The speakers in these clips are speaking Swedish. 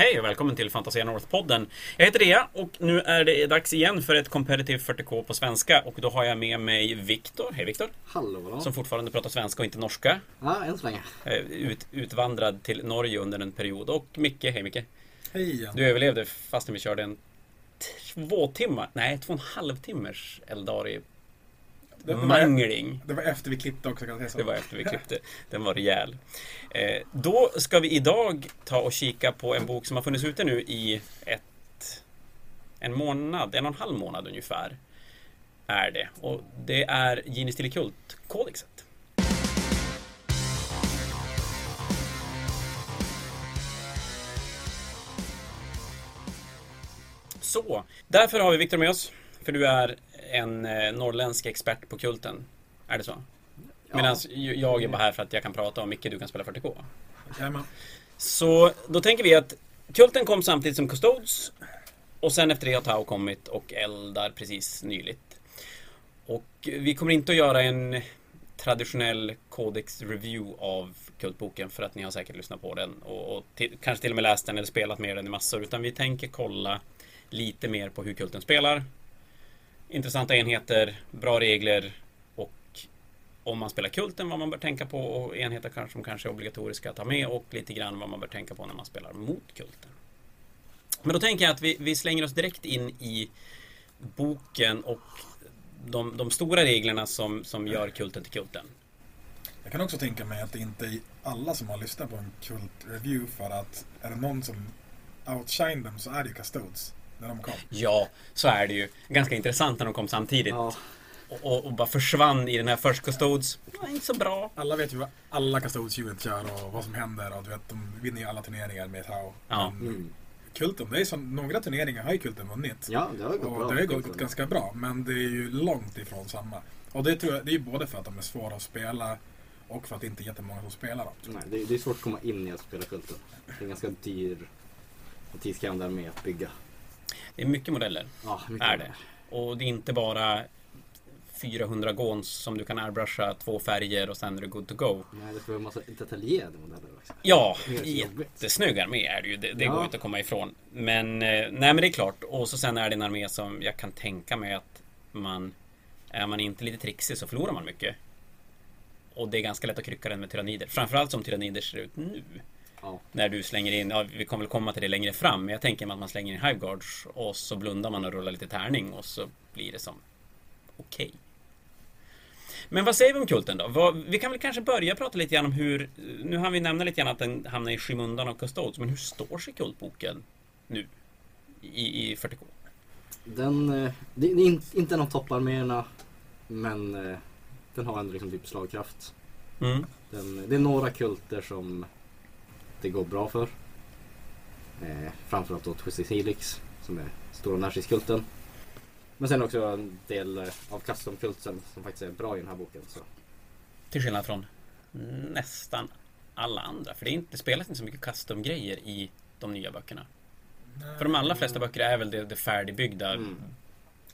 Hej och välkommen till Fantasia North-podden. Jag heter Rea och nu är det dags igen för ett Competitive 40K på svenska och då har jag med mig Viktor. Hej Viktor! Hallå! Som fortfarande pratar svenska och inte norska. Ja, än så länge. Eh, Ut, utvandrad till Norge under en period. Och Micke, hej Micke! Hej. Du överlevde fastän vi körde en två timmar, nej två och en halv timmars Eldari Det, det, var, mangling. det var efter vi klippte också kan jag säga så. Det var efter vi klippte. Den var rejäl. Eh, då ska vi idag ta och kika på en bok som har funnits ute nu i ett, en månad, en och en halv månad ungefär. Är det. Och det är Gini Stilikult-kodexet. Så, därför har vi Viktor med oss. För du är en eh, norrländsk expert på kulten. Är det så? Ja. Medan jag är bara här för att jag kan prata och Micke du kan spela 40K. Jajamän. Så då tänker vi att Kulten kom samtidigt som Custodes och sen efter det har Tau kommit och Eldar precis nyligt. Och vi kommer inte att göra en traditionell Codex Review av Kultboken för att ni har säkert lyssnat på den och, och till, kanske till och med läst den eller spelat med den i massor utan vi tänker kolla lite mer på hur Kulten spelar. Intressanta enheter, bra regler och om man spelar Kulten vad man bör tänka på och enheter som kanske är obligatoriska att ha med och lite grann vad man bör tänka på när man spelar mot Kulten. Men då tänker jag att vi, vi slänger oss direkt in i boken och de, de stora reglerna som, som gör Kulten till Kulten. Jag kan också tänka mig att det inte är alla som har lyssnat på en kult-review för att är det någon som outshine dem så är det ju Custodes. När de kom. Ja, så är det ju. Ganska intressant när de kom samtidigt. Ja, Och, och, och bara försvann i den här First Custodes. Var inte så bra. Alla vet ju vad alla Custodes unit gör och vad som händer och du vet, de vinner ju alla turneringar med Tau. Ja. Men mm. Kulten, det är så, några turneringar har ju Kulten vunnit. ja det har gått och bra. det har gått ganska bra, men det är ju långt ifrån samma. Och det tror jag, det är ju både för att de är svåra att spela och för att det inte är jättemånga som spelar dem. Nej, det, det är svårt att komma in i att spela kulten. Det är en ganska dyr och tidskrävande armé att bygga. Det är mycket modeller. Ja, mycket Är det. Och det är inte bara 400 gåns som du kan airbrusha två färger och sen är du good to go. Nej, det får en massa detaljerade modeller också. Ja, jättesnygg armé är det ju. Det, det Ja. går inte att komma ifrån. Men, eh, nej men det är klart. Och så sen är det en armé som jag kan tänka mig att man... Är man inte lite trixig så förlorar man mycket. Och det är ganska lätt att krycka den med tyrannider. Framförallt som tyrannider ser ut nu. Ja, När du slänger in, ja, vi kommer väl komma till det längre fram, men jag tänker mig att man slänger in Hiveguards och så blundar man och rullar lite tärning och så blir det som okej. Men vad säger vi om kulten då? Vad, vi kan väl kanske börja prata lite grann om hur, nu har vi nämnt lite grann att den hamnar i skymundan av Custodes, men hur står sig kultboken nu? I, i 40K? den, eh, det är in- inte en av topparméerna, men eh, den har ändå liksom typ slagkraft. Mm. Den, det är några kulter som det går bra för. Eh, framförallt då Twisted Helix som är stora närstridskulten. Men sen också en del eh, av custom-kulten som faktiskt är bra i den här boken. Så. Till skillnad från nästan alla andra, för det, är inte, det spelas inte så mycket custom-grejer i de nya böckerna. För de allra flesta böcker är väl det, det färdigbyggda. Mm.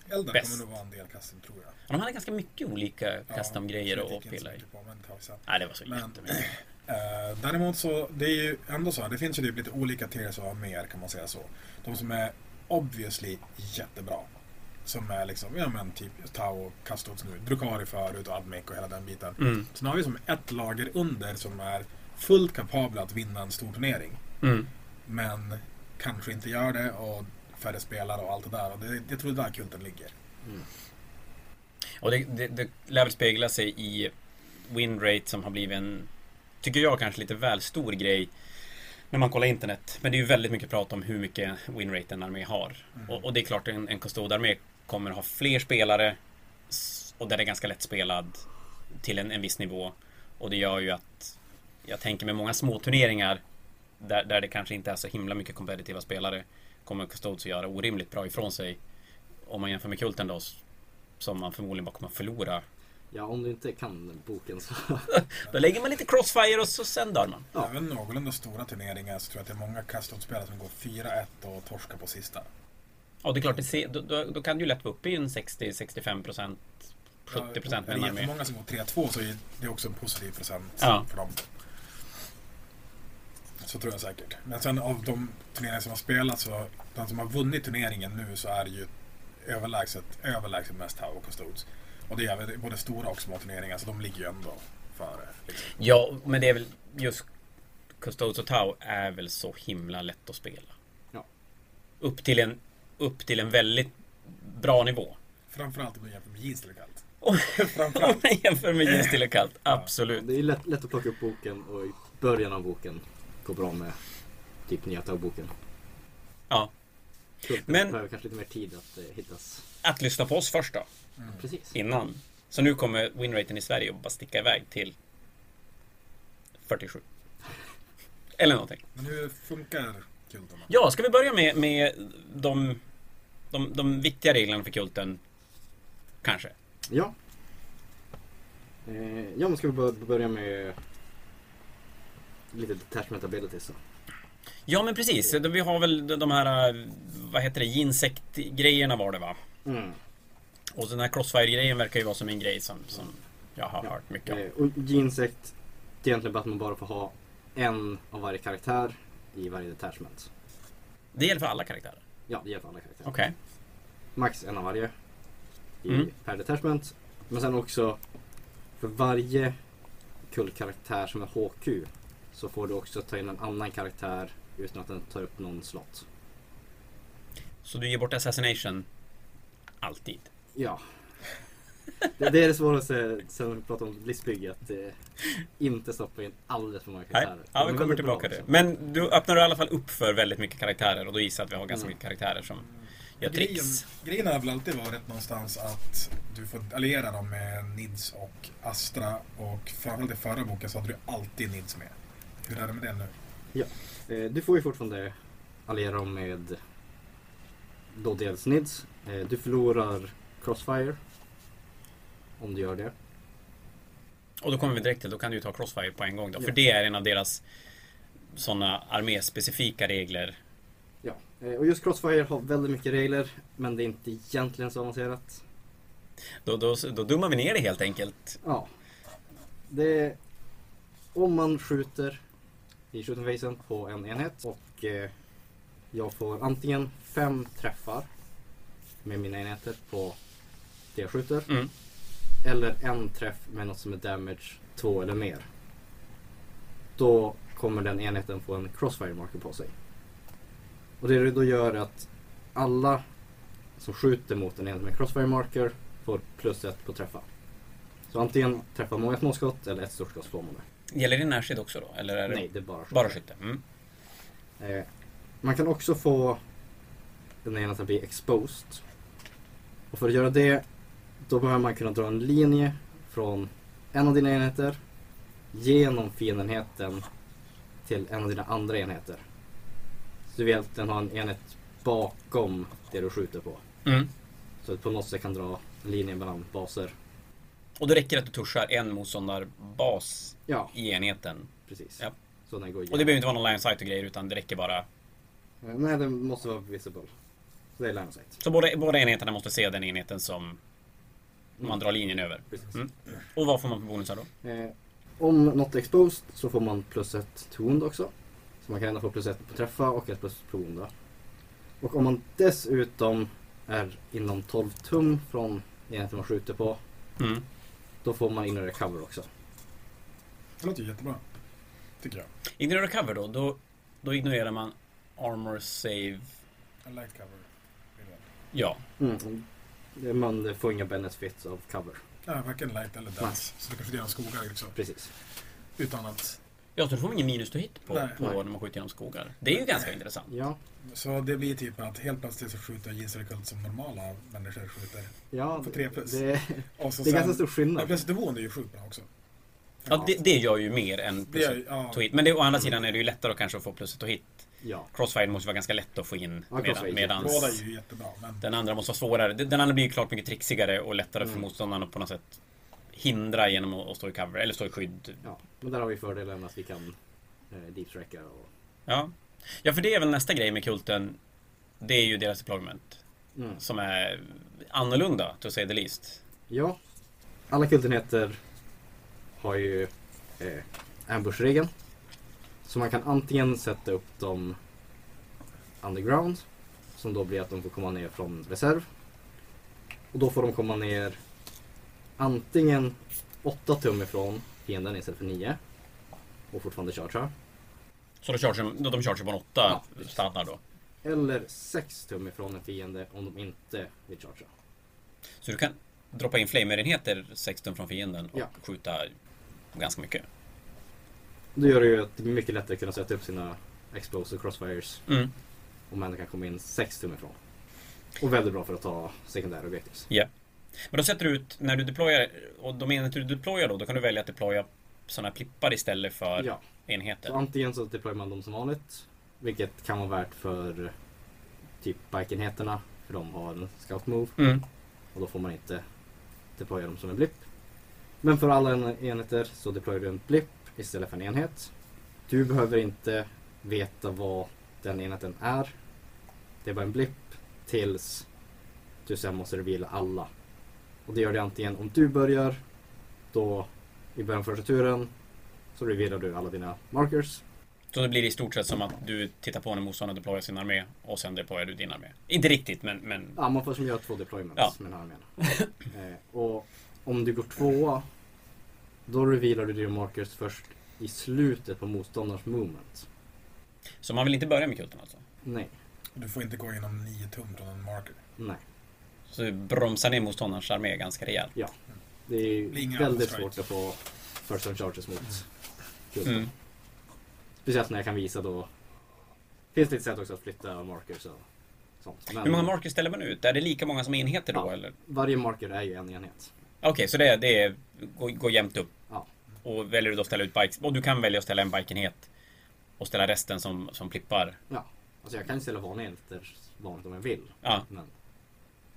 Eldar bäst. kommer nog vara en del custom tror jag. De hade ganska mycket olika Ja, custom-grejer jag att pilla i. på, men det tar vi sen. Nej, det var så Men- jättemycket. Eh, däremot så, det är ju ändå så här, det finns ju typ lite olika tiers av arméer kan man säga så. De som är obviously jättebra. Som är liksom, ja men typ Tau och Custodes nu, Drukari förut och Admec och hela den biten. Mm. Sen har vi som ett lager under som är fullt kapabla att vinna en stor turnering. Mm. Men kanske inte gör det och färre spelare och allt det där. Och det, jag tror det är där kulten ligger. Och det, det, det lär väl spegla sig i winrate som har blivit en, tycker jag kanske lite väl stor grej när man kollar internet. Men det är ju väldigt mycket prat om hur mycket winrate en armé har. Mm. Och, och det är klart en, en Custode-armé kommer ha fler spelare och den är ganska lätt spelad till en, en viss nivå. Och det gör ju att jag tänker med många små turneringar där, där det kanske inte är så himla mycket kompetitiva spelare kommer Custodes att göra orimligt bra ifrån sig. Om man jämför med Kulten då som man förmodligen bara kommer att förlora. Ja, om du inte kan boken så... Då lägger man lite crossfire och så sen dör man. Ja. Även någorlunda stora turneringar så tror jag att det är många Custom-spelare som går 4-1 och torskar på sista. Ja, det är klart, det då, då, då kan du ju lätt vara uppe i en 60-65 procent, 70 procent med en Är det armé. jättemånga som går 3-2 så är det också en positiv procent Ja. för dem. Så tror jag säkert. Men sen av de turneringar som har spelats så de som har vunnit turneringen nu så är det ju överlägset, överlägset mest Tau och Custodes. Och det är väl både stora och små turneringar så de ligger ju ändå före. Liksom. Ja, men det är väl just Custodes och Tau är väl så himla lätt att spela. Ja. Upp till en, upp till en väldigt bra nivå. Framförallt om man jämför med jeans eller kallt. Om Framförallt. man jämför med jeans till kallt. Absolut. Det är lätt, lätt att plocka upp boken och i början av boken går bra med typ nya boken Ja. Men- behöver kanske lite mer tid att eh, hittas. Att lyssna på oss först då. Precis. Innan. Så nu kommer winraten i Sverige att bara sticka iväg till 47. Eller någonting. Men hur funkar kulten? Ja, ska vi börja med, med de, de, de viktiga reglerna för kulten? Kanske. Ja. Eh, ja, men ska vi bör- börja med lite detachment abilities då? Ja, men precis. Vi har väl de här, vad heter det, insekt-grejerna var det va? Mm. Och den här crossfire-grejen verkar ju vara som en grej som, som jag har hört mycket om. Eh, och G-insect, det är egentligen bara att man bara får ha en av varje karaktär i varje detachment. Det gäller för alla karaktärer. Ja, det gäller alla karaktärer. Okej. Max en av varje i, Mm. per detachment. Men sen också för varje kullkaraktär som är HQ så får du också ta in en annan karaktär utan att den tar upp någon slott. Så du ger bort assassination alltid? Ja. Det, det är det svåraste sen vi pratar om listbygge att eh, inte stoppa in alldeles för många Nej, karaktärer. ja, De vi kommer tillbaka till det. Men du öppnar i alla fall upp för väldigt mycket karaktärer och då gissar jag att vi har ganska Mm. mycket karaktärer som gör Grejen, tricks. grejen har väl alltid varit någonstans att du får alliera dem med Nids och Astra och framförallt i förra boken så hade du alltid Nids med. Hur är det med det nu? Eh, du får ju fortfarande alliera dem med då dels Nids. Eh, du förlorar Crossfire. Om du gör det. Och då kommer vi direkt till, då kan du ta Crossfire på en gång då. Ja. För det är en av deras sådana arméspecifika regler. Ja. Eh, och just Crossfire har väldigt mycket regler. Men det är inte egentligen så avancerat. Då, då, då dummar vi ner det helt enkelt. Ja. Det är, om man skjuter i phasen på en enhet och eh, jag får antingen fem träffar med mina enheter på det jag skjuter. Mm. Eller en träff med något som är damage två eller mer. Då kommer den enheten få en crossfire marker på sig. Och det då gör är att alla som skjuter mot en enhet med crossfire marker får plus ett på träffa. Så antingen träffar många småskott eller ett stort skott får man det. Gäller det närstrid också då? Eller är det Nej, det är bara skytte. bara skytte? Mm. Eh, man kan också få den enheten att bli exposed. Och för att göra det då behöver man kunna dra en linje från en av dina enheter genom fiendenheten till en av dina andra enheter. Så du vill att den har en enhet bakom det du skjuter på. Mm. Så att på något sätt kan dra en linje mellan baser. Och då räcker det att du tuschar en motståndarbas Ja, i enheten. precis. Ja. Så den går Och det behöver inte vara någon line sight och grejer utan det räcker bara. Eh, Nej, den måste vara visible. Så det är line sight. Så båda, båda enheterna måste se den enheten som man drar linjen över. Precis. Mm. Och vad får man för bonusar då? Eh, om något är exposed så får man plus ett wound också. Så man kan ändå få plus ett på träffa och ett plus på wounda. Och om man dessutom är inom 12 tum från enheten man skjuter på, Mm. då får man in cover också. Det låter ju jättebra. Tycker jag. Ignorera cover då, då, då ignorerar man armor save. En light cover. är det. Ja, Mm. Man får inga benefits av cover. Ja, varken light eller dance. Så du kan skjuta genom skogar liksom. Precis. Utan att... ja så då får man ingen minus to hit på, Nej. på när man skjuter genom skogar. Det är ju ganska intressant. Ja, Så det blir typ att helt plötsligt så skjuter kult som normala människor skjuter. ja Får tre plus. det, Och så det är ganska stor Ja, skillnad. plus devon är ju sjukt bra också. Ja, det, det gör ju mer än Det plus ja, to hit. Men det, å andra sidan är det ju lättare att kanske få plus to hit. Ja, Crossfire måste vara ganska lätt att få in. Ja, Medan, medans båda är ju jättebra. Men den andra måste vara svårare. Den andra blir ju klart mycket trixigare och lättare för Mm. motståndaren att på något sätt hindra genom att att stå i cover, eller stå i skydd. ja. Men där har vi fördelen att vi kan eh, deep tracka och Ja. ja, för det är väl nästa grej med kulten. Det är ju deras deployment. mm. Som är annorlunda, to say the least. Ja, alla kultenheter har ju eh, ambush-regeln. Så man kan antingen sätta upp dem underground. Som då blir att de får komma ner från reserv. Och då får de komma ner antingen 8 tum ifrån fienden istället för 9. Och fortfarande chargea. Så då chargear, då de chargear på en 8 Ja. standard då? Eller 6 tum ifrån en fiende om de inte vill chargea. Så du kan droppa in flamer-enheter 16 från fienden och Ja. skjuta ganska mycket? Det gör det ju att det är mycket lättare att kunna sätta upp sina explosive crossfires. Mm. Om man kan komma in 6 tum ifrån. Och väldigt bra för att ta sekundära objectives. Men då sätter du ut, när du deployar, och de enheter du deployar då, då kan du välja att deploya sådana plippar istället för Ja, enheter. så antingen så deployar man dem som vanligt. Vilket kan vara värt för typ bike-enheterna. För de har en scout move. Mm. Och då får man inte deploya dem som en blipp. Men för alla en- enheter så deployar du en blipp istället för en enhet. Du behöver inte veta vad den enheten är. Det är bara en blipp tills du sen måste reveala alla. Och det gör det antingen om du börjar då i början av första turen så revealar du alla dina markers. Så det blir i stort sett som att du tittar på när motståndaren deployar sin armé och sen deployar du din armé. Inte riktigt, men... men Ja, man får som göra två deployments Ja. med den här armén. eh, och om du går tvåa då revealar du dina markers först i slutet på motståndarens movement. så man vill inte börja med kulten alltså? Nej, Du får inte gå inom 9 tum från en marker. nej. Så du bromsar ner motståndarens armé ganska rejält? Det är Det blir inga väldigt svårt att få first time charges mot kulten. Mm. Speciellt när jag kan visa då. Finns det ett sätt också att flytta markers och sånt. Men Hur många markers ställer man ut? Är det lika många som enheter då Ja. eller? varje marker är ju en enhet. Okej, så det, är- det är, går, går jämnt upp? Ja. Och väljer du då att ställa ut bikes? Och du kan välja att ställa en bikeenhet och ställa resten som, som plippar? Alltså jag kan ställa vanliga enheter vanligt om jag vill. Ja, Men,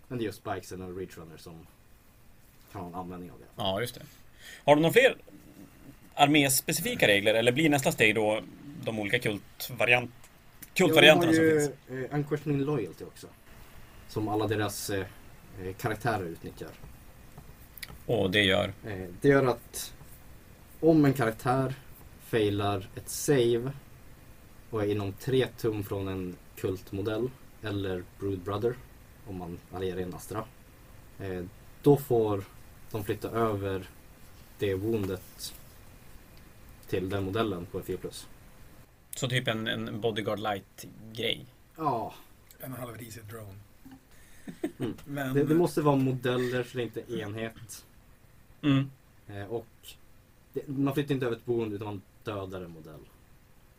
men det är just bikesen och reachrunner som kan ha en användning av det. ja just det. Har du några fler arméspecifika regler eller blir nästa steg då de olika kultvariant, kultvarianterna som Ja, de finns? har ju eh, Unquestioning Loyalty också. Som alla deras eh, eh, karaktärer utnyttjar. Och det gör? Eh, det gör att om en karaktär failar ett save och är inom tre tum från en kultmodell eller Brood Brother om man allierar in Astra. Eh, då får de flytta över det woundet till den modellen på en 4 Så typ en, en Bodyguard Light-grej? Ja, En halvrisig drone. Mm. Men det, det måste vara modeller så det är inte enhet. Mm. Eh, och det, man flyttar inte över ett boende utan man dödar en modell.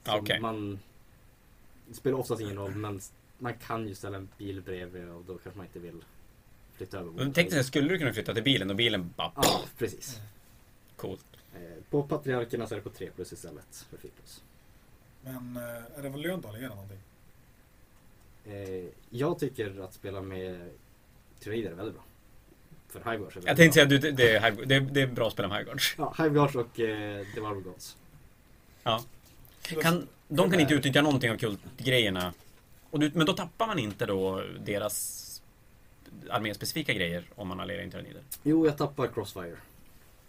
Så Okej. man, det spelar oftast ingen roll men man kan ju ställa en bil bredvid och då kanske man inte vill flytta över Men Tänk dig, skulle du kunna flytta till bilen och bilen bara... Ja, precis. Coolt. Eh, på patriarkerna så är det på 3 plus istället för 4 plus. Men eh, är det väl lönt att alliera någonting? Eh, jag tycker att spela med tyrannider är väldigt bra. För väldigt Jag tänkte säga att det, är, Hive- det, är, det är bra att spela med Highguards. Ja, Highguards och eh, Devour Gods. Kan, de kan inte utnyttja någonting av kultgrejerna. Och du, men då tappar man inte då deras arméspecifika grejer om man allierar internider. Jo, jag tappar Crossfire.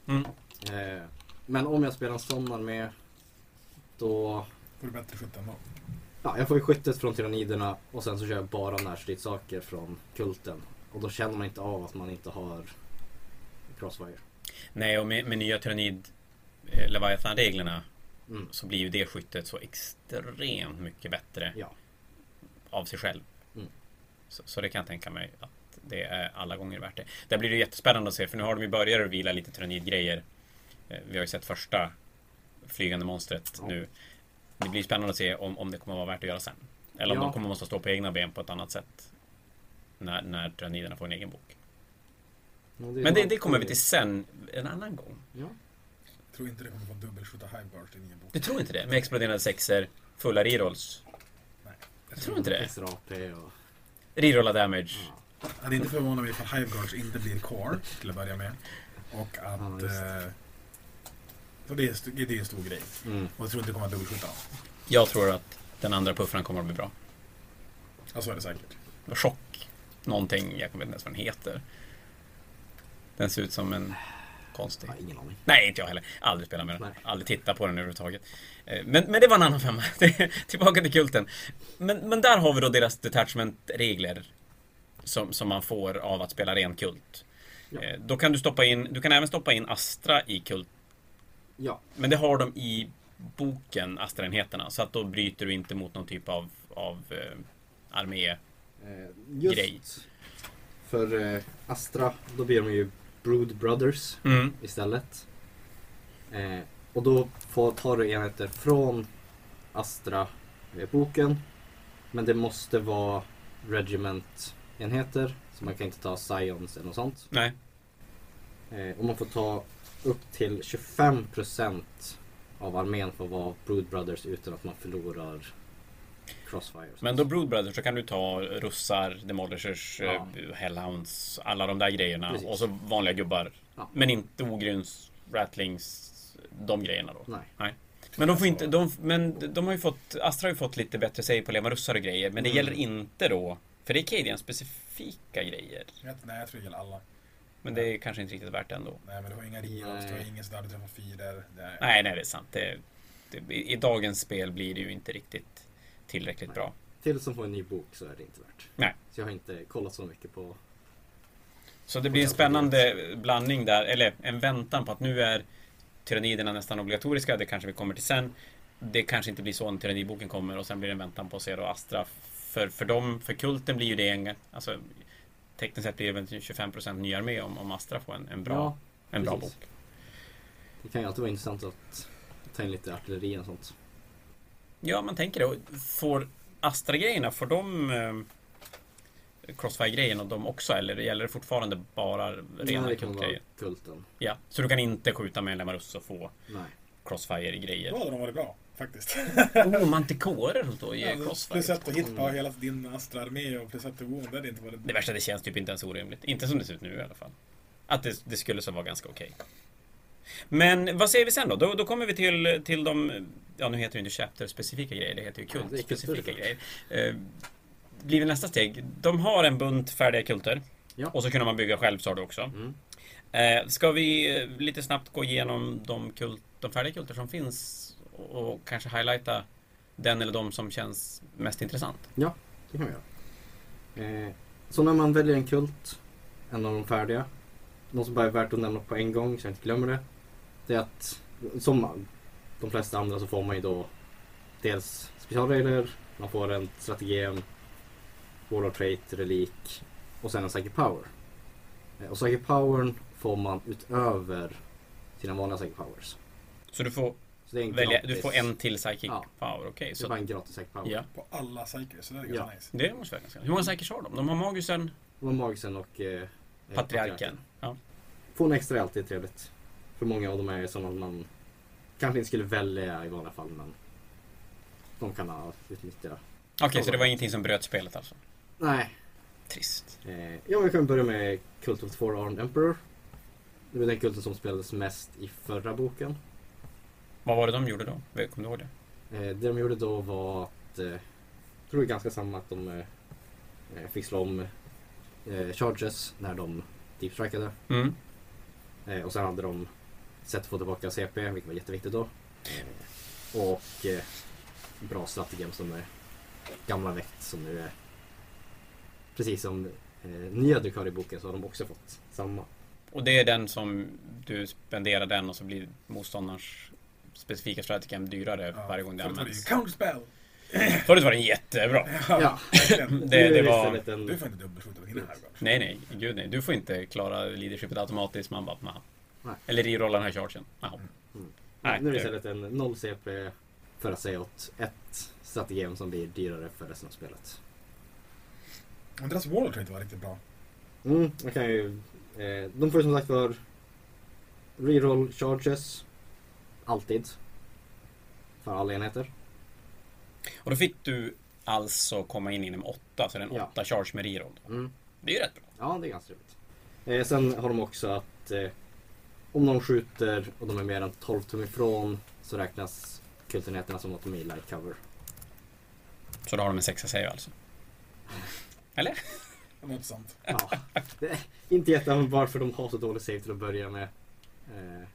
Mm. Eh, men om jag spelar en sån armé då Får du bättre skytte ändå? Ja, jag får ju skyttet från tyranniderna och sen så kör jag bara närstridssaker från kulten. Och då känner man inte av att man inte har Crossfire. Nej, och med, med nya tyrannid eh, Leviathan-reglerna Mm. så blir ju det skyttet så extremt mycket bättre Ja. av sig själv. Mm. Så, så det kan jag tänka mig att det är alla gånger värt det. Där blir det jättespännande att se, för nu har de ju börjat att vila lite tyrannidgrejer. Eh, Vi har ju sett första flygande monstret Ja. nu. Det blir spännande att se om, om det kommer vara värt att göra sen. Eller om Ja. de kommer måste stå på egna ben på ett annat sätt. När, när tyranniderna får en egen bok. Men det, det kommer vi till sen, en annan gång. Ja. Jag tror inte det kommer få dubbelskjuta Hiveguards i nya bok. Du tror inte det? Med exploderande sexer, fulla rerolls, Nej. jag tror inte det. Extra AP och... rerolla damage. Ja. Jag hade inte förvånat mig ifall Hiveguards inte blir core till att börja med. Och att... Ja, det. eh, så det är, det är en stor grej. Mm. Och jag tror inte det kommer att dubbelskjuta. Jag tror att den andra puffran kommer att bli bra. Ja, så är det säkert. Chock. Någonting, jag vet inte ens vad den heter. Den ser ut som en... konstig. Jag har ingen aning. Nej, inte jag heller. Aldrig spelat med den. Nej. Aldrig tittat på den överhuvudtaget. Eh, Men, men det var en annan femma. Tillbaka till kulten. Men, men där har vi då deras detachment-regler. Som, som man får av att spela ren kult. Ja. Eh, Då kan du stoppa in, du kan även stoppa in Astra i kult. Ja, Men det har de i boken, Astra-enheterna. Så att då bryter du inte mot någon typ av, av eh, armé. Eh, just Grej. för eh, Astra, då blir de ju Brood Brothers Mm. istället. Eh, och då får, tar du enheter från Astra-boken. Men det måste vara Regiment-enheter. Så man kan inte ta Scions eller något sånt. Nej. Och man får ta upp till 25% av armén att vara Brood Brothers utan att man förlorar Crossfire. Men då Brood Brothers så kan du ta russar, demolishers, Ja. eh, hellhounds, alla de där grejerna. Precis. Och så vanliga gubbar. Ja. Men inte ogryns, rattlings, de grejerna då. Nej. Men de får inte, de, men de har ju fått, Astra har ju fått lite bättre save på leva russar och grejer. Men det Mm. gäller inte då, för det är Cadian specifika grejer. Jag, nej, jag tror det gäller alla. Men det är kanske inte riktigt värt det ändå. Nej, men du har inga du har Nej. ingen sådär du träffar fiender. Det Nej, nej det är sant. Det, det, I dagens spel blir det ju inte riktigt tillräckligt Nej. bra. Till som får en ny bok så är det inte värt. Nej. Så jag har inte kollat så mycket på... Så det blir en spännande blandning där, eller en väntan på att nu är tyranniderna nästan obligatoriska. Det kanske vi kommer till sen. Det kanske inte blir så när tyranniboken kommer och sen blir det en väntan på att se då Astra. För, för dem, för kulten blir ju det en, alltså tekniskt sett blir det väl 25% ny armé om, om Astra får en, en bra, Ja, en bra bok. det kan ju alltid vara intressant att ta in lite artilleri och sånt. Ja, man tänker det. Får Astra-grejerna, får de eh, Crossfire-grejen och de också? Eller gäller det fortfarande bara rena Nej, det kan vara kultgrejer? kulten. Ja, så du kan inte skjuta med en Lemarus och få Nej. Crossfire-grejer? Då hade de varit bra, faktiskt. Oh, mantikorer då ger Ja, Crossfire. Plus ett att hit på Mm. hela din Astra-armé och plus ett till Wound, det hade inte varit... Det värsta, det känns typ inte ens orimligt. Inte som det ser ut nu i alla fall. Att det, det skulle så vara ganska okej. Men vad säger vi sen då? då? Då kommer vi till, till de, ja nu heter det inte chapter-specifika grejer, det heter ju Ja, kult-specifika grejer. Eh, blir väl nästa steg. De har en bunt färdiga kulter. Ja. Och så kunde man bygga själv sa du också. Mm. Eh, ska vi eh, lite snabbt gå igenom de, kult, de färdiga kulter som finns och, och kanske highlighta den eller de som känns mest intressant? Det kan vi göra. Eh, så när man väljer en kult, en av de färdiga, något som bara är värt att nämna på en gång så jag inte glömmer det. Det är att som de flesta andra så får man ju då dels specialregler, man får en strategi, Warlord Trait, Relik och sen en Psychic Power. Eh, och Psychic Powern får man utöver sina vanliga Psychic Powers. Så du får Så det är en välja, gratis, du får en till psychic Ja. power, okej. Det är så bara en gratis Psychic Power. Ja, På alla cycles, så det är Ja. ganska nice. det måste vara ganska Hur många psychics har de? De har magusen, De har Magisen och eh, eh, patriarken. Få en extra är alltid trevligt. För många av dem är sådana man kanske inte skulle välja i vanliga fall men de kan ha utnyttja. Okej, så det var ingenting som bröt spelet alltså? Nej. Trist. Eh, ja, vi kan börja med Cult of the Four Armed Emperor. Det var den kulten som spelades mest i förra boken. Vad var det de gjorde då? Kommer du ihåg det? Eh, det de gjorde då var att, eh, jag tror det är ganska samma att de eh, eh, fick slå om eh, charges när de deepstrikade. Mm. Eh, och sen hade de sätt att få tillbaka CP, vilket var jätteviktigt då. Eh, och eh, bra strategem som är gamla väkt som nu är precis som eh, nya dukar i boken så har de också fått samma. Och det är den som du spenderar den och så blir motståndarens specifika strategem dyrare Ja, varje gång det används. Counterspell! Förut var den jättebra. Ja. Det, det var... Du får inte dubbelskjuta på dina här Nej, nej. Gud nej. Du får inte klara leadershipet automatiskt. Man bara, nah. Eller rerolla den här chargen. Jaha. mm. Nej, nu är det istället en 0 CP för att säga åt ett strategem som blir dyrare för resten av spelet. Men deras jag inte var riktigt bra. Mm, man kan ju, eh, de får som sagt för reroll charges. Alltid. För alla enheter. Och då fick du alltså komma in inom åtta, så det är en Ja. åtta charge med reroll. Mm. Det är ju rätt bra. Ja, det är ganska trevligt. Eh, sen har de också att eh, om någon skjuter och de är mer än 12 tum ifrån så räknas kultenheterna som att de är i light cover. Så då har de en sexa save alltså. Eller? Något sånt. Ja, det är inte jätteanvändbart för de har så dålig save till att börja med. Eh,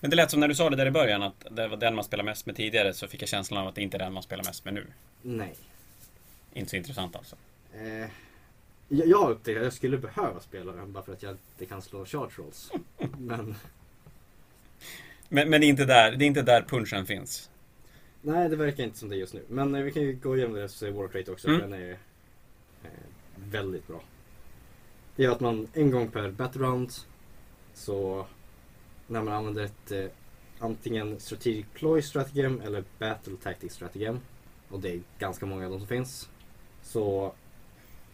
Men det lät som när du sa det där i början att det var den man spelar mest med tidigare så fick jag känslan av att det inte är den man spelar mest med nu. nej. Inte så intressant alltså. Eh, jag, jag har upptäckt att jag skulle behöva spela den bara för att jag inte kan slå charge rolls. Men Men, men det, är inte där, det är inte där punchen finns. nej, det verkar inte som det just nu. Men eh, vi kan ju gå igenom deras eh, War Crate också. Mm. Den är eh, väldigt bra. Det gör att man en gång per battle round så när man använder ett eh, antingen Strategic Ploy Strategem eller Battle Tactics Strategem och det är ganska många av dem som finns. Så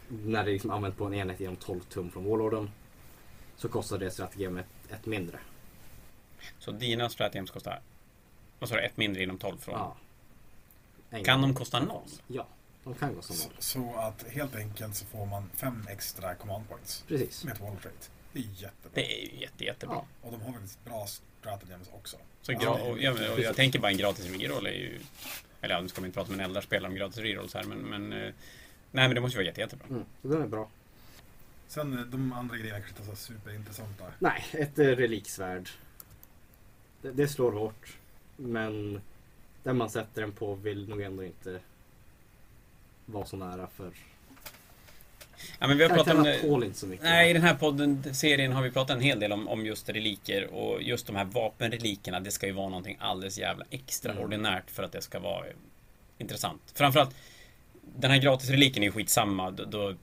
när det är liksom använt på en enhet genom 12 tum från Warlorden så kostar det strategemet ett mindre. Så dina stratagems kostar, vad sa du, ett mindre inom 12 från. Ja. En Kan gång. de kosta noll? Ja, de kan kosta Så, noll. så att helt enkelt så får man fem extra command points Precis. med ett wall trait. Det är jättebra. Det är ju jätte, jättebra. Ja. Och de har väldigt bra stratagems också. Så gra- är- och, jag, och jag tänker bara en gratis reroll är ju... Eller ja, nu ska man inte prata med en eldarspelare om gratis rerolls här men... men eh, nej men det måste ju vara jätte, jättebra. Mm, så den är bra. Sen eh, de andra grejerna kanske inte är så superintressanta. Nej, ett eh, reliksvärd. Det, det slår hårt. Men den man sätter den på vill nog ändå inte vara så nära för Ja, men vi har pratat om tål inte så mycket. Nej, i den här podden, serien har vi pratat en hel del om, om just reliker och just de här vapenrelikerna. Det ska ju vara någonting alldeles jävla extraordinärt för att det ska vara intressant. Framförallt, den här gratisreliken är ju skitsamma. Då, då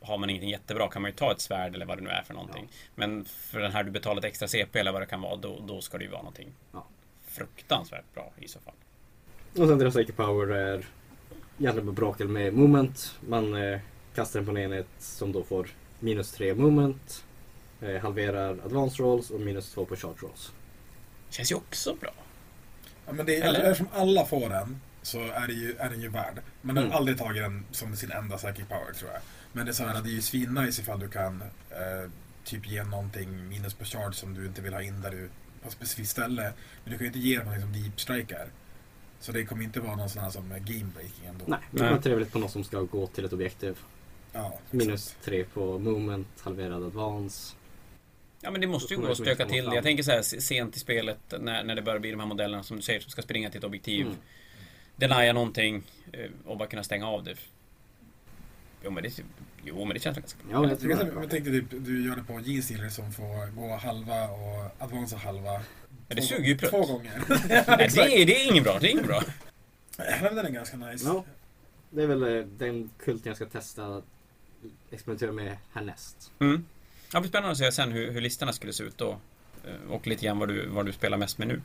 har man ingenting jättebra kan man ju ta ett svärd eller vad det nu är för någonting. Men för den här du betalar ett extra CP eller vad det kan vara, då, då ska det ju vara någonting Ja. fruktansvärt bra i så fall. Och sen deras Psychic Power är egentligen bara brakel med movement. Man eh, kastar den på en enhet som då får minus 3 movement. Eh, halverar advance rolls och minus 2 på charge rolls. Känns ju också bra. Ja, men det är, Eller? eftersom alla får den så är, det ju, är den ju värd. Man har Mm. aldrig tagit den som sin enda psychic power tror jag. Men det är så här, det är ju svinnice ifall du kan eh, typ ge någonting minus på charge som du inte vill ha in där du på ett specifikt ställe. Men du kan ju inte ge dem någonting som deep strike är. Så det kommer inte vara någon sån här som är game breaking ändå. Nej, det Nej. var trevligt på något som ska gå till ett objektiv. Ja, Minus. 3 på movement, halverad advance. Ja men det måste ju gå att stöka till. Jag tänker så här se- sent i spelet när, när det börjar bli de här modellerna som du säger som ska springa till ett objektiv. Mm. Denia någonting eh, och bara kunna stänga av det. Jo men det, jo, men det känns väl ganska bra. Ja, men jag Jag, jag, jag tänkte typ, du gör det på G-Stealer som får gå halva och advansa halva. Ja, det Två- suger ju prutt. Två gånger. Nej, det, är, det är inget bra. Det är inget bra. Men den är ganska nice. Ja. Det är väl eh, den kulten jag ska testa experimentera med härnäst. Mm. Ja, det blir spännande att se sen hur, hur listorna skulle se ut då. Eh, Och lite grann vad du, vad du spelar mest med nu.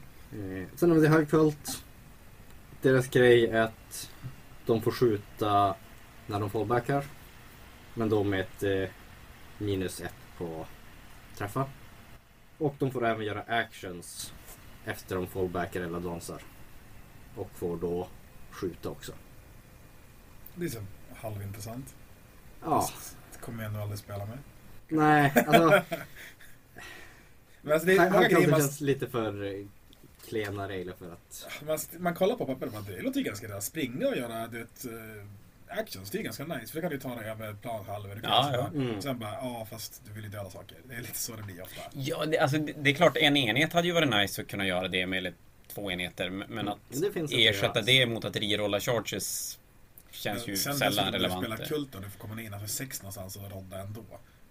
Eh, sen har vi The High Cult. Deras grej är att de får skjuta när de fallbackar. Men då med ett eh, minus ett på träffa. Och de får även göra actions efter de fallbackar eller advansar. Och får då skjuta också. Det är så halvintressant. Ja, Det kommer jag ändå aldrig spela med. nej alltså. Men alltså det är High många grejer man, känns lite för eh, klena regler för att... man, man kollar på pappret och bara, det låter ju ganska bra. Springa och göra du vet, eh, actions, det är ganska nice. För det kan du ta dig över planhalvor. Du kan Ja, ja. Mm. Sen bara, ja fast du vill ju döda saker. Det är lite så det blir ofta. Ja, det, alltså, det det är klart en enhet hade ju varit nice att kunna göra det med två enheter. Men men att ersätta det mot att rerolla charges känns ju Sen sällan dessutom när du relevant. spelar kult och du får komma ner för sex någonstans och rodda ändå.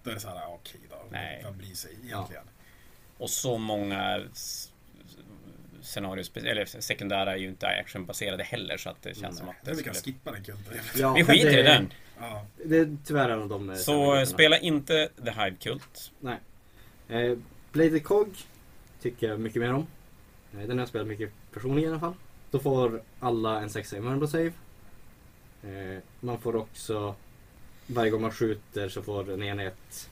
Då är det så här, ja, okej då. Nej. Vem bryr sig egentligen? Och så många scenarier, eller sekundära är ju inte actionbaserade heller så att det känns Nej. som att Det vi skulle... kan skippa den kulten. Ja, Vi skiter i det- den. Ja. Det är tyvärr en av de eh, Så spela inte The Hive Cult. Nej. Eh, Bladed Cog tycker jag mycket mer om. Eh, den har jag spelat mycket personligen i alla fall. Då får alla en sexa i Murmur Save. Eh, man får också varje gång man skjuter så får en enhet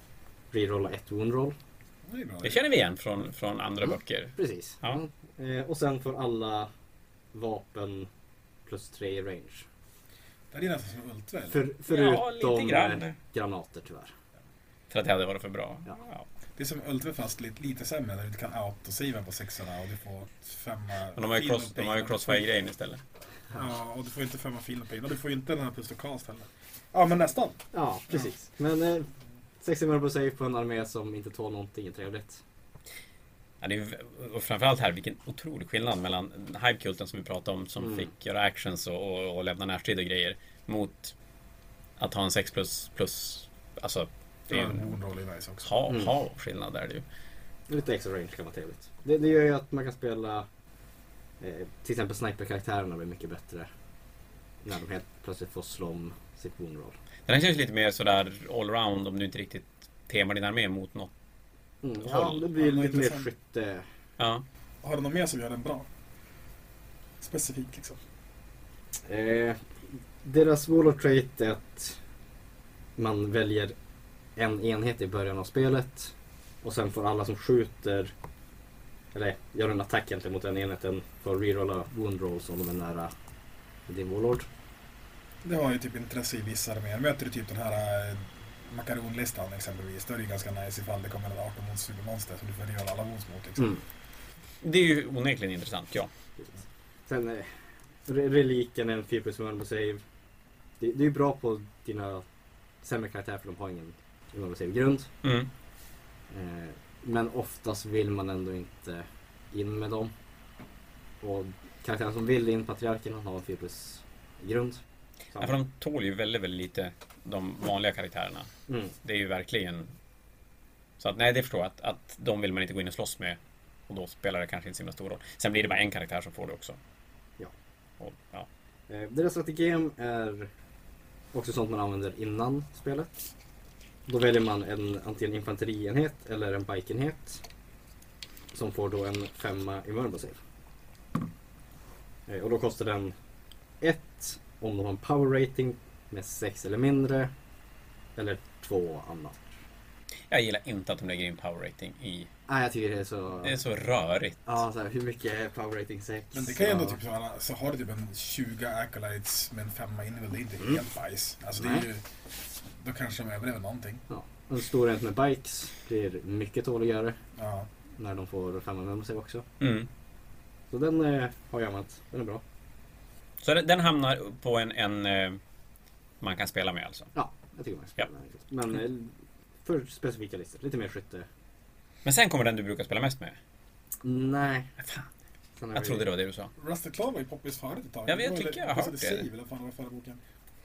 rerolla ett wound roll. Det känner vi igen från, från andra Mm. böcker. Precis. Ja. Eh, och sen får alla vapen plus tre i range. Det är nästan som Ult väl? För, Ja, förutom lite grann. eh, granater tyvärr. För att det hade varit för bra. Ja. Ja. Det är som Ultve fast lite, lite sämre när du inte kan autosavea på sexorna och du får femma Men de har ju, cross, de har ju crossfire-grejen istället. Ja, och du får inte femma pain och du får inte den här plus cast heller. Ja, men nästan. Ja, precis. Men eh, 60 Murmur Save på en armé som inte tål någonting är trevligt. Ja, det är, och framförallt här, vilken otrolig skillnad mellan Hive-kulten som vi pratade om som Mm. fick göra actions och, och, och lämna närstrid och grejer mot att ha en 6 plus plus. Alltså, det är är en i Vice också. ha, Mm. ha skillnad där det ju. Lite extra range kan vara trevligt. Det, det gör ju att man kan spela till exempel sniper-karaktärerna blir mycket bättre. När de helt plötsligt får slå om sitt wound roll. Den här känns lite mer sådär allround om du inte riktigt temar din armé mot något. Mm, ja, Håll. det blir Ja, det var lite mer skytte. Ja. Har du något mer som gör den bra? Specifikt liksom. Eh, deras wall of trait är att man väljer en enhet i början av spelet och sen får alla som skjuter eller gör en attack egentligen mot den enheten får rerolla wound rolls om de är nära din warlord. Det har ju typ intresse i vissa arméer. Möter du typ den här eh, makaronlistan exempelvis, då är det ju ganska nice ifall det kommer en 18 mot supermonster som du får göra alla wounds mot. Liksom. Mm. Det är ju onekligen intressant, ja. Sen eh, re- reliken en 4 plus på save. Det, det är ju bra på dina sämre karaktärer för de har ingen vulnerable save grund. Mm. Eh, men oftast vill man ändå inte in med dem. Och karaktären som vill in, patriarken, han har en 4 plus grund. Ja, för de tål ju väldigt, väldigt lite de vanliga karaktärerna. mm. Det är ju verkligen... Så att nej, det förstår jag. Att, att de vill man inte gå in och slåss med. Och då spelar det kanske inte så himla stor roll. Sen blir det bara en karaktär som får det också. Ja. Och, ja. eh, deras strategem är också sånt man använder innan spelet. Då väljer man en antingen infanterienhet eller en bikeenhet. Som får då en femma i save. Eh, och då kostar den ett om de har en power rating med 6 eller mindre. Eller två annat. Jag gillar inte att de lägger in power rating i... Nej, jag tycker det är så... Det är så rörigt. Ja, så här, hur mycket är power rating 6? Men det kan ju ändå typ så, här, så har du typ en 20 acolytes med en femma inne, det är inte Mm. helt bajs. Alltså det är ju... Då kanske de överlever någonting. Ja. En stor enhet med bikes blir mycket tåligare Ja. när de får femma med sig också. Mm. Så den eh, har jag använt. Den är bra. Så den, den hamnar på en, en eh, man kan spela med alltså. Ja, jag tycker man ska spela den. Men eh, för specifika listor. Lite mer skytte. Men sen kommer den du brukar spela mest med. Nej. Fan, Sen jag vi- trodde det var det du sa. Rusted Claw var ju poppis förut ett tag. Ja, men jag Det var tycker väl- jag har hört det. Eller fan var förra boken.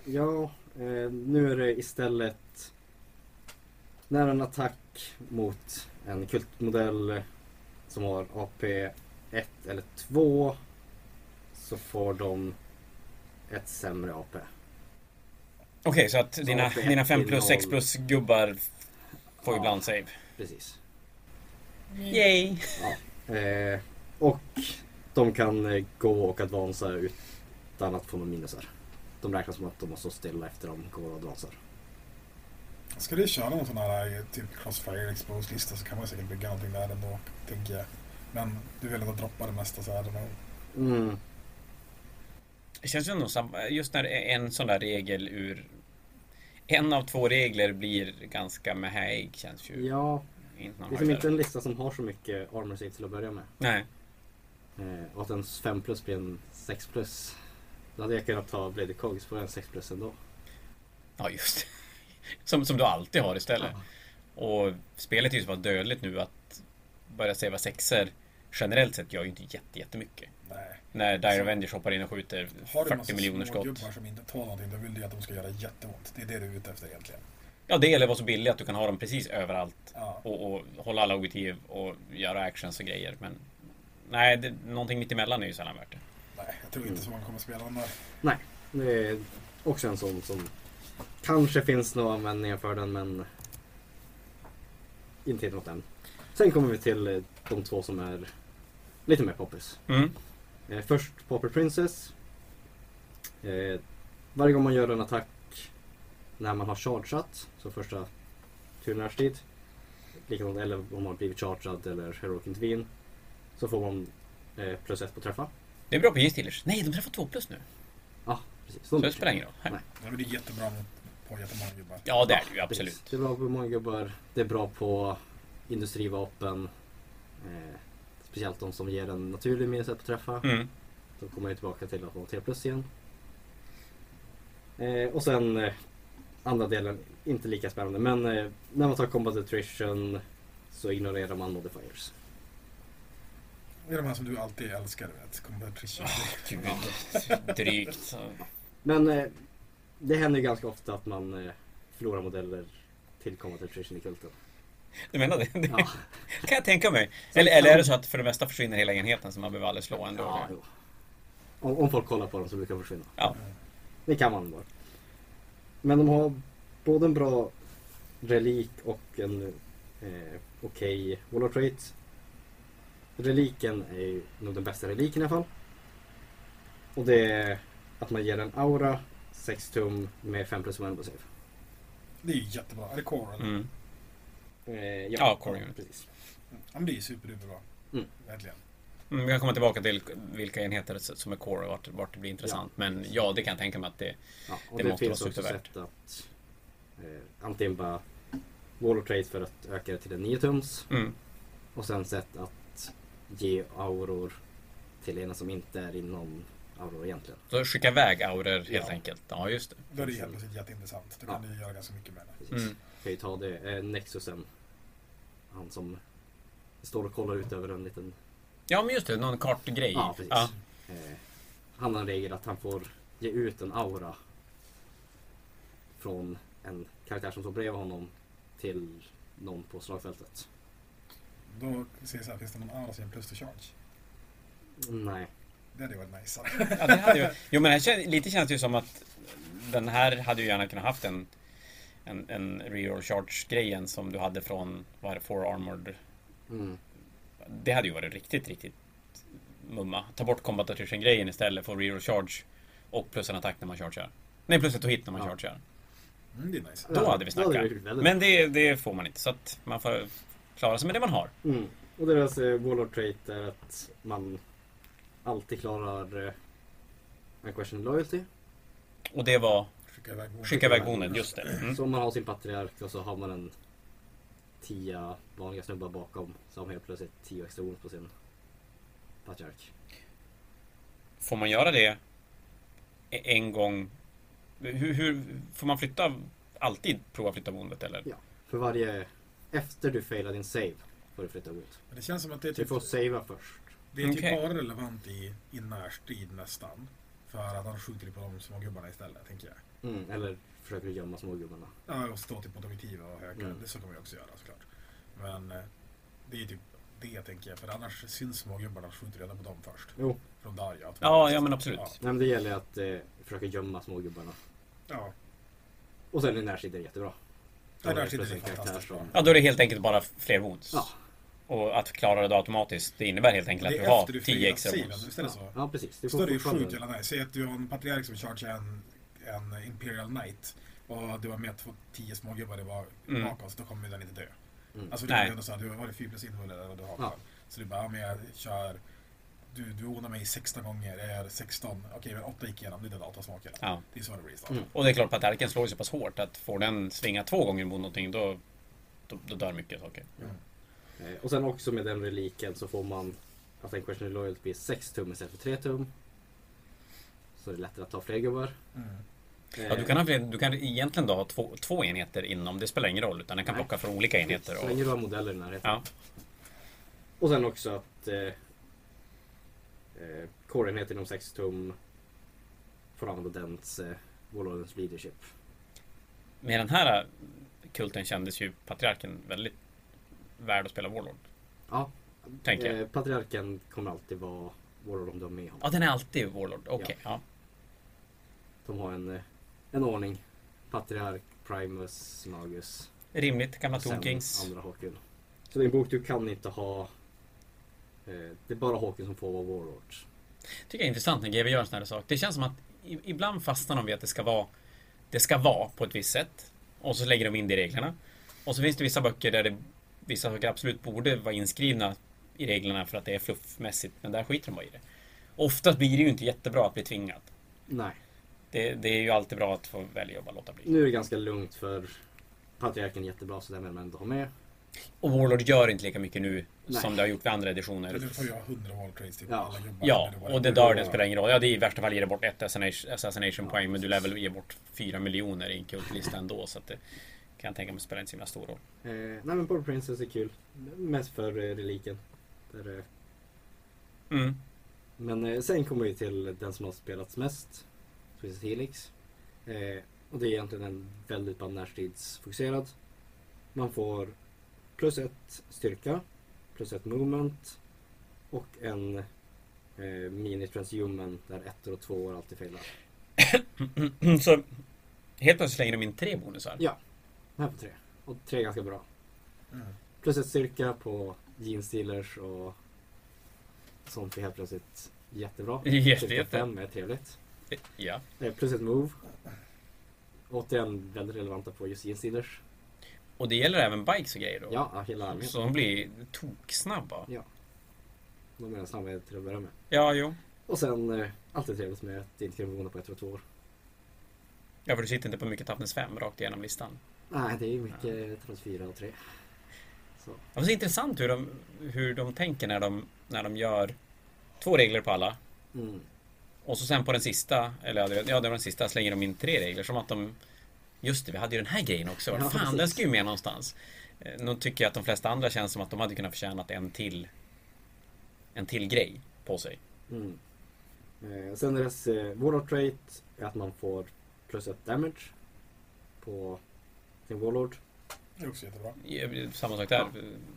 Ja, eh, nu är det istället när en attack mot en kultmodell som har AP 1 eller 2 så får de ett sämre AP. Okej, så att dina, dina 5 plus innehåll. 6 plus gubbar får Ja. ibland save. Precis. Yay! Eh, och de kan eh, gå och advansa utan att få några minusar. De räknas som att de måste stå stilla efter de går och advansar. Ska du köra någon sån här eh, typ Crossfire Exposed-lista så kan man säkert bygga någonting där ändå, tänker jag. Men du vill ändå droppa det mesta så här. Mm. Det känns ju ändå som, just när en sån där regel ur... En av två regler blir ganska mehäig känns ju Ja, inte det är som inte en lista som har så mycket armor save till att börja med. Nej. Eh, och att en 5 plus blir en 6 plus. Då hade jag kunnat ta Blade Cogs på en 6 plus ändå. Ja, just det. Som, som du alltid har istället. Och spelet är ju så pass dödligt nu att börja sava sexer generellt sett gör ju inte jätte, jättemycket. Nej. När Dire Avengers hoppar in och skjuter Har du 40 massa miljoner skott. gubbar som inte tål någonting, då vill du ju att de ska göra jätteont. Det är det du är ute efter egentligen. Ja, det eller vara så billig att du kan ha dem precis överallt. Ja. Och, och hålla alla objektiv och göra actions och grejer. Men nej, det, någonting mitt emellan är ju sällan värt det. Nej, jag tror inte Mm. så många kommer spela den där. Nej, det är också en sån som kanske finns några användningar för den men inte hittat något än. Sen kommer vi till eh, de två som är lite mer poppis. Mm. Eh, först Popper Princess. Eh, varje gång man gör en attack när man har chargeat, så första turnärstid. Likadant eller om man har blivit chargead eller Heroic Intervene. Så får man eh, plus ett på träffa. Det är bra på G-Steelers. Nej, de träffar två plus nu. Ja, precis. Så det spelar ingen roll. Nej. Men det är jättebra på jättemånga gubbar. Ja, det är det ju absolut. precis. Det är bra på många gubbar. Det är bra på industrivapen. Eh, speciellt de som ger en naturlig minus på träffa. Mm. Då kommer jag tillbaka till att vara T plus igen. Eh, och sen eh, andra delen, inte lika spännande. Men eh, när man tar combat attrition så ignorerar man modifiers. Det är de här som du alltid älskar, vet. Competition. Gud, drygt. Men eh, det händer ju ganska ofta att man eh, förlorar modeller till Combat Attrition i kulten. Du menar det? Det Ja, kan jag tänka mig. Eller, eller är det så att för det mesta försvinner hela enheten så man behöver aldrig slå ändå? ja jo. om, om folk kollar på dem så brukar de försvinna. Ja. Det kan man bara. Men de har både en bra relik och en eh, okej okay trait. Reliken är ju nog den bästa reliken i alla fall. Och det är att man ger en aura 6 tum med 5 plus 1 save. Det är ju jättebra. Är det core eller? Mm. Eh, Ja, core unit. precis. Ja, men det är ju superduper bra. Mm. Verkligen. Mm, vi kan komma tillbaka till vilka enheter som är core och vart, vart det blir intressant. Men ja, det kan jag tänka mig att det... Ja, och Det det, måste finns vara också supervärt. sätt att eh, antingen bara wall of trade för att öka det till en 9 tums Mm. och sen sätt att ge auror till ena som inte är inom auror egentligen. Så skicka iväg auror helt Ja. enkelt. Ja, just det. Då är det helt jätteintressant. Då kan Ja. du göra ganska mycket med det. Mm. Kan ju ta det, eh, Nexusen. Han som står och kollar ut över en liten... Ja, men just det. Någon kartgrej. Ja, precis. Ja. Eh, han har en regel att han får ge ut en aura från en karaktär som står bredvid honom till någon på slagfältet. Då ser jag så här, finns det någon aura som ger plus to charge? Nej. Det hade ju varit nice. Ja, det hade ju, jo men kän, lite känns det ju som att den här hade ju gärna kunnat haft en en, en reroll charge grejen som du hade från, vad är det, Four Armored. Mm. Det hade ju varit riktigt, riktigt mumma. Ta bort combat attrition grejen istället för reroll charge och plus en attack när man chargear. Nej, plus ett hit när man Ja. chargear. Mm, det är nice. Då hade vi snackat. Men det, det får man inte, så att man får klara sig med det man har. Mm. Och deras eh, Warlord trait är att man alltid klarar eh, Unquestioned Loyalty. Och det var Skicka iväg vår- skicka iväg bonden, just det. Mm. Så om man har sin patriark och så har man en tia vanliga snubbar bakom man helt plötsligt 10 extra bonus på sin patriark. Får man göra det e- en gång? Hur, hur får man flytta? Alltid prova flytta bondet eller? Ja. För varje... Efter du failar din save får du flytta bonus. Men det känns som att det är Du typ, får savea först. det är typ bara relevant i, i närstrid nästan. För att han skjuter på de små gubbarna istället, tänker jag. Mm. Eller försöker du gömma smågubbarna. Ja, och stå typ mot objektiv och höka. Mm. Det så man ju också göra såklart. Men eh, det är typ det tänker jag. För annars syns smågubbarna skjuter redan på dem först. Jo. Från Darja. Ja, ja men absolut. Ja. Nej, men det gäller att eh, försöka gömma smågubbarna. ja. Och sen i närstrid är det jättebra. Ja, Då där är det det fantastiskt bra. Ja, då är det helt enkelt bara fler wounds. Ja. Och att klara det automatiskt, det innebär helt enkelt Det att du har efter du 10 firar extra wounds. är det så? Ja, precis. Så får är det ju nice. Säg att du har en patriark som chargear en, en Imperial Knight. Och du har med två, tio smågubbar bak- Mm. bakåt. Då kommer den inte dö. Mm. Alltså det Nej. är ändå så att du har varit 4 plus inrullad och du har Ja. ja. Så du bara, ja, men jag kör... Du, du onar mig 16 gånger, jag gör 16. Okej, men 8 gick igenom. Det är den 8 smakar. Ja. Det är så det blir. Mm. Och det är klart, patriarken slår ju så pass hårt att får den svinga två gånger mot någonting då, då, då dör mycket saker. Mm. Eh, Och sen också med den reliken så får man att en question loyalty blir 6 tum istället för 3 tum. Så det är lättare att ta fler gubbar. Mm. Ja, du, kan ha, fler- du kan egentligen då ha två, två enheter inom, det spelar ingen roll, utan den kan Nej. plocka från olika enheter. Så länge du har modeller i närheten. ja. Och sen också att eh, eh, core-enheten inom 6 tum får använda dens eh, Warlordens leadership. Med den här äh, kulten kändes ju patriarken väldigt värd att spela Warlord. Ja, Tänker jag. eh, patriarken kommer alltid vara Warlord om du har med honom. Ja, den är alltid Warlord. Okej, ja. De har en, eh, en ordning. Patriark, Primus, Magus. Rimligt, gamla Tonkings. andra Hawken. Så det är en bok du kan inte ha. Eh, det är bara Hawken som får vara Warlord. tycker jag är intressant när GW gör en sån här sak. Det känns som att ibland fastnar de vid att det ska vara Det ska vara på ett visst sätt. Och så lägger de in det i reglerna. Och så finns det vissa böcker där det, vissa saker absolut borde vara inskrivna i reglerna för att det är fluffmässigt. Men där skiter de bara i det. Oftast blir det ju inte jättebra att bli tvingad. Nej, Det, det är ju alltid bra att få välja att bara låta bli. nu är det ganska lugnt för Patriarken är jättebra så den vill man ändå ha med. Och Warlord gör inte lika mycket nu Nej. som det har gjort vid andra editioner. Men du får ha 100 wall trades till Ja. alla gubbar. Ja, och det bara- dör, det spelar ingen roll. Ja, det är i värsta fall ger det bort ett assassination, poäng, men du lär väl ge bort 4 miljoner i en kultlista ändå, så att det kan jag tänka mig spelar inte så himla stor roll. Eh, nej men Border Princess är kul. Mest för eh, reliken. Där, eh, Mm. Men eh, sen kommer vi till den som har spelats mest. Twisted Helix. Eh, och det är egentligen en väldigt bra närstridsfokuserad. Man får plus ett styrka, plus ett movement och en eh, mini transhuman där ettor och tvåor alltid failar. Så helt plötsligt slänger de in tre bonusar. Ja, här på tre. Och tre är ganska bra. Mm. Plus ett styrka på Gene Stealers och sånt är helt plötsligt jättebra. Jätte, Styrka jätte. fem är trevligt. Ja. Eh, Plus ett move. Återigen väldigt relevanta på just Gene Stealers. Och det gäller även bikes och grejer då? Ja, ja, hela armén. Så de blir toksnabba? Ja. De är snabba till att börja med. Ja, jo. Och sen eh, alltid trevligt med att det inte kan vara på ett och två år. Ja, för du sitter inte på mycket Toughness 5 rakt igenom listan. Nej, det är mycket Trans 4 och 3. Så. Det var så intressant hur de, hur de tänker när de, när de gör två regler på alla. Mm. Och så sen på den sista, eller ja, det- ja, det var den sista, slänger de in tre regler. Som att de... Just det, vi hade ju den här grejen också. Ja, fan, precis. den ska ju med någonstans. Eh, Nu tycker jag att de flesta andra känns som att de hade kunnat förtjänat en till... En till grej på sig. Mm. Eh, sen deras eh, Warlord trait är att man får plus ett damage på sin Warlord. Det är också jättebra. Eh, Samma sak där.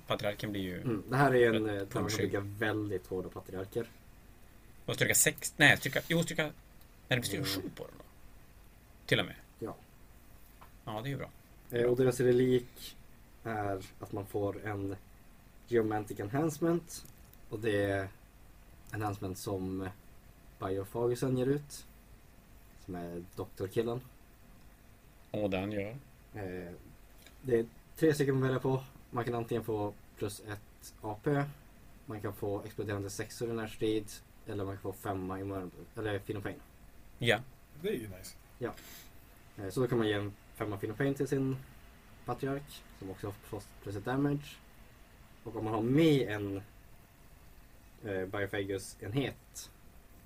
Patriarken blir ju... Mm. Det här är en eh, Pushing. som bygger väldigt hårda patriarker. Och styrka 6... Nej, styrka... Jo, styrka... Nej, det blir styrka Mm. 7 på den då. Till och med. Ja. Ja, det är bra. Eh, och deras relik är att man får en Geomantic Enhancement. Och det är enhancement som Biofagusen ger ut. Som är doktorkillen. Och den gör... Eh, det är tre stycken man väljer på. Man kan antingen få plus ett AP. Man kan få exploderande sexor i närstrid. Eller man kan få femma i mör- eller Fino Pain. Ja. Det är ju nice. Eh, så då kan man ge en femma Fino Pain till sin patriark. Som också har plus ett damage. Och om man har med en eh, Biofagus-enhet.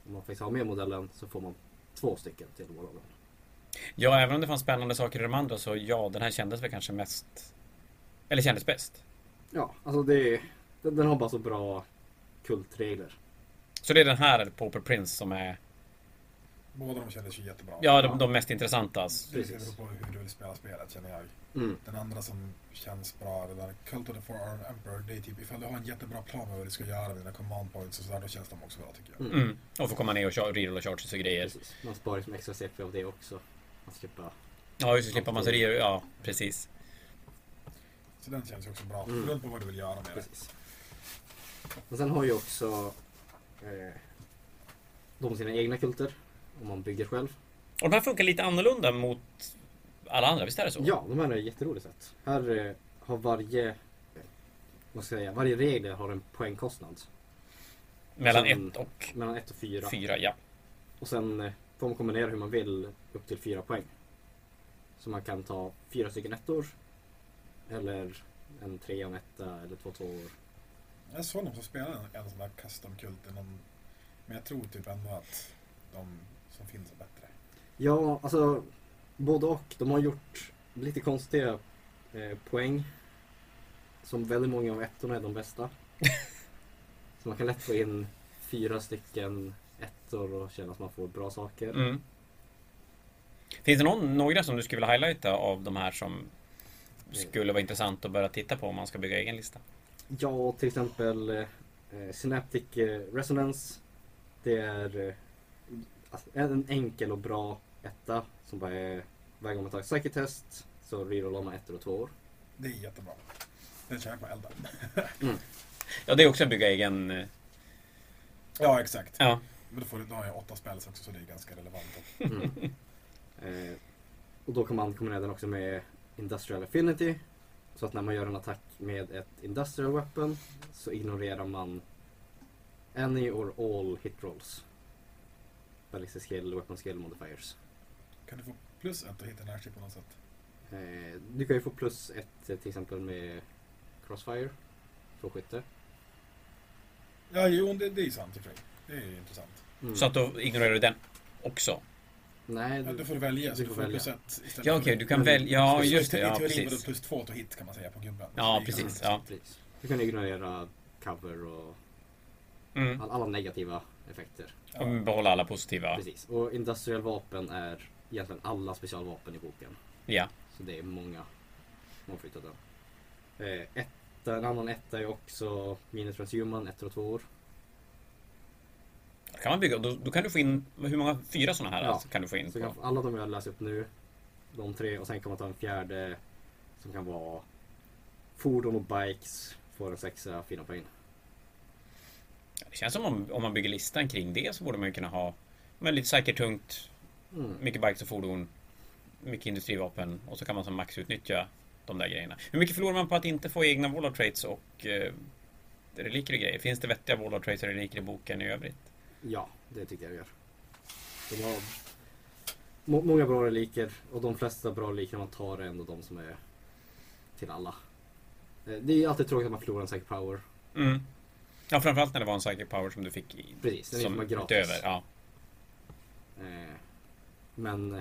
Om man faktiskt har med modellen så får man två stycken till Warlorden. Ja, även om det fanns spännande saker i de andra så ja, den här kändes väl kanske mest... Eller kändes bäst. Ja, alltså det den, den har bara så bra kultregler. Så det är den här Pauper Prince som är... Båda de kändes ju jättebra. Ja, de, de mest intressanta. Det precis. beror på hur du vill spela spelet känner jag. Mm. Den andra som känns bra, det där Cult of the Four Emperor, det är typ ifall du har en jättebra plan med vad du ska göra med dina command points och sådär, då känns de också bra tycker jag. Mm. Mm. Och få komma ner och köra reroll och charges och grejer. Precis. Man sparar liksom extra CP av det också. Man slipper... Ja, just det. Slippa massa reroll. Ja, precis. Så den känns ju också bra. Mm. Beroende på vad du vill göra med det. Precis. Men sen har ju också eh, de sina egna kulter. Om man bygger själv. Och de här funkar lite annorlunda mot alla andra, visst är det så? Ja, de här är jätteroligt sätt. Här eh, har varje vad ska jag säga, varje regel har en poängkostnad. Mellan Sen- ett och Mellan 1 och 4. fyra, ja. Och sen eh, får man kombinera hur man vill upp till 4 poäng. Så man kan ta fyra stycken ettor. Eller en trea och en etta eller två tvåor. Jag såg någon som spelade en, en sån där custom kult i någon, Men jag tror typ ändå att de som finns är bättre. Ja, alltså både och. De har gjort lite konstiga eh, poäng. Som väldigt många av ettorna är de bästa. Så man kan lätt få in fyra stycken ettor och känna att man får bra saker. Mm. Finns det någon, några som du skulle vilja highlighta av de här som skulle vara intressant att börja titta på om man ska bygga egen lista? Ja, till exempel eh, Synaptic eh, Resonance. Det är eh, alltså, en enkel och bra etta som bara är varje gång man tar ett psychic test så rerollar man ettor och tvåor. Det är jättebra. Den kör jag på elden. Ja, det är också att bygga egen... eh, Ja, exakt. Ja. Men då, får du, då har jag åtta spel också så det är ganska relevant. Mm. eh, och då kan man kombinera den också med Industrial Affinity. Så att när man gör en attack med ett Industrial Weapon så ignorerar man any or all hit rolls. Ballistic skill, weapon skill modifiers. Kan du få plus ett och hitta närstrid på något sätt? Eh, du kan ju få plus ett eh, till exempel med Crossfire. För skytte. Ja, jo, det, det är sant i och för sig. Det är intressant. Mm. Så att då ignorerar du den också. Nej, Ja, då får du välja. Så du du får får plus välja. ett istället Ja, okej, du kan välja... Ja, just det. i Ja, teorin var det plus två till hit kan man säga på gubben. Ja, precis, ja. Precis. Du kan ignorera cover och Mm. All, alla negativa effekter. Och behålla alla positiva. Precis. Och industrial vapen är egentligen alla specialvapen i boken. Ja. Så det är många den. Eh, etta, en annan etta är också Mini Transhuman, ettor och tvåor. Kan man bygga, då, då kan du få in, hur många? Fyra sådana här Ja. alltså, kan du få in Så kan, alla de jag läser upp nu, de tre, och sen kan man ta en fjärde som kan vara fordon och bikes, får en sexa fina poäng. Det känns som om, om man bygger listan kring det så borde man ju kunna ha men lite säkert tungt, Mm. mycket bikes och fordon, mycket industrivapen och så kan man som max utnyttja de där grejerna. Hur mycket förlorar man på att inte få egna Warlord traits och eh, reliker och grejer? Finns det vettiga Warlord traits och reliker i boken i övrigt? Ja, det tycker jag det gör. De har må, många bra reliker och de flesta bra reliker man tar är ändå de som är till alla. Eh, Det är alltid tråkigt att man förlorar en psychic power. Mm. Ja, framförallt när det var en psychic power som du fick i, Precis, den som som gratis. utöver. Ja. Eh, Men eh,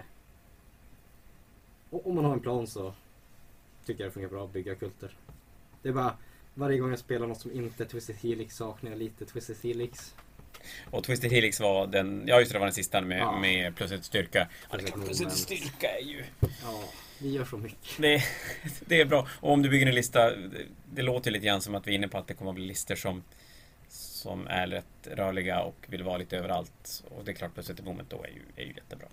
om man har en plan så tycker jag det funkar bra att bygga kulter. Det är bara varje gång jag spelar något som inte är Twisted Helix saknar jag lite Twisted Helix. Och Twisted Helix var den, ja just det, var den sista med, Ja. med plus ett styrka. Ja, det är Plus ett klart, plus ett styrka är ju... Ja, det gör så mycket. Det, det är bra. Och om du bygger en lista, det, det låter lite grann som att vi är inne på att det kommer att bli listor som som är rätt rörliga och vill vara lite överallt. Och det är klart, plus ett moment då är ju, är ju jättebra.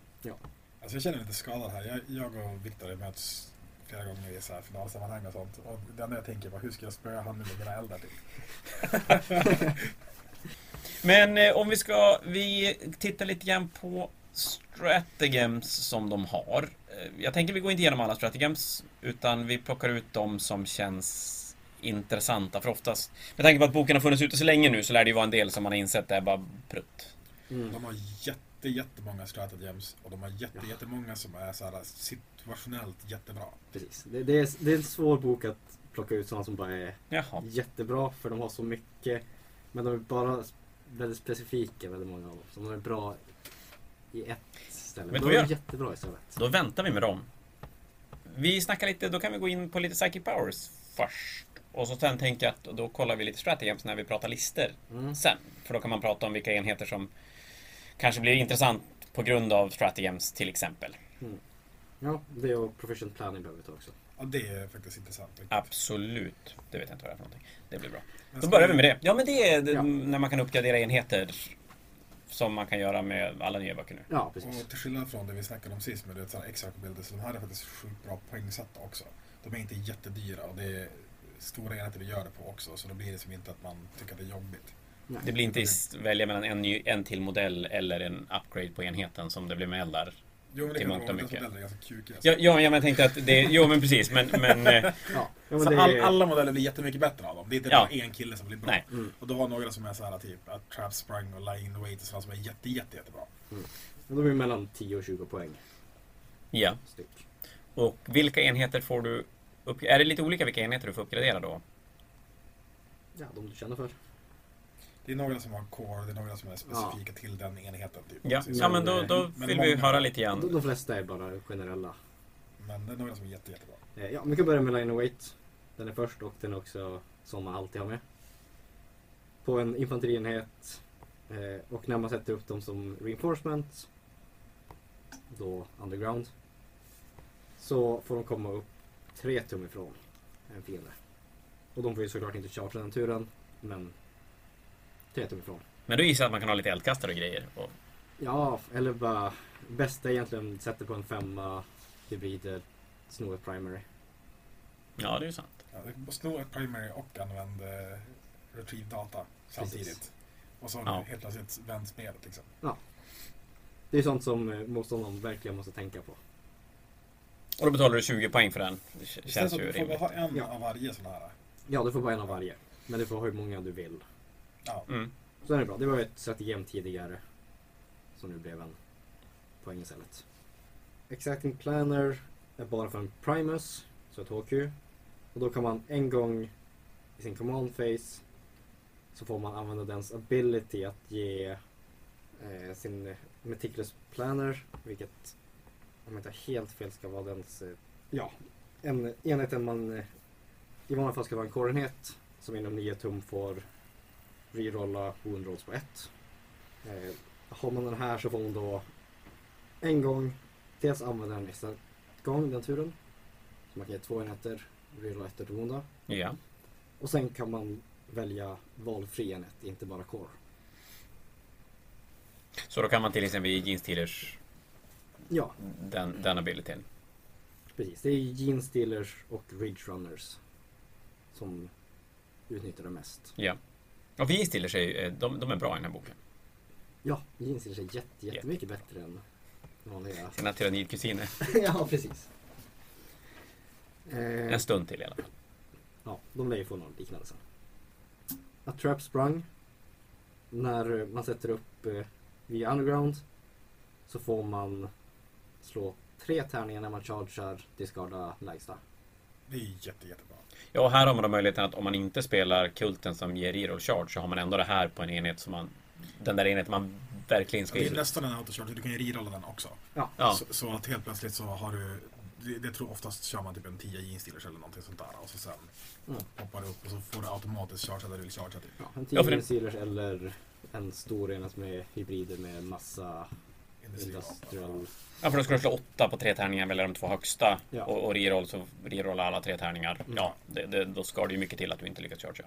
Alltså jag känner mig lite skadad här. Jag, jag och Viktor har möts flera gånger i så här finalsammanhang och sånt. Och det enda jag tänker på hur ska jag spöa han nu med mina eldar till? Men eh, om vi ska, vi tittar lite grann på stratagems som de har. Eh, Jag tänker vi går inte igenom alla stratagems utan vi plockar ut de som känns intressanta för oftast. Med tanke på att boken har funnits ute så länge nu så lär det ju vara en del som man har insett är bara prutt. Mm. De har jätte, jättemånga stratagems och de har jätte, Ja. jättemånga som är så här situationellt jättebra. Precis. Det, det, är, det är en svår bok att plocka ut sådana som bara är Jaha. jättebra för de har så mycket. Men de är bara väldigt specifika, väldigt många av dem. Så de är bra i ett ställe. Men du de vad är jättebra istället. Då väntar vi med dem. Vi snackar lite, då kan vi gå in på lite Psychic Powers först. Och så sen tänker jag att då kollar vi lite stratagems när vi pratar lister Mm. sen. För då kan man prata om vilka enheter som kanske blir intressant på grund av stratagems till exempel. Ja, det och proficient planning behöver vi ta också. Ja, det är faktiskt intressant. Absolut. Det vet jag inte vad det är för någonting. Det blir bra. Då börjar vi med det. Ja men det är Ja. när man kan uppgradera enheter. Som man kan göra med alla nya böcker nu. Ja, precis. Och till skillnad från det vi snackade om sist med extra bilder så de här är faktiskt sjukt bra poängsatta också. De är inte jättedyra och det är stora enheter vi gör det på också så då blir det som inte att man tycker att det är jobbigt. Nej. Det blir inte is- välja mellan en, ny, en till modell eller en upgrade på enheten som det blir med eldar. Jo men det Till mångt och att mycket. modeller är ganska kukiga. Ja, ja, ja men jag tänkte att det... Jo men precis men... men eh, Ja, ja men all, är... alla modeller blir jättemycket bättre av dem. Det är inte Ja. bara en kille som blir bra. Nej. Mm. Och då har några som är så här typ att Trap Sprung och Lying in the Wait och sådana som är jätte, jätte, jättebra. Men de är mellan 10 och 20 poäng ja. styck. Och vilka enheter får du... Upp, är det lite olika vilka enheter du får uppgradera då? Ja, de du känner för. Det är några som har core, det är några som är specifika till den enheten. Typ. Ja, ja men då, då Men vill vi många- höra lite De, grann. de flesta är bara generella. Men det är några som är jätte, jättebra. Eh, Ja, vi kan börja med Line of Weight. Den är först och den är också som man alltid har med. På en infanterienhet eh, och när man sätter upp dem som reinforcement, då underground, så får de komma upp tre tum ifrån en fiende. Och de får ju såklart inte charge den turen, men tre tum ifrån. Men då gissar jag att man kan ha lite eldkastare och grejer. Och, Ja, eller bara bästa är egentligen sätter på en femma hybrider, snor ett primary. ja, det är ju sant. Ja, det är sno ett primary och använd eh, retrieve data samtidigt. Precis. Och så Ja. helt plötsligt vänd spelet liksom. Det är sånt som eh, motståndaren verkligen måste tänka på. Och då betalar du 20 poäng för den. Det Istället känns ju du får rimligt. bara ha en Ja. av varje sån här. Ja, du får bara en av varje. Men du får ha hur många du vill. Ja. Mm. Så den är bra. Det var ett strategem tidigare. Som nu blev en poäng istället. Exacting Planner är bara för en Primus, så ett HQ. Och då kan man en gång i sin command phase så får man använda dens ability att ge eh, sin Meticulous Planner, vilket om jag inte helt fel ska vara dens, eh, ja, en enheten man eh, i vanliga fall ska vara en core-enhet som inom 9 tum får rerolla wound rolls på ett. Eh, har man den här så får man då en gång dels använda den nästa gång den turen. Så man kan ge två enheter, rerolla ett och wounda. Ja. Och sen kan man välja valfri enhet, inte bara core. Så då kan man till exempel ge Gene Stealers Ja, den, den abilityn. precis. Det är Gene Stealers och Ridge Runners som utnyttjar det mest. Ja. Och Gene Stealers är, ju- de, de är bra i den här boken. Ja, Gene Stealers är jätte, jättemycket bättre än vanliga. Sina tyrannidkusiner. ja, precis. Eh, En stund till i alla fall. Ja, de lär ju få något liknande sen. A Trap Sprung. När man sätter upp eh, via Underground så får man slå tre tärningar när man chargear, discarda lägsta. Det är jätte, jättebra. Ja, och här har man då möjligheten att om man inte spelar kulten som ger reroll charge så har man ändå det här på en enhet som man... Den där enheten man verkligen ska... Det är nästan en autocharge, du kan ju rerolla den också. Ja, Ja. Så, så att helt plötsligt så har du det, det tror oftast kör man typ en 10 jeansstealers eller någonting sånt där och så sen Mm. poppar det upp och så får du automatiskt chargea där du vill chargea typ. ja en Ja, för 10 det- Steelers eller en stor enhet med hybrider med massa. Industrial... Ja, för då ska du slå åtta på tre tärningar, välja de två högsta. Ja. Och, och reroll så rerolla alla tre tärningar. Mm. Ja, det, det, då ska det ju mycket till att du inte lyckas chargea.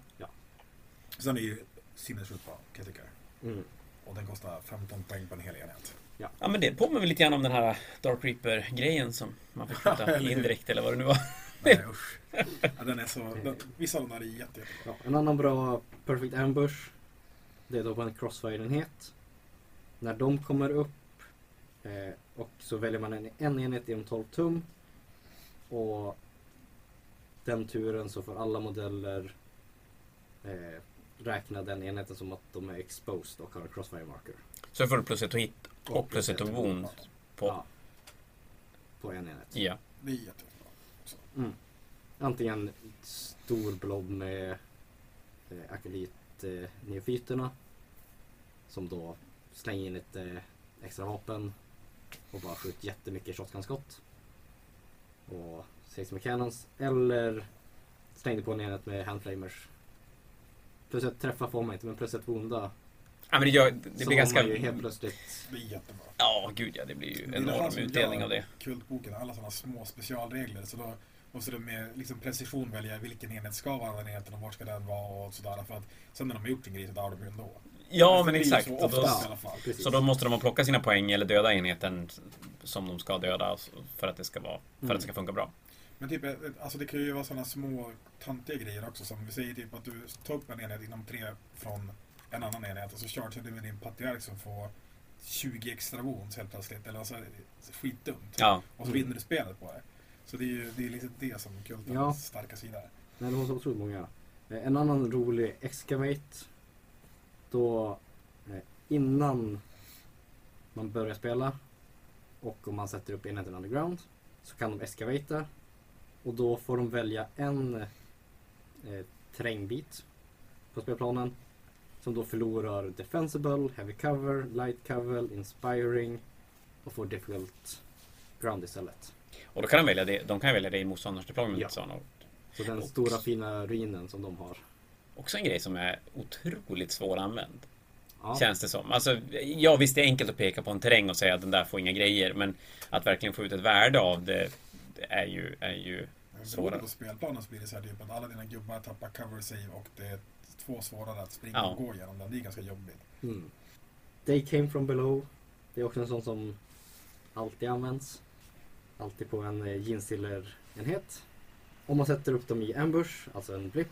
Sen är det ju sinnessjukt bra kan jag tycka. Mm. Och den kostar 15 poäng på en hel enhet. Ja, men det påminner väl lite grann om den här Dark Reaper-grejen som man fick skjuta indirekt eller vad det nu var. Nej usch. Ja, den är så, den, vissa av de där är jätte, jättebra. Ja, en annan bra Perfect Ambush. Det är då på en Crossfire-enhet. När de kommer upp eh, och så väljer man en, en enhet inom 12 tum. Och den turen så får alla modeller eh, räkna den enheten som att de är exposed och har Crossfire marker. Så får du plus ett hit och plus ett wound på... Ja, på en enhet. Ja. Det är jättebra. Mm. Antingen stor blob med eh, akylit eh, neofyterna. Som då slänger in ett eh, extra vapen och bara skjuter jättemycket shotgun-skott. Och sex med cannons. Eller slängde på en enhet med handflamers. Plus ett träffa får man inte men plus ett wounda. Ja, men det, gör, det blir ganska... ju helt plötsligt. Det är jättebra. Ja, gud ja. Det blir ju Det enorm utdelning av det. Kultboken, alla sådana små specialregler. Så då måste du med liksom precision välja vilken enhet ska vara den enheten och vart ska den vara och sådär. För att sen när de har gjort en grej så dör de ju ändå. Ja, men exakt. Så Och då, oftast i alla fall. Precis. så då måste de plocka sina poäng eller döda enheten som de ska döda för att det ska, vara, för att det ska funka bra. Men typ, eh, alltså det kan ju vara sådana små tantiga grejer också. Som vi säger typ att du tar upp en enhet inom tre från en annan enhet och så chargear du med din patriark som får 20 extra wounds helt plötsligt. Eller alltså, skitdumt. Ja, Och så vinner du spelet på det. Så det är ju det är liksom det som kultens Ja. starka sida är. Nej, det var så otroligt många. Eh, En annan rolig Excavate. Då eh, innan man börjar spela och om man sätter upp enheten underground så kan de excavata och då får de välja en eh, terrängbit på spelplanen som då förlorar defensible, heavy cover, light cover, inspiring och får difficult ground istället. och då kan de välja det, de kan välja det i motståndarens deployment Ja. Så den Och- stora fina ruinen som de har. Också en grej som är otroligt svåranvänd. Ja. Känns det som. Alltså, ja visst det är enkelt att peka på en terräng och säga att den där får inga grejer. Men att verkligen få ut ett värde av det, det är ju, är ju Svårare. Beroende på spelplanen så blir det så här typ att alla dina gubbar tappar cover save och det är två svårare att springa Ja. och gå igenom den. Det är ganska jobbigt. Mm. They came from below. Det är också en sån som alltid används. Alltid på en eh, enhet Om man sätter upp dem i ambush, alltså en blip.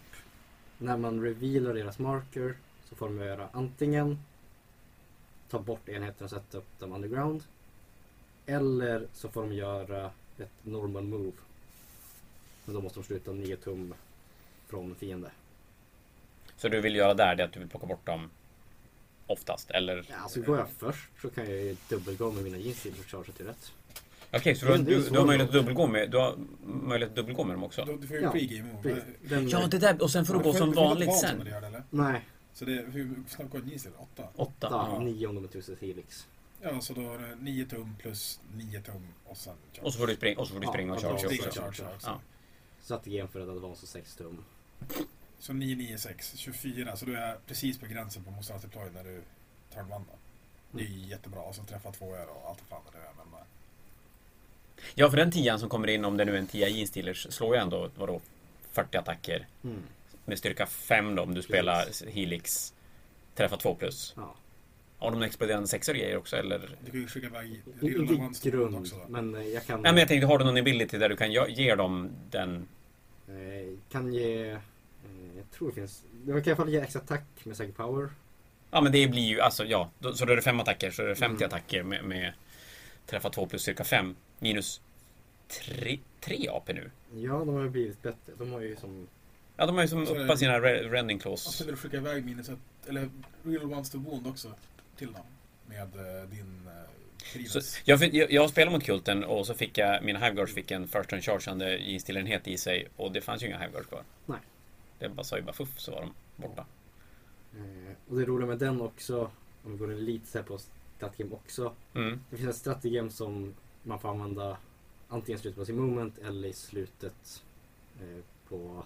När man revealar deras marker så får de göra antingen ta bort enheten och sätta upp dem underground. Eller så får de göra ett normal move. Men då måste de sluta 9 tum från fiende. Så du vill göra där det är att du vill plocka bort dem oftast? Eller? Ja, alltså går jag först så kan jag ju dubbelgå med mina jeans och charge till rätt. Okej, så du, du, du har möjlighet att dubbelgå med, du har möjlighet att dubbelgå med dem också? Du, du får ju Ja, pre-game Ja, det där, och sen får du gå som vanligt sen. du det, eller? Nej, Så det hur snabbt går jeans? Åtta? Åtta? ja. Ja. nio om de är tusen helix. Ja, så då är det 9 tum plus 9 tum och sen charge. Och så får du springa, och så får du Ja, springa och och charge också. och charge också. Ja. För att det var så 6 tum. Så 9, 9, 6, 24. Så du är precis på gränsen på motståndarens deploy när du tar en vanda. Det är ju jättebra. Och så träffa två öre och allt vad fan det är. Men, Ja, för den tian som kommer in, om det nu är en tia i Steelers, slår ju ändå, vadå, 40 attacker. Mm. Med styrka 5 då, om du spelar Helix. Träffa 2 plus. Ja. Har de exploderande sexor grejer också, eller? du kan ju skicka iväg grund, också. Då. men eh, jag kan, Nej, men jag tänkte, har du någon ability där du kan ge- ge dem den? eh, kan ge... Eh, jag tror det finns... Jag kan i alla fall ge extra attack med Psychic Power. Ja, men det blir ju, alltså ja. Då, så då är det 5 attacker, så är det 50 Mm. attacker med, med träffa 2 plus cirka 5. Minus 3, 3 AP nu. Ja, de har ju blivit bättre. De har ju som... Ja, de har ju som Så uppat sina re- rending Och clause. så vill du skicka iväg minus ett, eller Real Ones to Wound också till dem. Med eh, din uh, Så, jag, fick- jag, jag spelade mot Kulten och så fick jag, mina Hiveguards fick en first turn chargeande jeanstillenhet i sig och det fanns ju inga Hiveguards kvar. Nej. Det bara sa ju bara fuff så var de borta. Eh, och det roliga med den också, om vi går in lite så här på statgame också. Mm. Det finns ett strategem som man får använda antingen slutet på sin moment eller i slutet eh, på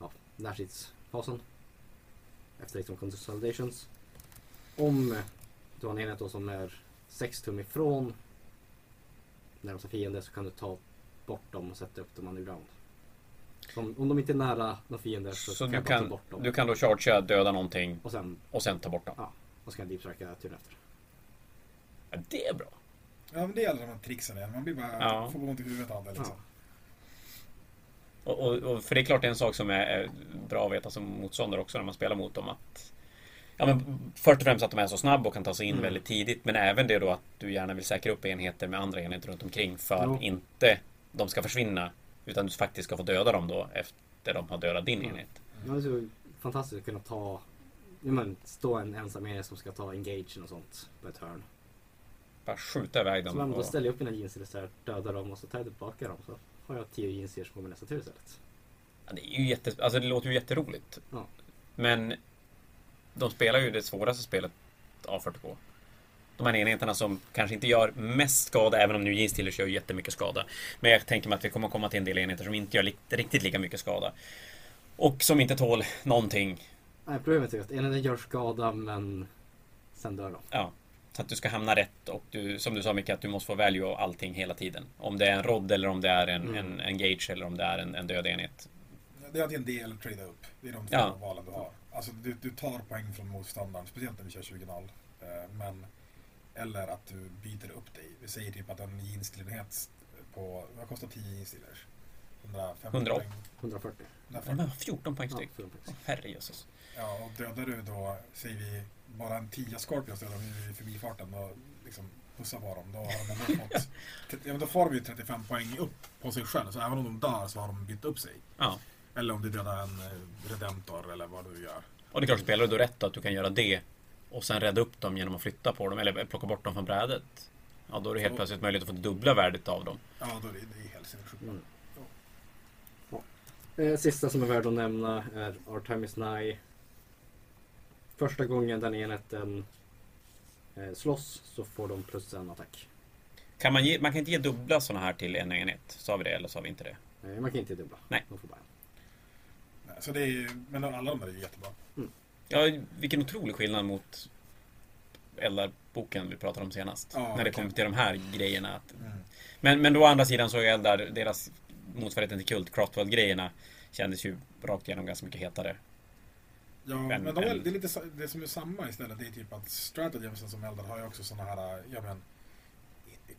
ja, närstridsfasen. Efter liksom consolidations. Om du har en enhet då som är 6 tum ifrån närmsta fiende så kan du ta bort dem och sätta upp dem underground. Så om, de inte är nära några fiender så, Så kan du bara ta kan, bort dem. du kan då chargea, döda någonting Och sen och sen ta bort dem. och så kan jag deepstrika turen efter. Ja, det är bra. Ja men det är alla de här tricksen igen. Man blir bara, Ja. får ont i huvudet av det liksom. Och, och, och för det är klart det är en sak som är, är bra att veta som motståndare också när man spelar mot dem att Ja men först och främst att de är så snabba och kan ta sig in Mm. väldigt tidigt men även det då att du gärna vill säkra upp enheter med andra enheter runt omkring för Jo. att inte de ska försvinna utan du faktiskt ska få döda dem då efter de har dödat din Mm. enhet. Det är så fantastiskt att kunna ta ja, men, stå en ensam enhet som ska ta engage och sånt på ett hörn. Bara skjuta iväg Så dem. man, då ställer jag upp mina jeans där, dödar dem och så tar jag tillbaka dem. Så har jag tio jeans som kommer nästa tur istället. ja, det är ju jätte, alltså det låter ju jätteroligt. Ja. Men de spelar ju det svåraste spelet av 42. De här enheterna som kanske inte gör mest skada, även om nu Jeans Steelers gör jättemycket skada. Men jag tänker mig att vi kommer komma till en del enheter som inte gör li- riktigt lika mycket skada. Och som inte tål någonting. Nej, problemet är att enheten gör skada men sen dör de. Ja. Så att du ska hamna rätt och du, som du sa Micke, att du måste få value av allting hela tiden. Om det är en rodd eller om det är en, Mm. en, en gage eller om det är en, en död enhet. Det är det eller trada upp. Det är de två Ja. valen du har. Alltså du, du tar poäng från motståndaren, speciellt när vi kör 20-0. Eh, men, eller att du byter upp dig. Vi säger typ att en jeanstillenhet på, vad kostar 10 jeansstillers? 150 180. poäng. 140. Ja, 140. men 14 poäng Ja, styck. 14 poäng. Herrejösses. Ja, och dödar du då, säger vi, bara en 10 Scorpions dödar vi i förbifarten och liksom pussar på dem. Då har de ändå fått, ja, men då får de ju 35 poäng upp på sig själv. Så även om de dör så har de bytt upp sig. Ja. Eller om du dödar en eh, Redemptor eller vad du gör. Och det är klart, spelar du då rätt då, att du kan göra det och sen rädda upp dem genom att flytta på dem eller plocka bort dem från brädet. Ja, då är det helt plötsligt möjligt att få det dubbla värdet av dem. Ja, då är det, det är helt sinnessjukt. Mm. Eh, sista som är värd att nämna är Our Time Is Nigh. Första gången den enheten eh, slåss så får de plus en attack. Kan man, ge, man kan inte ge dubbla sådana här till en enhet. Sa vi det eller sa vi inte det? Eh, man kan inte dubbla. Nej. De får bara en. Nej, Så det är ju, men alla de där är ju jättebra. Ja, vilken otrolig skillnad mot Eldar-boken vi pratade om senast. Ja, när det verkligen. kommer till de här grejerna. Att, Mm. men, men då å andra sidan så är Eldar, deras motsvarigheten till Kult, Craftworld-grejerna kändes ju rakt igenom ganska mycket hetare. Ja, Men- men, de är, det, är lite, det som är samma istället det är typ att stratagemsen som Eldar har ju också såna här, ja men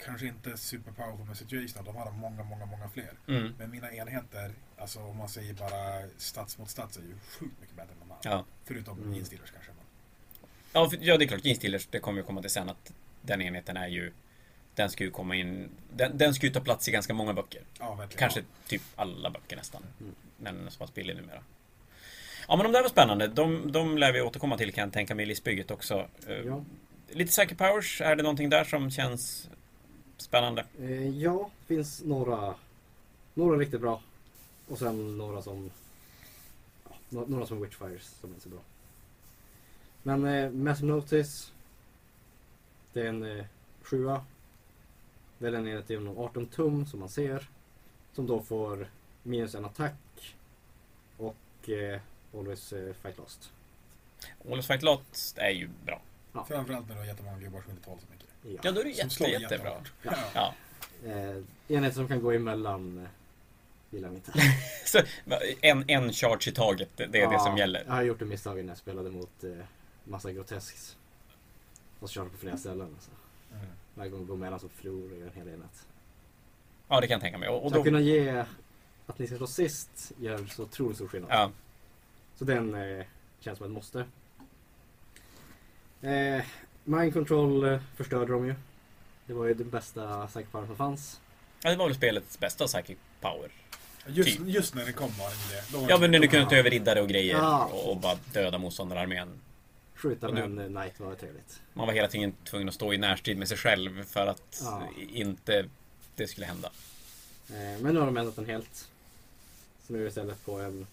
Kanske inte super powerful med situationer, de har många, många, många fler. Mm. Men mina enheter, alltså om man säger bara stats mot stats, är ju sjukt mycket bättre än de här. Ja. Förutom Mm. Steelers kanske. Men. Ja, för, ja, det är klart. Gene Steelers, det kommer vi komma till sen att den enheten är ju... Den ska ju komma in... Den, den ska ju ta plats i ganska många böcker. Ja, verkligen. Kanske typ alla böcker nästan. Mm. Men den är så pass billig numera. Ja men de där var spännande. De, de lär vi återkomma till kan jag tänka mig i listbygget också. Eh, Ja. Lite Psychic Powers, är det någonting där som känns spännande? Eh, ja, finns några, några riktigt bra. Och sen några som ja, nå- några som Witchfires som inte är så bra. Men eh, Massive Notice Det är en eh, sjua. Välj en enhet inom 18 tum som man ser. Som då får minus en attack. Och eh, Always eh, Fight Lost. Always Fight Lost är ju bra. Framförallt när du har jättemånga gubbar som inte tål så mycket. Ja. Ja, då är det Som jätte, slår jättebra. Ja. Ja. Ja. Eh, enheter som kan gå emellan eh, gillar jag inte. Så, en, en charge i taget, det det är det Ja, som gäller. Jag har gjort det misstaget när jag spelade mot eh, massa grotesks. Och så körde på flera ställen. Alltså. Mm. Varje gång jag går emellan så förlorar jag en hel enhet. Ja, det kan jag tänka mig. Och, och så då, att kunna ge att ni ska slå sist gör så otroligt stor skillnad. ja, Så den eh, känns som ett måste. Eh, Mind Control eh, förstörde de ju. Det var ju den bästa psychic power som fanns. ja, det var väl spelets bästa psychic power. Just, Typ. just när det kom var det det. Ja, men när du kunde ta över riddare och grejer Ja. och, och bara döda motståndararmén. Skjuta med en eh, Knight var trevligt. Man var hela tiden tvungen att stå i närstrid med sig själv för att Ja. inte det skulle hända. Eh, men nu har de ändrat den helt. Så nu är det istället på en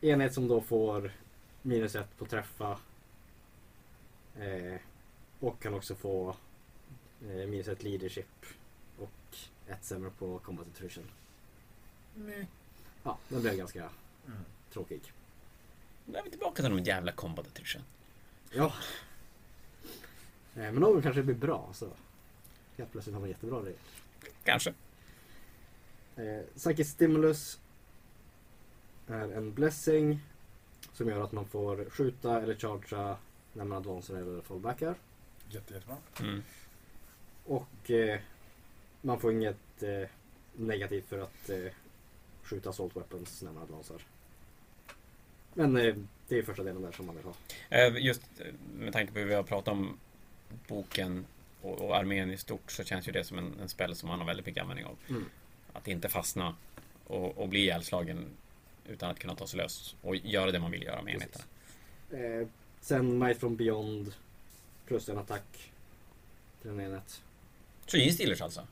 enhet som då får minus ett på träffa. Eh, och kan också få eh, minus ett leadership. Och ett sämre på combat attrition. Nej. Ja, den blev ganska Mm. tråkig. Nu är vi tillbaka till de jävla combat attrition. Ja. Men någon kanske blir bra så. Helt plötsligt har man jättebra regler. Kanske. Eh, Psychic Stimulus är en blessing som gör att man får skjuta eller chargea när man advancear eller fallbackar. Jätte, jättebra. Mm. Och eh, man får inget eh, negativt för att eh, skjuta assault weapons när man advancear. Men eh, det är första delen där som man vill ha. Eh, Just eh, med tanke på hur vi har pratat om boken och, och armén i stort så känns ju det som en, en spel som man har väldigt mycket användning av. Mm. Att inte fastna och, och bli ihjälslagen utan att kunna ta sig lös och göra det man vill göra med enheterna. Eh, sen Might from Beyond plus en attack till en enhet. Så Steelers alltså?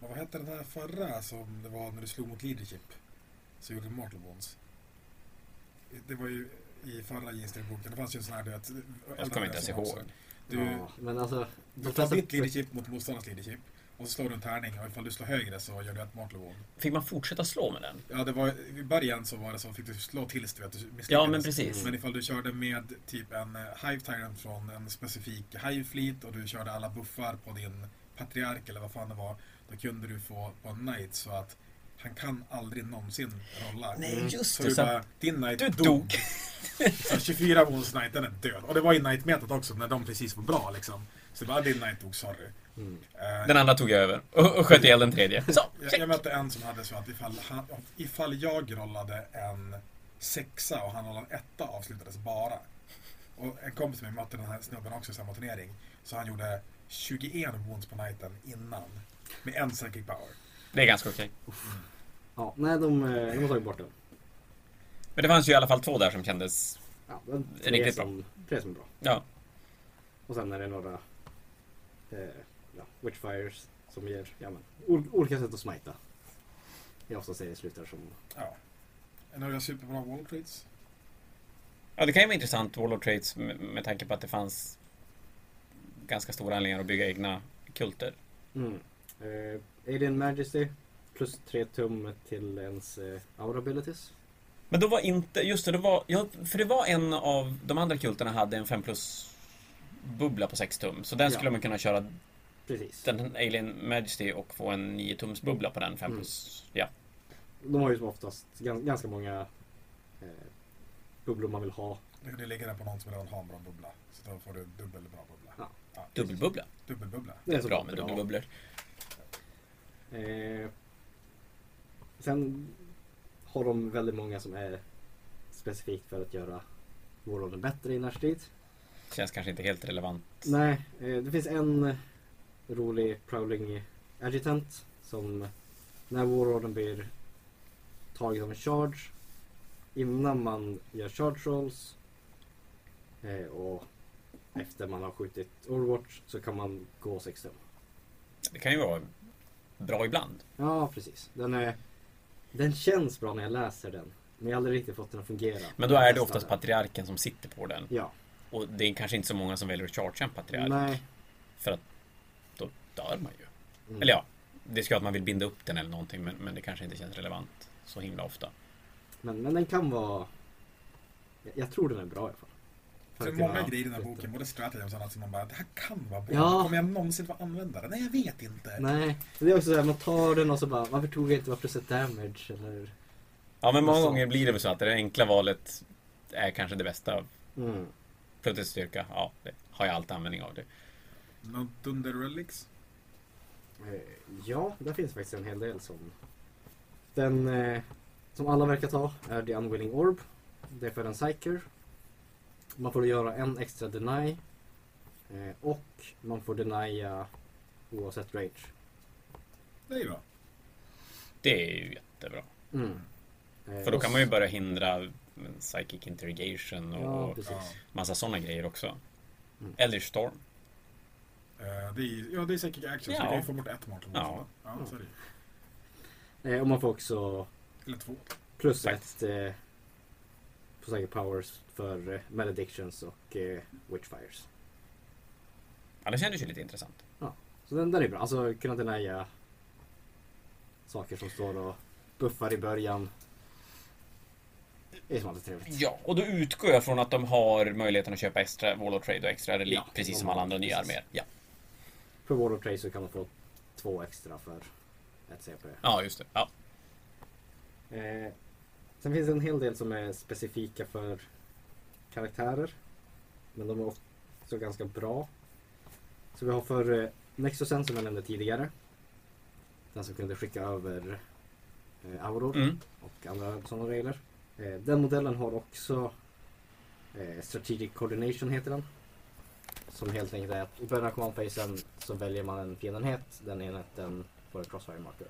Men vad hette den här förra som det var när du slog mot leadership? Så gjorde du Mortal Wounds. Det var ju i förra Ginster-boken. Det fanns ju en sån här... Du vet, Jag kommer inte ens ihåg. Du, Ja, men alltså. du tar ditt leadership mot motståndarens leadership. Och så slår du en tärning och ifall du slår högre så gör du ett Wound. Fick man fortsätta slå med den? Ja, det var, i början så var det så fick du slå tills du vet, du misslyckades. Ja, men precis. Men ifall du körde med typ en eh, Hive Tyrant från en specifik Hive Fleet och du körde alla buffar på din Patriark eller vad fan det var. Då kunde du få på en Knight så att han kan aldrig någonsin rolla. Nej, just Så det. Så bara, din Knight du dog. dog. Så 24 wounds Knight, den är död. Och det var i Knight-metat också när de precis var bra liksom. Så det bara, din Knight dog, sorry. Mm. Eh, Den andra tog över och, och sköt ihjäl den tredje. Så, jag, jag mötte en som hade så att ifall, han, ifall jag rollade en sexa och han rollade en etta avslutades bara. Och en kompis med mig mötte den här snubben också i samma turnering. Så han gjorde 21 wounds på nighten innan. Med en psychic power. Det är ganska okej. Ja, nej, de, eh, de har tagit bort den. Men det fanns ju i alla fall två där som kändes... Ja, är riktigt tre som, tre som är bra. Ja, Och sen är det några eh, ja, Witchfires som ger ja, men, ol- olika sätt att smita. Det är ofta serieslutar som... Ja. Några superbra wall trades. ja det kan ju vara intressant, Warlord Trades, med, med tanke på att det fanns ganska stora anledningar att bygga egna kulter. Mm. Eh, Alien Majesty plus tre tum till ens eh, Aura Abilities. Men då var inte, just det, det var, ja, för det var en av de andra kulterna hade en 5 plus bubbla på 6 tum. Så den Ja. skulle man kunna köra Precis. den Alien Majesty och få en 9 tums bubbla på den 5 Mm. plus. Ja. De har ju som oftast gans- ganska många eh, bubblor man vill ha. Det, det ligger där på någon som redan har en bra bubbla. Så då får du dubbel bra bubbla. Ja. Dubbelbubbla. Dubbelbubbla. Det är så Bra med dubbelbubblor. Eh, sen har de väldigt många som är specifikt för att göra Warlorden bättre i närstrid. Känns kanske inte helt relevant. Nej, eh, det finns en rolig Prowling Adjutant som när Warlorden blir tagen av en charge innan man gör charge rolls eh, och efter man har skjutit Overwatch så kan man gå 6 tum. Det kan ju vara bra ibland. Ja, precis. Den, är, den känns bra när jag läser den. Men jag har aldrig riktigt fått den att fungera. Men då är det oftast patriarken som sitter på den. Ja. Och det är kanske inte så många som väljer att chargea en patriark. Nej. För att då dör man ju. Mm. Eller ja, det ska att man vill binda upp den eller någonting men, men det kanske inte känns relevant så himla ofta. Men, men den kan vara... Jag, jag tror den är bra i alla fall. Det är många grejer i den här boken, både strategy och annat som man bara, det här kan vara bra. Ja. Kommer jag någonsin få använda det? Nej, jag vet inte. Nej, det är också så här, man tar den och så bara, varför tog jag inte plus ett damage? Eller... Ja, men många gånger blir det väl så att det enkla valet är kanske det bästa. Mm. Styrka, ja, det har jag alltid användning av det. Någon Dunder Relics? Eh, Ja, där finns faktiskt en hel del som... Den eh, som alla verkar ta är The Unwilling Orb. Det är för en Psyker. Man får göra en extra deny. Eh, och man får denia oavsett rage. Det är ju bra. Det är ju jättebra. Mm. Eh, För då kan man ju börja hindra Psychic Interrogation och Ja, massa sådana grejer också. Mm. Eldritch Storm. Eh, Det är, ja, det är säkert action, så Ja. du kan ju få bort ett mål. Ja. ja så är det ju. eh, och man får också Eller två. plus Exakt. ett eh, på Psychic Powers för eh, Maledictions och eh, Witchfires. Ja, det kändes ju lite intressant. Så den, den är bra. Alltså kunna denia saker som står och buffar i början. Det är som alltid trevligt. Ja, och då utgår jag från att de har möjligheten att köpa extra Wall of Trade och extra relik, Ja, precis som alla andra nya arméer. Ja. För Wall of Trade så kan man få två extra för ett CP. ja, just det. Ja. Eh, sen finns det en hel del som är specifika för karaktärer. Men de är också ganska bra. Så vi har för eh, Nexusen som jag nämnde tidigare. Den som kunde skicka över eh, auror Mm. och andra sådana regler. Eh, den modellen har också eh, Strategic Coordination heter den. Som helt enkelt är att i början av command-phasen så väljer man en fiendenhet. Den enheten får en crossfire marker.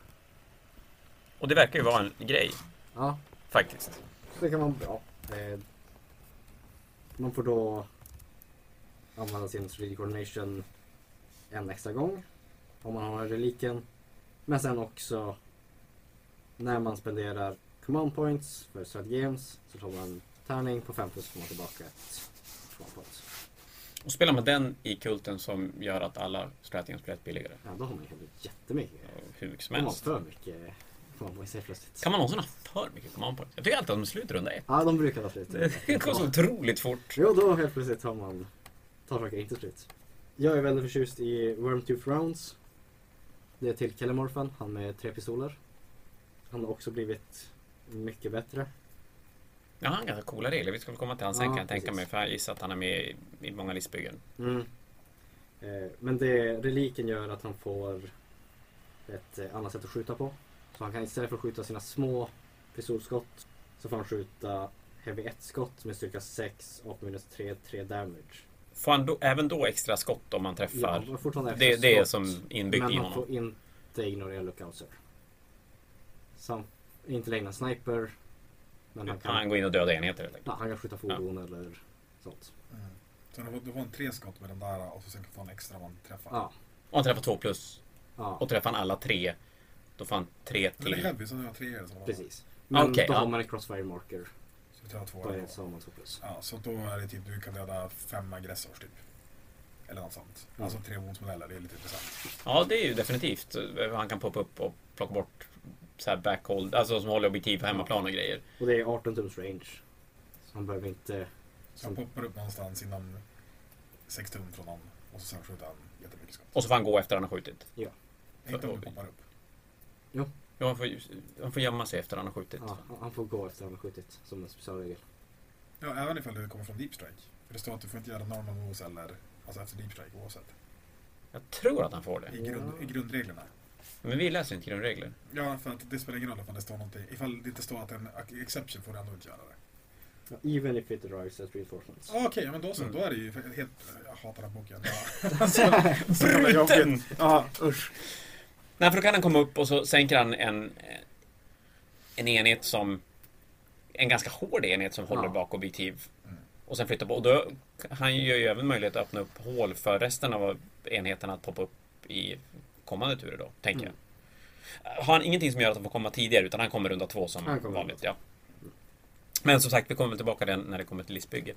Och det verkar ju vara en grej, Ja, faktiskt. Så det kan vara bra. Man får då använda sin strategic coordination en extra gång om man har reliken. Men sen också när man spenderar command points för strategems så tar man en tärning på 5 plus får man tillbaka ett command points. Och spelar man den i kulten som gör att alla strategies blir billigare. Ja, då har man ju jättemycket. Hur mycket som De har helst. för mycket command points helt plötsligt. Kan man någonsin ha för mycket command points? Jag tycker alltid att de slutar runda ett. Ja, de brukar ha slut. Det går så otroligt fort. Jo, då helt plötsligt har man tar saker inte slut. Jag är väldigt förtjust i Wormtooth Rounds. Det är till Kellemorphen, han med tre pistoler. Han har också blivit mycket bättre. Ja, han har ganska coola regler. Vi ska komma till han sen Ja, kan jag tänka mig. För jag gissar att han är med i, i många listbyggen. Mm. Eh, men det reliken gör att han får ett eh, annat sätt att skjuta på. Så han kan istället för att skjuta sina små pistolskott så får han skjuta Heavy 1-skott med styrka 6 och minus 3, 3 damage. Får han då, även då extra skott om man Ja, träffar? men fortfarande det, extra det är skott. som inbyggt Men i han honom. får inte ignorera lookouts. Sam, inte längre en sniper. Men han kan, Han går in och dödar enheter helt enkelt. ja, han kan skjuta fordon eller sånt. Mm. Så du får, en tre skott med den där och så sen kan du få en extra om man träffar. Ja, Och han träffar två plus. ja Och träffar han alla tre, då får han tre Men det är till. heavy så du har tre eller så. precis. Men Okej, då ja. har man en crossfire marker. Så du tar två Då har man två plus. Ja, så då är det typ du kan döda fem aggressors typ. Eller något sånt. Mm. Alltså tre woundsmodeller, det är lite intressant. Ja, det är ju definitivt. Han kan poppa upp och plocka bort så här backhold, alltså som håller objektiv på hemmaplan och grejer. Och det är 18 tums range. Så han behöver inte... Så han poppar upp någonstans inom 6 tum från någon och så sen skjuter han jättemycket skott. Och så får han gå efter han har skjutit. Inte om du poppar upp. Ja, han får, han får gömma sig efter han har skjutit. Ja, han får gå efter han har skjutit som en specialregel. Ja, även ifall du kommer från deep strike. För det står att du får inte göra normal moves eller alltså efter deep strike oavsett. Jag tror att han får det. I, grund, Ja. i grundreglerna. Men vi läser inte grundregler. Ja, för att det spelar ingen roll ifall det står någonting. Ifall det inte står att en exception får du ändå inte göra det. Ja, even if it arrives as reinforcements. Ah, Okej, ja, men då så. Mm. Då är det ju helt... Jag hatar den boken. Ja. alltså. Bruten! Ja, usch. Nej, för då kan han komma upp och så sänker han en, en enhet som... En ganska hård enhet som håller Ja. bak objektiv. Mm. Och sen flyttar på. Och då, han gör ju även möjlighet att öppna upp hål för resten av enheterna att poppa upp i kommande turer då, tänker Mm. jag. Har han ingenting som gör att han får komma tidigare utan han kommer runda två som vanligt. Ja. Men som sagt, vi kommer tillbaka den när det kommer till listbygge.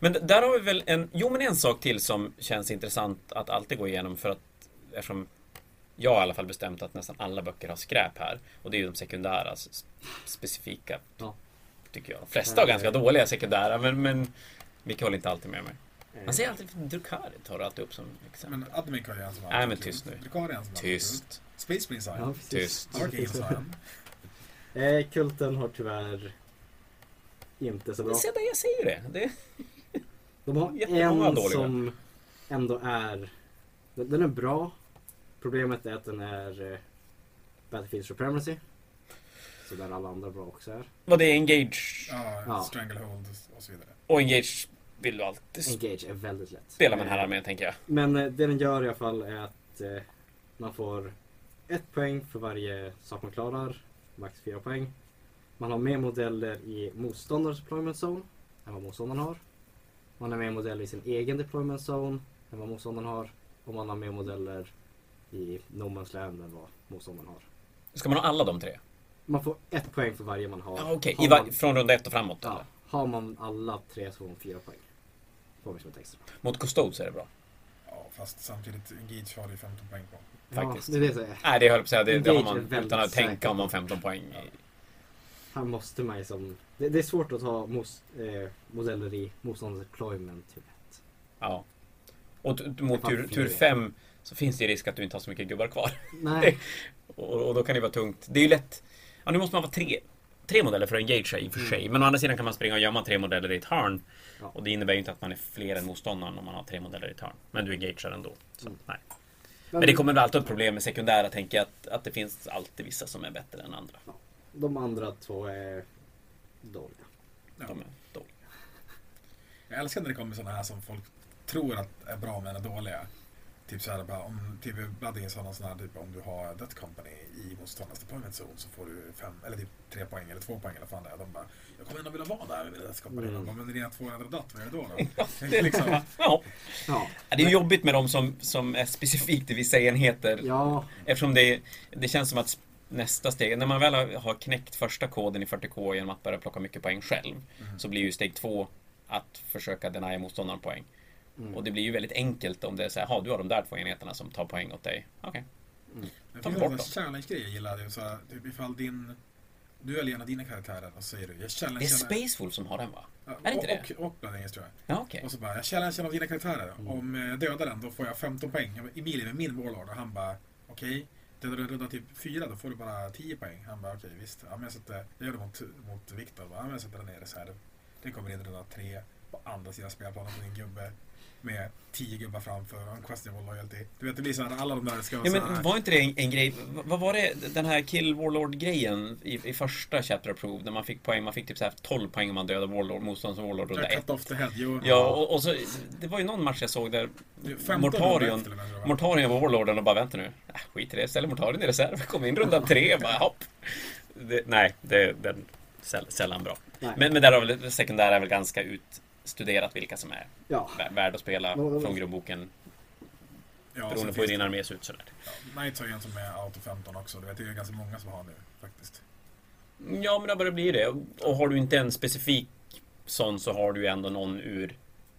Men där har vi väl en... Jo, men en sak till som känns intressant att alltid gå igenom för att eftersom jag har i alla fall bestämt att nästan alla böcker har skräp här. Och det är ju de sekundära, s- specifika. Ja. tycker jag. De flesta har ganska dåliga sekundära, men, men Micke håller inte alltid med mig. Eh, Man säger alltid Drukari tar du alltid upp som exempel. Men Admic har ju en som Nej, men tyst nu. Drukari är en som är Tyst. Space Marines har en. Tyst. En. Eh, kulten har tyvärr inte så bra. Se där, jag säger det. det. De har en som ändå är... Den är bra. Problemet är att den är eh, Battlefield Supremacy. Så där alla andra bra också är. Vad det är Engage. Ja, Ja. Stranglehold och så vidare. Och Engage vill du alltid Engage är väldigt lätt. spela med den här armén, tänker jag. Men eh, det den gör i alla fall är att eh, man får ett poäng för varje sak man klarar. Max fyra poäng. Man har mer modeller i motståndarens deployment zone än vad motståndaren har. Man har mer modeller i sin egen deployment zone än vad motståndaren har. Och man har mer modeller i No Man's Land än vad motståndaren har. Ska man ha alla de tre? Man får ett poäng för varje man har. Ja, Okej, har va- man, från runda ett och framåt? ja, eller? har man alla tre så får man fyra poäng. Får vi som ett extra. Mot Custodes är det bra. Ja, fast samtidigt Engage har du 15 poäng på. Faktiskt. Ja, det är det jag. Nej, det höll jag på att säga. Det, det har man utan att tänka säker. om man 15 poäng. i- Här måste man ju som... Det, det är svårt att ha mos, eh, modeller i motståndarens deployment till ett. Ja. Och mot tur, fan tur fyra. 5 så finns det ju risk att du inte har så mycket gubbar kvar. Nej. Och, och då kan det vara tungt. Det är ju lätt. Ja, nu måste man vara tre, tre modeller för att engagea i och för Mm. sig. Men å andra sidan kan man springa och gömma tre modeller i ett hörn. Ja. Och det innebär ju inte att man är fler än motståndaren om man har tre modeller i ett hörn. Men du engagear ändå. Så, Mm. nej. Men det kommer väl alltid ett problem med sekundära, tänker jag. Att, att det finns alltid vissa som är bättre än andra. De andra två är dåliga. Ja. De är dåliga. Jag älskar när det kommer sådana här som folk tror att är bra men är dåliga. Typ såhär bara om TV Bloodings har någon sån här typ om du har Death Company i motståndarens deployment zone så får du fem, eller typ tre poäng eller två poäng eller vad fan det är. De bara Jag kommer ändå vilja vara där med Death Company. Mm. Bara, men dina två ändå dött, vad gör du då? då? Ja, Det är liksom, Ja. Ja. Det är ju jobbigt med de som, som är specifikt i vissa enheter. Ja. Eftersom det, det känns som att nästa steg, när man väl har- har knäckt första koden i 40K genom att börja plocka mycket poäng själv, Mm. så blir ju steg två att försöka denia motståndaren poäng. Mm. Och det blir ju väldigt enkelt om det är så här, "Ha, du har de där två enheterna som tar poäng åt dig. Okej. Det Ta finns bort en dem. challenge-grej jag gillar. Det är så här, typ ifall din... Du eller en av dina karaktärer och så säger du jag challenge Det är Space Wolf som har den va? Ja, är det inte och, och, och Bloodings tror jag. Ja, okej. Och så bara, jag challenge en av dina karaktärer. Mm. Om eh, jag dödar den då får jag 15 poäng. Jag bara, Emilie med min Warlord och han bara, okej. Dödar du runda typ 4 då får du bara 10 poäng. Han bara, okej visst. Ja, men jag, sätter, jag gör det mot, mot Viktor. Ja, men jag sätter den ner i reserv. Den kommer in runda 3 på andra sidan spelplanen på din gubbe. Med 10 gubbar framför och en questionable loyalty. Du vet, det blir så här, alla de där ska vara Ja, så här. men var inte det en, en grej, vad var det, den här Kill Warlord-grejen i, i första Chapter Approved, när man fick poäng, man fick typ så här 12 poäng om man dödade Warlord, motståndets Warlord runda Jag 1. cut off the head. Jo, Ja, och, och så, det var ju någon match jag såg där 15 Mortarion, med. Mortarion var Warlorden och bara vänta nu. Äh, skit i det, ställer Mortarion i reserv, kom in runda tre, bara hopp. Det, nej, det, den säll, sällan bra. Nej. Men, men där har väl sekundära är väl ganska utstuderat vilka som är Ja. vä- värda att spela Ja, från grundboken. Ja, Beroende på hur din armé ser ut sådär. Ja, Knights har ju en som är auto 15 också. Det är ju ganska många som har nu faktiskt. Ja, men det börjar bli det. Och har du inte en specifik sån så har du ju ändå någon ur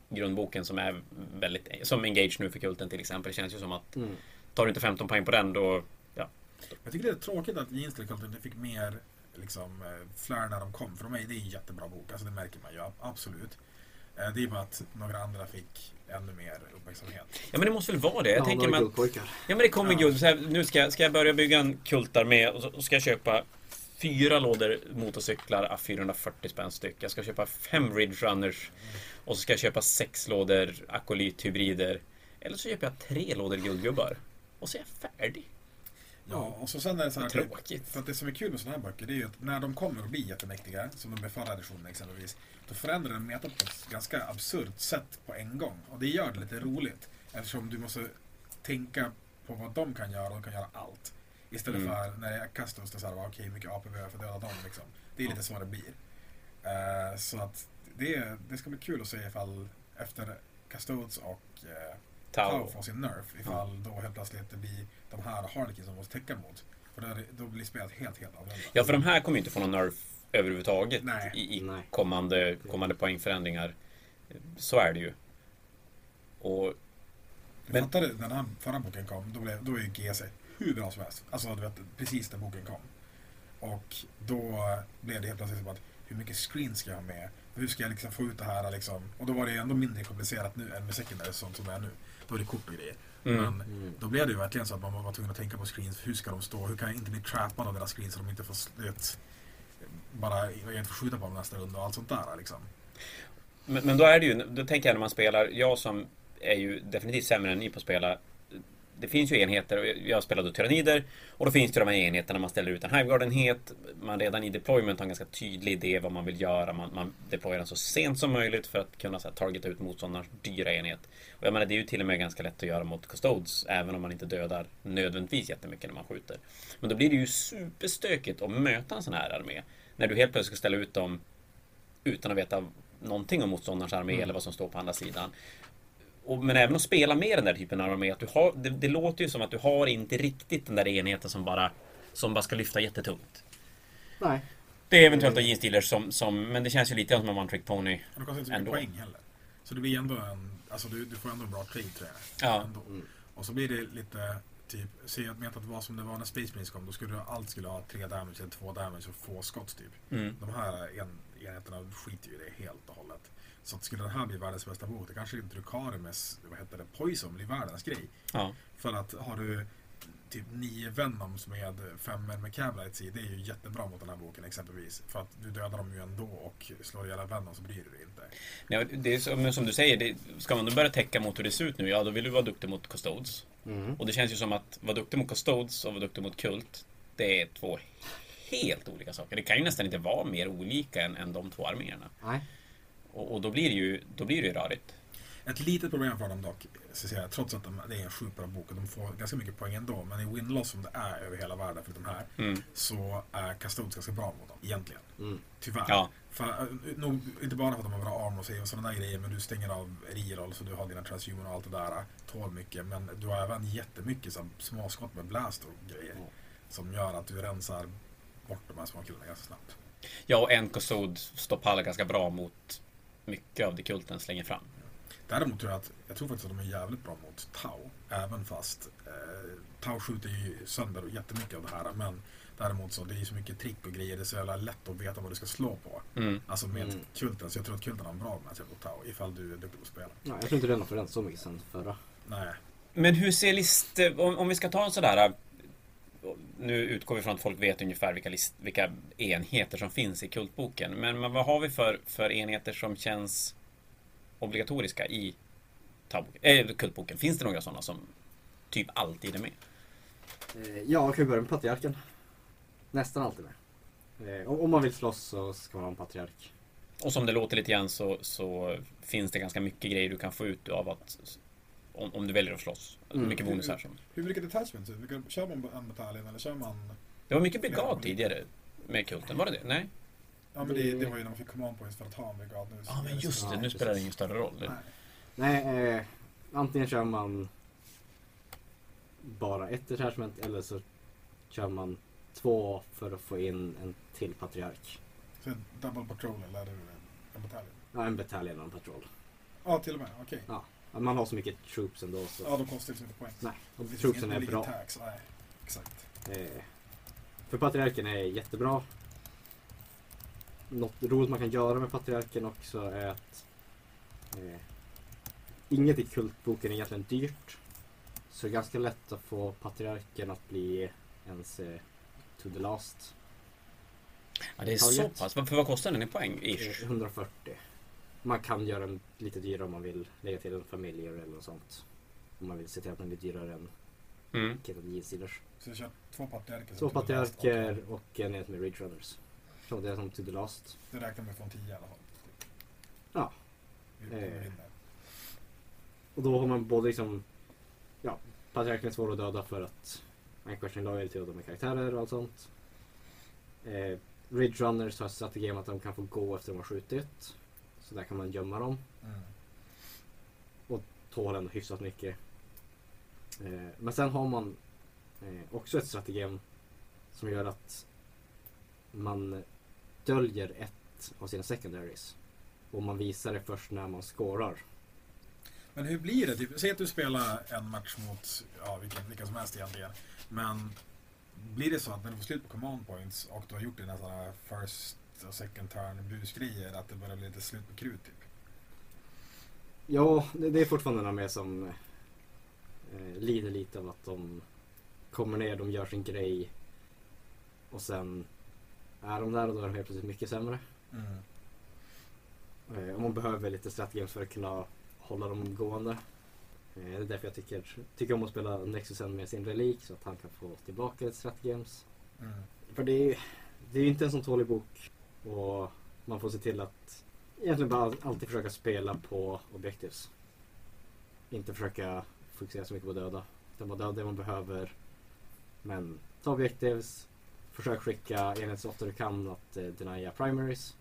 grundboken som är väldigt... Som Engage nu för kulten till exempel. Det känns ju som att Mm. tar du inte 15 poäng på den då... Ja. Jag tycker det är tråkigt att Jeans Cult inte fick mer liksom, eh, flär när de kom. För de är, det är en jättebra bok, alltså det märker man ju ab- absolut. Eh, Det är bara att några andra fick ännu mer uppmärksamhet. ja, men det måste väl vara det. Jag ja, tänker guldpojkar. Ja, men det kommer Ja. guld. Så här, nu ska, jag- ska jag börja bygga en kultarmé och så och ska jag köpa fyra lådor motorcyklar a 440 spänn styck. Jag ska köpa fem Ridge Runners och så ska jag köpa sex lådor akolythybrider. Eller så köper jag tre lådor guldgubbar. Och så är jag färdig. Ja, och så sen är det så här, Tråkigt. för att det som är kul med sådana här böcker det är ju att när de kommer att bli jättemäktiga, som de är förra editionen exempelvis, då förändrar den metat på ett ganska absurt sätt på en gång. Och det gör det lite roligt, eftersom du måste tänka på vad de kan göra, och de kan göra allt. Istället Mm. för när det är Custos, det är såhär, okej, hur mycket AP behöver jag för att döda dem liksom. Det är lite så det blir. Eh, så att det, det ska bli kul att se ifall efter Custodes och uh, Tau Tau. får sin nerf ifall då helt plötsligt det blir de här Harlequin som måste täcka mot. För då, är det, då blir spelet helt, helt annorlunda. Ja, för de här kommer ju inte få någon nerf överhuvudtaget Nej. i, i Nej. kommande, kommande poängförändringar. Så är det ju. Och Jag Men- fattade när den här förra boken kom, då, blev, då är ju GC hur bra som helst. Alltså du vet, precis när boken kom. Och då blev det helt plötsligt som att hur mycket screen ska jag ha med? Hur ska jag liksom få ut det här liksom? Och då var det ändå mindre komplicerat nu än med secondary sånt som det är nu. Då är det kort och grejer. Mm. Men Mm. då blev det ju verkligen så att man var tvungen att tänka på screens. Hur ska de stå? Hur kan jag inte bli trappad av deras screens så de inte får vet, bara jag inte får skjuta på dem nästa runda och allt sånt där liksom. Men, men då är det ju, då tänker jag när man spelar, jag som är ju definitivt sämre än ni på att spela. Det finns ju enheter, jag spelade tyrannider och då finns det de här enheterna man ställer ut en Hiveguard-enhet. Man redan i deployment har en ganska tydlig idé vad man vill göra. Man, man deployar den så sent som möjligt för att kunna så här, targeta ut motståndarens dyra enhet. Och jag menar, det är ju till och med ganska lätt att göra mot Custodes, även om man inte dödar nödvändigtvis jättemycket när man skjuter. Men då blir det ju superstökigt att möta en sån här armé. När du helt plötsligt ska ställa ut dem utan att veta någonting om motståndarens armé Mm. eller vad som står på andra sidan. Och, men även att spela med den där typen av armé. Att du har, det, det låter ju som att du har inte riktigt den där enheten som bara, som bara ska lyfta jättetungt. Nej. Det är eventuellt mm. Steelers som, som, men det känns ju lite som en one trick pony. Och det kostar inte så mycket Ändå. poäng heller. Så det blir ändå en, alltså du, du får ändå en bra trade tror jag. Ja. Ändå. Mm. Och så blir det lite, typ, se att att det var som det var när Space Marines kom. Då skulle du, allt skulle ha tre damage eller två damage och få skott typ. Mm. De här en, enheterna skiter ju i det helt och hållet. Så att skulle det här bli världens bästa bok, det kanske inte Drukarimes, vad heter det, Poison blir världens grej. Ja. För att har du typ nio Venoms med fem med Cablites i, det är ju jättebra mot den här boken exempelvis. För att du dödar dem ju ändå och slår ihjäl en Venom så bryr du dig inte. Ja, det är som, som du säger, det, ska man då börja täcka mot hur det ser ut nu, ja då vill du vara duktig mot Custodes. Mm. Och det känns ju som att vara duktig mot Custodes och vara duktig mot Kult, det är två helt olika saker. Det kan ju nästan inte vara mer olika än, än de två arméerna. Nej. Och, och då blir det ju, då blir det ju rörigt. Ett litet problem för dem dock, så säger jag, trots att de, det är en sjukt bra bok och de får ganska mycket poäng ändå. Men i win-loss som det är över hela världen för den här, Mm. så är Custodes ganska bra mot dem, egentligen. Mm. Tyvärr. Ja. För, äh, nog, inte bara för att de har bra armor och sig och sådana där grejer, men du stänger av reroll så du har dina transhuman och allt det där. Tål mycket, men du har även jättemycket så, småskott med blast och grejer. Ja. Som gör att du rensar bort de här små killarna ganska snabbt. Ja, och en Custode står pall ganska bra mot mycket av det kulten slänger fram. Däremot tror jag att, jag tror faktiskt att de är jävligt bra mot Tau. Även fast eh, Tau skjuter ju sönder jättemycket av det här. Men däremot så det är ju så mycket trick och grejer. Det är så jävla lätt att veta vad du ska slå på. Mm. Alltså med Mm. kulten. Så jag tror att kulten har en bra matchup mot Tau. Ifall du är duktig på att spela. Ja, jag tror inte den har förändrats så mycket sen förra. Nej. Men hur ser list... Om, om vi ska ta en sådär... Nu utgår vi från att folk vet ungefär vilka, list, vilka enheter som finns i kultboken. Men, men vad har vi för, för enheter som känns obligatoriska i tabboken, äh, kultboken? Finns det några sådana som typ alltid är med? Eh, ja, kan ju börja med patriarken. Nästan alltid med. Eh, om om man vill slåss så ska man ha en patriark. Och som det låter lite grann så, så finns det ganska mycket grejer du kan få ut av att om, om du väljer att slåss. Mm. Mycket bonusar som... Hur mycket detachment? Vilka, kör man en bataljon eller kör man... Det var mycket brigad tidigare med kulten, var det det? Nej? Ja men det, det var ju när man fick command points för att ha en brigad. Nu, Ja men just det, nu spelar det ingen större roll. Nej. Nej, eh, antingen kör man bara ett detachment eller så kör man två för att få in en till patriark. Så en double patrol eller är det en bataljon? Ja, en bataljon och en patrol. Ja till och med, okej. Ja, man har så mycket troops ändå så. Ja då kostar så mycket poäng. Nej, och troopsen är bra. Tax. Nej, exakt. Eh, för patriarken är jättebra. Något roligt man kan göra med patriarken också är att eh, inget i kultboken är egentligen dyrt. Så det är ganska lätt att få patriarken att bli ens eh, to the last. Ja, det är så pass. För vad kostar den i poäng? Eh, Ish. 140. Man kan göra den lite dyrare om man vill lägga till en familj eller något sånt. Om man vill se till att den blir dyrare än Mm. Steelers. Så jag kör två patriarker. Två last patriarker och- och en enhet med Ridge Runners. Så det är som to the last. Det räknar med från 10 i alla fall. Ja. Eh. Och då har man både liksom Ja, patriarken är svår att döda för att man question loyalty och de är karaktärer och allt sånt. Eh, Ridge Runners har strategi om att de kan få gå efter de har skjutit. Så där kan man gömma dem. Mm. Tål ändå hyfsat mycket. Eh, men sen har man eh, också ett strategem som gör att man döljer ett av sina secondaries. Och man visar det först när man scorar. Men hur blir det? Typ, säg att du spelar en match mot ja, vilken, vilka som helst egentligen. Men blir det så att när du får slut på command points och du har gjort dina sådana first och second turn busgrejer att det börjar bli lite slut på krut typ. Ja, det, det är fortfarande några med som eh, lider lite av att de kommer ner, de gör sin grej och sen är de där och då är de helt plötsligt mycket sämre. Mm. Eh, och man behöver lite strategier för att kunna hålla dem gående. Eh, det är därför jag tycker, tycker om att spela Nexusen med sin relik så att han kan få tillbaka ett strategames. Mm. För det är ju det är ju inte en sån tålig bok och man får se till att egentligen bara alltid försöka spela på objectives. Inte försöka fokusera så mycket på döda. Utan bara döda det man behöver. Men ta objectives. Försök skicka enheter så ofta du kan att eh, denia primaries.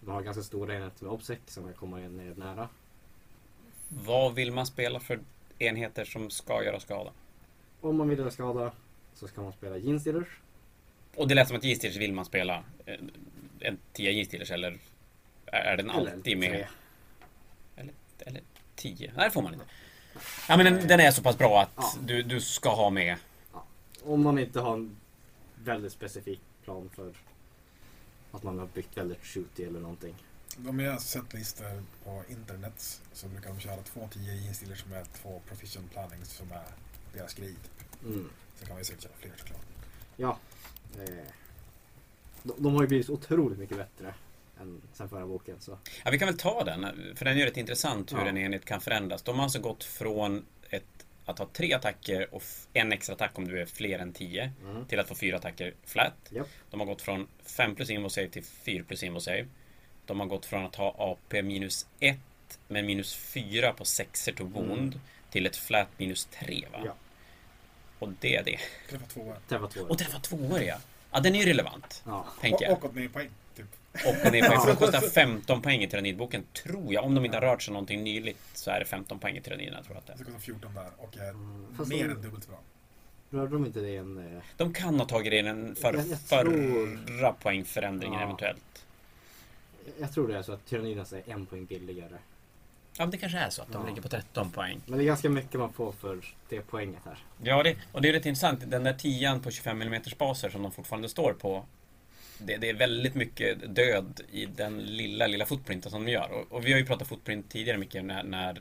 Man har ganska stora enheter med obsec som kan komma in ner nära. Vad vill man spela för enheter som ska göra skada? Om man vill göra skada så ska man spela Ginstealers. Och det lät som att G-Steelers vill man spela eh, en 10 G-Steelers eller är den alltid med? Eller, eller 10? Nej, det får man inte. Ja, men den, den är så pass bra att Ja. du, du ska ha med. Om man inte har en väldigt specifik plan för att man har byggt väldigt shooty eller någonting. De jag har sett listor på internet så brukar de köra två 10 jeansstillers med två proficient plannings som är deras grej. Typ. Mm. Sen kan man ju säkert köra fler såklart. Ja. Eh, de, de har ju blivit otroligt mycket bättre än sen förra boken. Så. Ja, vi kan väl ta den, för den gör det intressant hur Ja. en enhet kan förändras. De har alltså gått från ett, att ha tre attacker och en extra attack om du är fler än 10 Mm. till att få fyra attacker flat. Japp. De har gått från 5 plus invo save till 4 plus invo save. De har gått från att ha AP minus 1 med minus 4 på 6 to wound Mm. till ett flat minus 3 va? Ja. Och det är det. Träffa tvåa. Träffa två. Och träffa tvåor ja. Ja, den är ju relevant. Ja. Tänker jag. och åt ner poäng. Typ. Och ner Ja. för de kostar 15 poäng i tyrannidboken, tror jag. Om de inte har rört sig någonting nyligt så är det 15 poäng i tyranniderna, tror jag att det är. Så kostar 14 där och är Mm, mer de- än dubbelt så bra. Rörde de inte det i en... Eh, De kan ha tagit det i den för, Jag- jag tror- förra poängförändringen Ja. eventuellt. jag tror det är så att Tyrannidas är en poäng billigare. Ja, men det kanske är så att de Ja. ligger på 13 poäng. Men det är ganska mycket man får för det poänget här. Ja, det, och det är rätt intressant. Den där 10 på 25 mm baser som de fortfarande står på. Det, det är väldigt mycket död i den lilla, lilla footprinten som de gör. Och, och vi har ju pratat footprint tidigare mycket när, när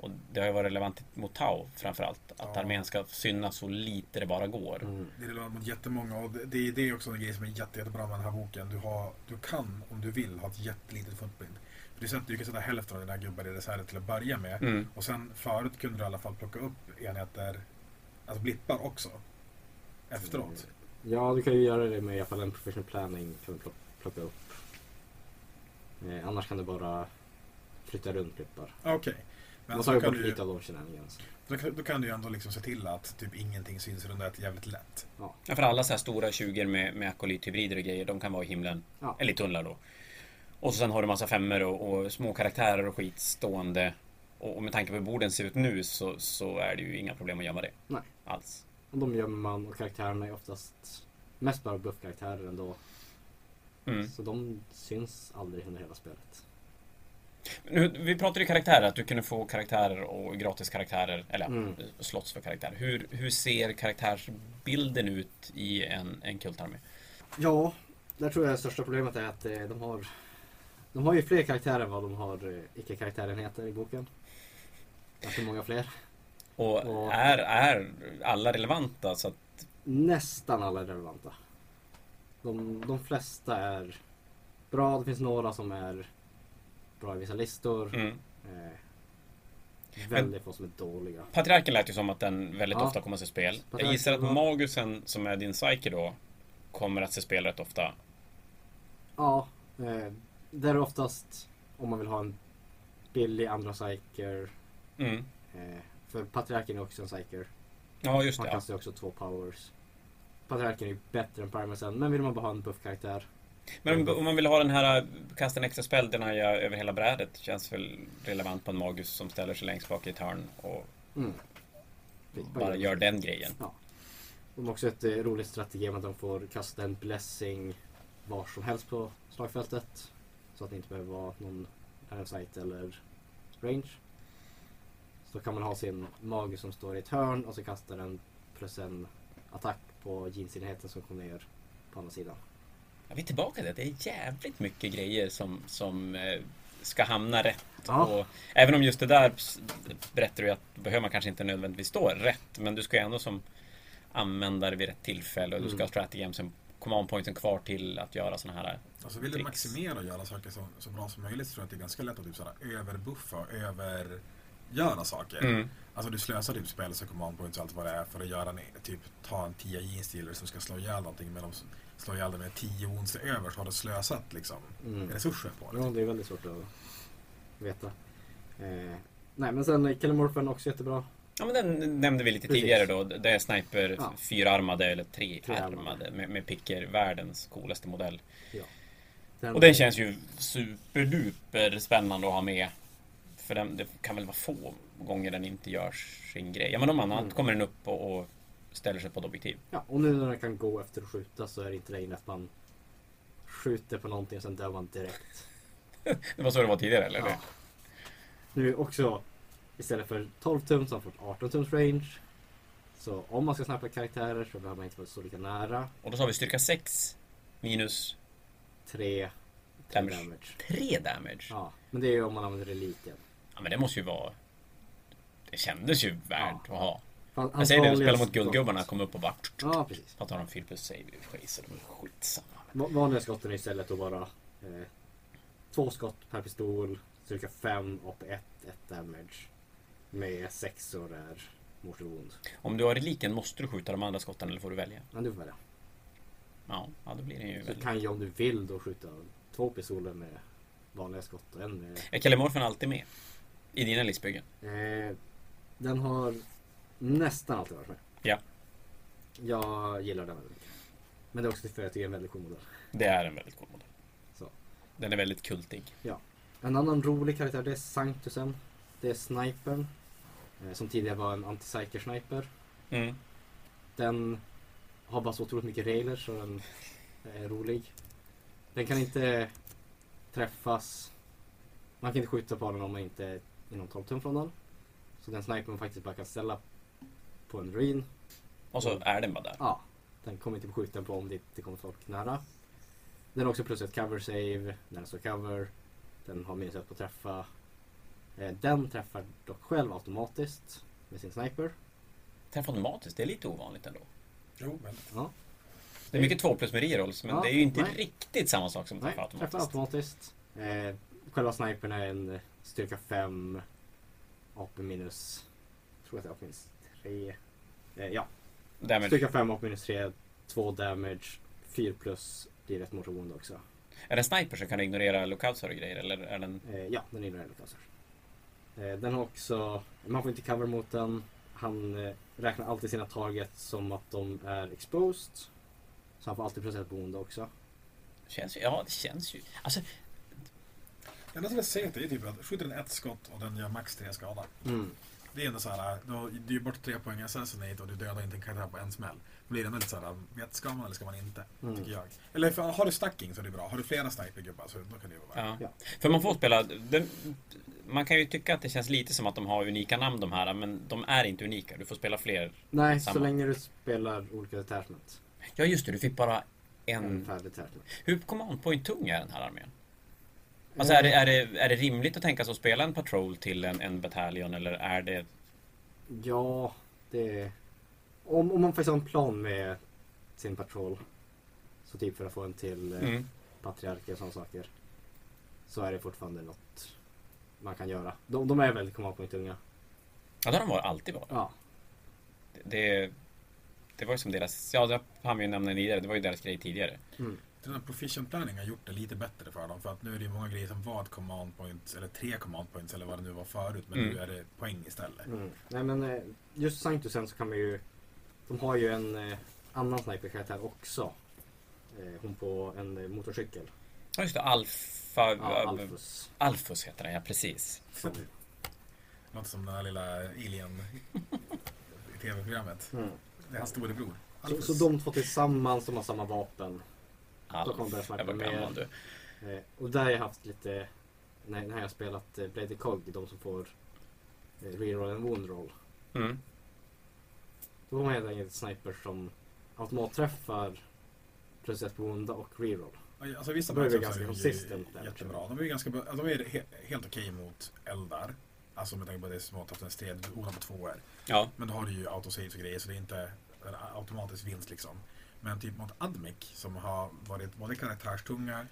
och det har ju varit relevant mot Tau framförallt. Att Ja. armén ska synas så lite det bara går. Mm. Det är relevant mot jättemånga och det- det, är också en grej som är jätte, jättebra med den här boken. Du, har, du kan, om du vill, ha ett jättelitet footprint. För du, sätter, du kan sätta hälften av dina gubbar i reserv till att börja med. Mm. Och sen förut kunde du i alla fall plocka upp enheter, alltså blippar också. Efteråt. Ja, du kan ju göra det med i alla fall en professional planning. Kan du plock- plocka upp. Eh, annars kan du bara flytta runt blippar. Okej. Men så tar bort du, lite av de shenanigans. då, kan- då kan du ju ändå liksom se till att typ ingenting syns runt det jävligt lätt. Ja, för alla så här stora 20 med, med akolythybrider och grejer, de kan vara i himlen. Ja. Eller i tunnlar då. Och så sen har du massa femmer och, och små karaktärer och skit stående. Och, och med tanke på hur borden ser ut nu så, så är det ju inga problem att gömma det. Nej. Alls. Och de gömmer man och karaktärerna är oftast mest bara buffkaraktärer ändå. Mm. Så de syns aldrig under hela spelet. Vi pratade ju karaktärer, att du kunde få karaktärer och gratis karaktärer, eller Mm. ja, slots för karaktärer. Hur, hur ser karaktärsbilden ut i en, en kultarmé? Ja, där tror jag det största problemet är att eh, de har De har ju fler karaktärer än vad de har eh, icke-karaktärenheter i boken. Ganska många fler. Och Och- är, är alla relevanta? Så att, Nästan alla är relevanta. De, de flesta är bra. Det finns några som är bra i vissa listor. mm. Eh, väldigt få som är dåliga. Patriarken lät ju som att den väldigt Ja. ofta kommer att se spel. Jag Patriarken gissar att Magusen, som är din psyche då, kommer att se spel rätt ofta. Ja, eh, det är oftast om man vill ha en billig andra psyker. Mm. Eh, för Patriarken är också en psyker. Ja, just det. Ja. kastar ju också två powers. Patriarken är ju bättre än Primersen, men vill man bara ha en buff-karaktär. Men om- man vill ha den här kasta en extra spel, den har jag över hela brädet. Känns väl relevant på en Magus som ställer sig längst bak i ett hörn och Mm. bara gör den grejen. De har också ett eh, roligt strategi att de får kasta en blessing var som helst på slagfältet. Så att det inte behöver vara någon sight eller range. Så kan man ha sin mage som står i ett hörn och så kastar den plus en attack på jeansenheten som kommer ner på andra sidan. Ja, vi är tillbaka till det. Det är jävligt mycket grejer som, som eh, ska hamna rätt. Ja. Och, även om just det där berättar du att då behöver man kanske inte nödvändigtvis stå rätt. Men du ska ju ändå som användare vid rätt tillfälle och du ska Mm. ha strategamesen, command pointsen kvar till att göra sådana här. Alltså vill du Tricks. maximera och göra saker så, så bra som möjligt så tror jag att det är ganska lätt att typ såhär överbuffa och övergöra saker. Mm. Alltså du slösar typ spells och command points och allt vad det är för att göra en, typ ta en 10 jeans som ska slå ihjäl någonting men de slår ihjäl det med 10 wounds över så har du slösat liksom Mm. resurser på det. Ja, det är väldigt svårt att veta. Eh, nej, men sen Kellemorphen också jättebra. Ja men den nämnde vi lite Precis. tidigare då. Det är sniper Ja. fyrarmade eller trearmade med, med picker. Världens coolaste modell. Den, Och den känns ju superduper spännande att ha med. För den, det kan väl vara få gånger den inte gör sin grej. Ja men om annat Mm. kommer den upp och, och ställer sig på ett objektiv. Ja, och nu när den kan gå efter att skjuta så är det inte längre att man skjuter på någonting och sen dör man direkt. Det var så det var tidigare eller? Ja. Nu också istället för 12 tum så har man fått 18 tums range. Så om man ska snappa karaktärer så behöver man inte vara så lika nära. Och då sa vi styrka 6 minus 3 Damage. damage. damage. 3 damage. Ja. Ja, men det är ju om man använder reliken. men det måste ju vara... Det kändes ju värt Ja. att ha. Han, Jag säger det, att vanliga spela mot guldgubbarna skott- kom upp och bara... Ja, precis. De 4 plus save i och för sig, så de är skitsamma. Va- Vanliga skotten är istället att vara eh, två skott per pistol, cirka 5 och 1, 1 damage. Med sexor är mortal wound. Om du har reliken, måste du skjuta de andra skotten eller får du välja? Men du får välja. Ja, ja då blir det ju Så väldigt... kan ju om du vill då skjuta två pistoler med vanliga skott och en med... Är Kellemorfen alltid med? I dina listbyggen? Eh, den har nästan alltid varit med. Ja. Jag gillar den väldigt mycket. Men det är också för att jag tycker det är en väldigt cool modell. Det är en väldigt cool modell. Så. Den är väldigt kultig. En annan rolig karaktär det är Sanctusen. Det är snipern. Eh, som tidigare var en anti-psyker sniper. Mm. Den har bara så otroligt mycket regler så den är rolig. Den kan inte träffas. Man kan inte skjuta på den om man inte är inom 12 tum från den. Så den snipern faktiskt bara kan ställa på en ruin. Och så är den bara där. Ja, den kommer inte få skjuta på om det inte kommer folk nära. Den har också plus ett cover save. Den står cover. Den har minus ett på att träffa. Eh, Den träffar dock själv automatiskt med sin sniper. Träffa automatiskt, det är lite ovanligt ändå. Jo, väldigt. Ja. Det är mycket 2 plus med rerolls, men Ja, det är ju inte nej. riktigt samma sak som Nej, träffa träffar automatiskt. automatiskt. Eh, själva snipern är en styrka 5. AP minus... Jag tror att det är AP minus 3. Eh, ja, Damage. styrka 5 AP minus 3. 2 damage. 4 plus blir ett mortal wound också. Är det sniper så kan ignorera lookouts och grejer, eller är den... Eh, ja, den är cancer. Eh, den har också, man får inte cover mot den. Han eh, räknar alltid sina targets som att de är exposed. Så han får alltid procent på onda också. Känns ju, ja, det känns ju... Alltså, Det enda som är segt är typ att skjuter den ett skott och den gör max tre skada. Mm. Det är ändå såhär, du du ger bort tre poäng i assassinate och du dödar inte en karaktär på en smäll. Då blir det ändå lite såhär, vet, ska man eller ska man inte? Mm. Tycker jag. Eller för, har du stacking så är det bra. Har du flera snipergubbar så då kan det ju vara ja. Ja. För man får spela... Den, man kan ju tycka att det känns lite som att de har unika namn de här, men de är inte unika. Du får spela fler. Nej, Samma. så länge du spelar olika detachment. Ja, just det, du fick bara En en... färdig. Hur command point tung är den här armén? Alltså är det, är, det, är det rimligt att tänka sig att spela en patrol till en, en bataljon eller är det... Ja, det är... Om, om man faktiskt har en plan med sin patrol. Så typ för att få en till eh, Mm. patriarker och sådana saker. Så är det fortfarande något man kan göra. De, de är väldigt command point tunga. Ja, det har de varit, alltid varit. Ja. Det, det var ju som deras... Ja, det har vi ju nämnt tidigare. Det var ju deras grej tidigare. Mm. Den här proficient planning har gjort det lite bättre för dem. För att nu är det ju många grejer som var ett command points, eller tre command points eller vad det nu var förut. Men Mm. nu är det poäng istället. Mm. Nej men eh, just Sanctusen så kan man ju De har ju en eh, annan sniperkaraktär också. Eh, hon på en eh, motorcykel. Ja, just det. Alfa... Ja, Alfus. Alfus heter den, ja precis. Som, Låter som den här lilla alien i tv-programmet. mm. Det är hans storebror. så, så de två tillsammans som har samma vapen. Alf. Då kommer jag snacka Jag var gammal du. Eh, och där har jag haft lite när, när jag har spelat eh, Blade Cog, de som får eh, reroll en wound roll. Mm. Då har man helt enkelt sniper som automatträffar plus ett på onda och reroll. Alltså vissa Då är vi ganska där, jättebra. De är ju ganska. De är he helt okej mot eldar. Alltså med tanke på det är smått haft en stred, oda på tvåor. Ja, Men då har du ju autosaves och grejer så det är inte en automatisk vinst liksom. Men typ mot Admic som har varit både karaktärstunga,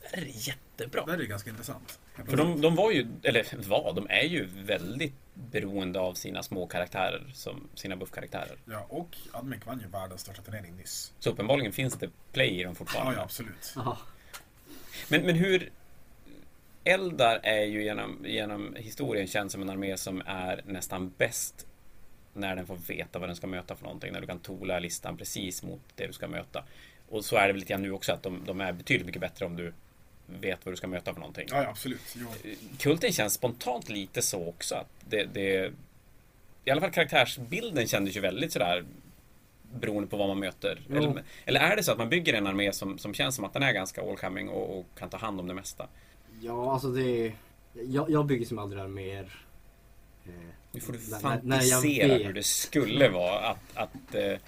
det är jättebra. där är det ganska intressant. För de, de var ju, eller var, de är ju väldigt beroende av sina små karaktärer, som sina buffkaraktärer. Ja, och Admic vann ju världens största turnering nyss. Så uppenbarligen finns det play i dem Ja, fortfarande. ja absolut. Jaha. Men, men hur... Eldar är ju genom, genom historien känd som en armé som är nästan bäst när den får veta vad den ska möta för någonting. När du kan tola listan precis mot det du ska möta. Och så är det väl lite grann nu också att de, de är betydligt mycket bättre om du vet vad du ska möta för någonting. Ja, ja absolut. Jo. Kulten känns spontant lite så också. Att det, det, I alla fall karaktärsbilden kändes ju väldigt sådär beroende på vad man möter. Eller, eller är det så att man bygger en armé som, som känns som att den är ganska all coming och, och kan ta hand om det mesta? Ja, alltså det... Jag, jag bygger som aldrig mer... Eh, Nu får du fantisera hur det skulle vara att... att eh,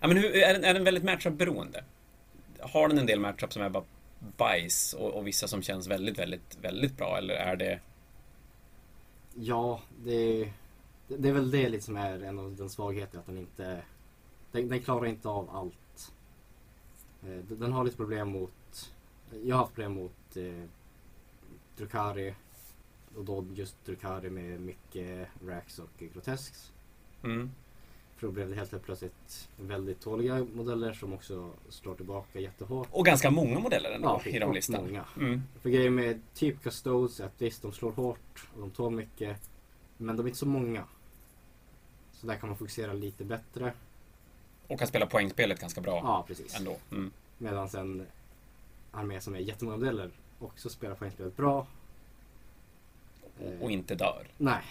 ja, men hur, är, den, är den väldigt matchup-beroende? Har den en del matchup som är bara bajs och, och vissa som känns väldigt, väldigt, väldigt bra? Eller är det... Ja, det, det är väl det lite som är en av den svagheten. Att den inte... Den, den klarar inte av allt. Eh, den, den har lite problem mot... Jag har haft problem mot eh, Drukari. Och då just Drukari med mycket Rax och Grotesks. Mm, För då blev det helt plötsligt väldigt tåliga modeller som också slår tillbaka jättehårt. och ganska många modeller ändå Ja, i de listan. många. Mm. För grejen med typ Custodes är att visst, de slår hårt och de tål mycket. Men de är inte så många. Så där kan man fokusera lite bättre. Och kan spela poängspelet ganska bra Ja, precis. ändå. Mm. Medan en armé som är jättemånga modeller också spelar poängspelet bra. Eh, Och inte dör. Nej.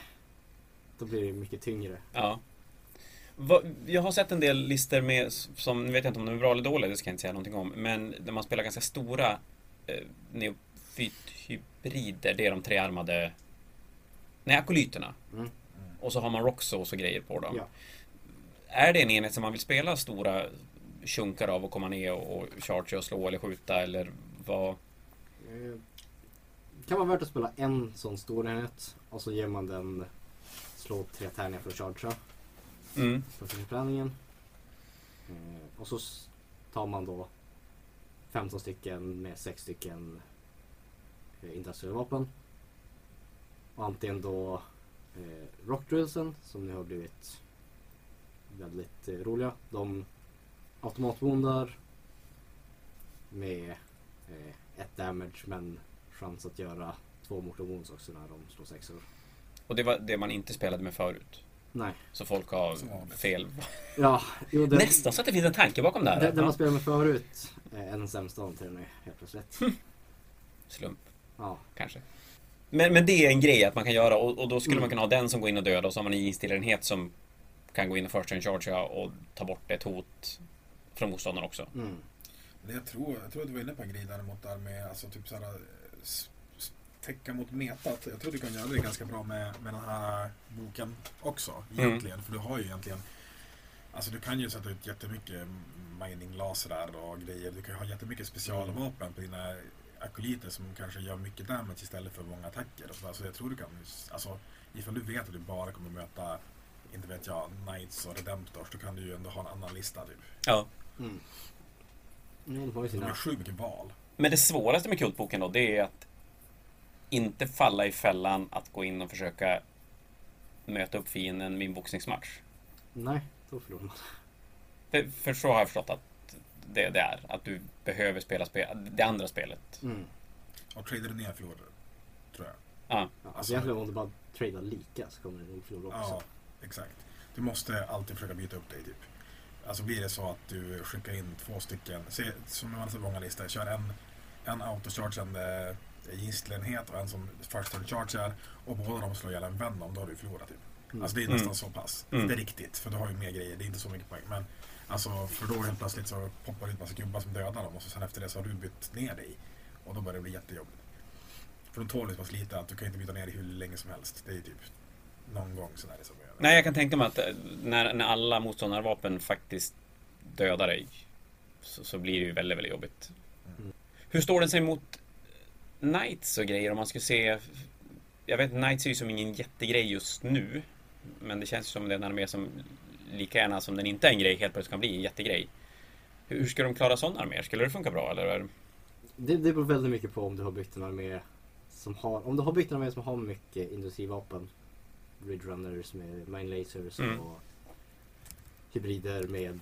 Då blir det mycket tyngre. Ja. Va, jag har sett en del listor med, som, nu vet jag inte om de är bra eller dåliga, det ska jag inte säga någonting om, men där man spelar ganska stora eh, neofythybrider, det är de trearmade Nej, akolyterna. Mm. Och så har man roxos och grejer på dem. Ja. Är det en enhet som man vill spela stora chunkar av och komma ner och, och charge och slå eller skjuta eller vad? Kan vara värt att spela en sån stor enhet och så ger man den slå tre tärningar för att chargea. Mm. för förbränningen. Eh, och så tar man då 15 stycken med 6 stycken eh, industriella vapen. Och antingen då eh, rockdrillsen som nu har blivit väldigt eh, roliga. De automatbondar med eh, ett damage men chans att göra två mortal wounds också när de slår sexor. Och det var det man inte spelade med förut. Nej. Så folk har fel. Ja, jo, den, Nästan så att det finns en tanke bakom det här. Den, den man spelade med förut är en sämsta av nu helt plötsligt. Slump. Ja, Kanske. Men, men det är en grej att man kan göra och, och då skulle Mm. man kunna ha den som går in och dödar och så har man en istillenhet som kan gå in och first turn charge och ta bort ett hot från motståndaren också. mm. Men jag tror, jag tror att du var inne på en grej där med alltså typ såhär täcka mot metat. Jag tror du kan göra det ganska bra med, med den här boken också egentligen. För du har ju egentligen Alltså du kan ju sätta ut jättemycket mining lasrar och grejer. Du kan ju ha jättemycket specialvapen på dina akoliter som kanske gör mycket damage istället för många attacker. Och så, jag tror du kan, alltså ifall du vet att du bara kommer möta, inte vet jag, Knights och Redemptors, då kan du ju ändå ha en annan lista typ. Ja. Mm. Ja, de har ju De har sina... sjukt mycket val. Men det svåraste med kultboken då, det är att inte falla i fällan att gå in och försöka möta upp fienden vid en boxningsmatch. Nej, då förlorar man. För, för så har jag förstått att det, det är. Att du behöver spela spel, det andra spelet. Mm. Och tradar du ner förlorar du. Tror jag. Ja. Ja, alltså egentligen om du bara tradar lika så kommer du nog förlora också. Ja, exakt. Du måste alltid försöka byta upp dig typ. Alltså blir det så att du skickar in två stycken, se, som man har sett många listor, kör en, en autochargeande gisslenhet och en som first turn chargear och båda de slår ihjäl en vän om då har du förlorat typ. Mm. Alltså det är Mm. nästan så pass. Mm. Det är riktigt, för du har ju mer grejer, det är inte så mycket poäng. Men alltså, för då helt plötsligt så poppar det ut massa gubbar som dödar dem och så sen efter det så har du bytt ner dig. Och då börjar det bli jättejobbigt. För de tål ju så pass lite att du kan inte byta ner dig hur länge som helst. Det är ju typ någon gång sådär. Liksom. Nej, jag kan tänka mig att eh, när, när alla motståndarvapen faktiskt dödar dig. så, så blir det ju väldigt, väldigt jobbigt. Hur står den sig mot Knights och grejer om man skulle se... Jag vet Knights är ju som ingen jättegrej just nu. Men det känns som det är en armé som lika gärna som den inte är en grej helt plötsligt kan bli en jättegrej. Hur, ska de klara sådana arméer? Skulle det funka bra eller? Det, det beror väldigt mycket på om du har byggt en armé som har, om du har byggt en armé som har mycket industrivapen. Ridgerunners med mine lasers Mm. och hybrider med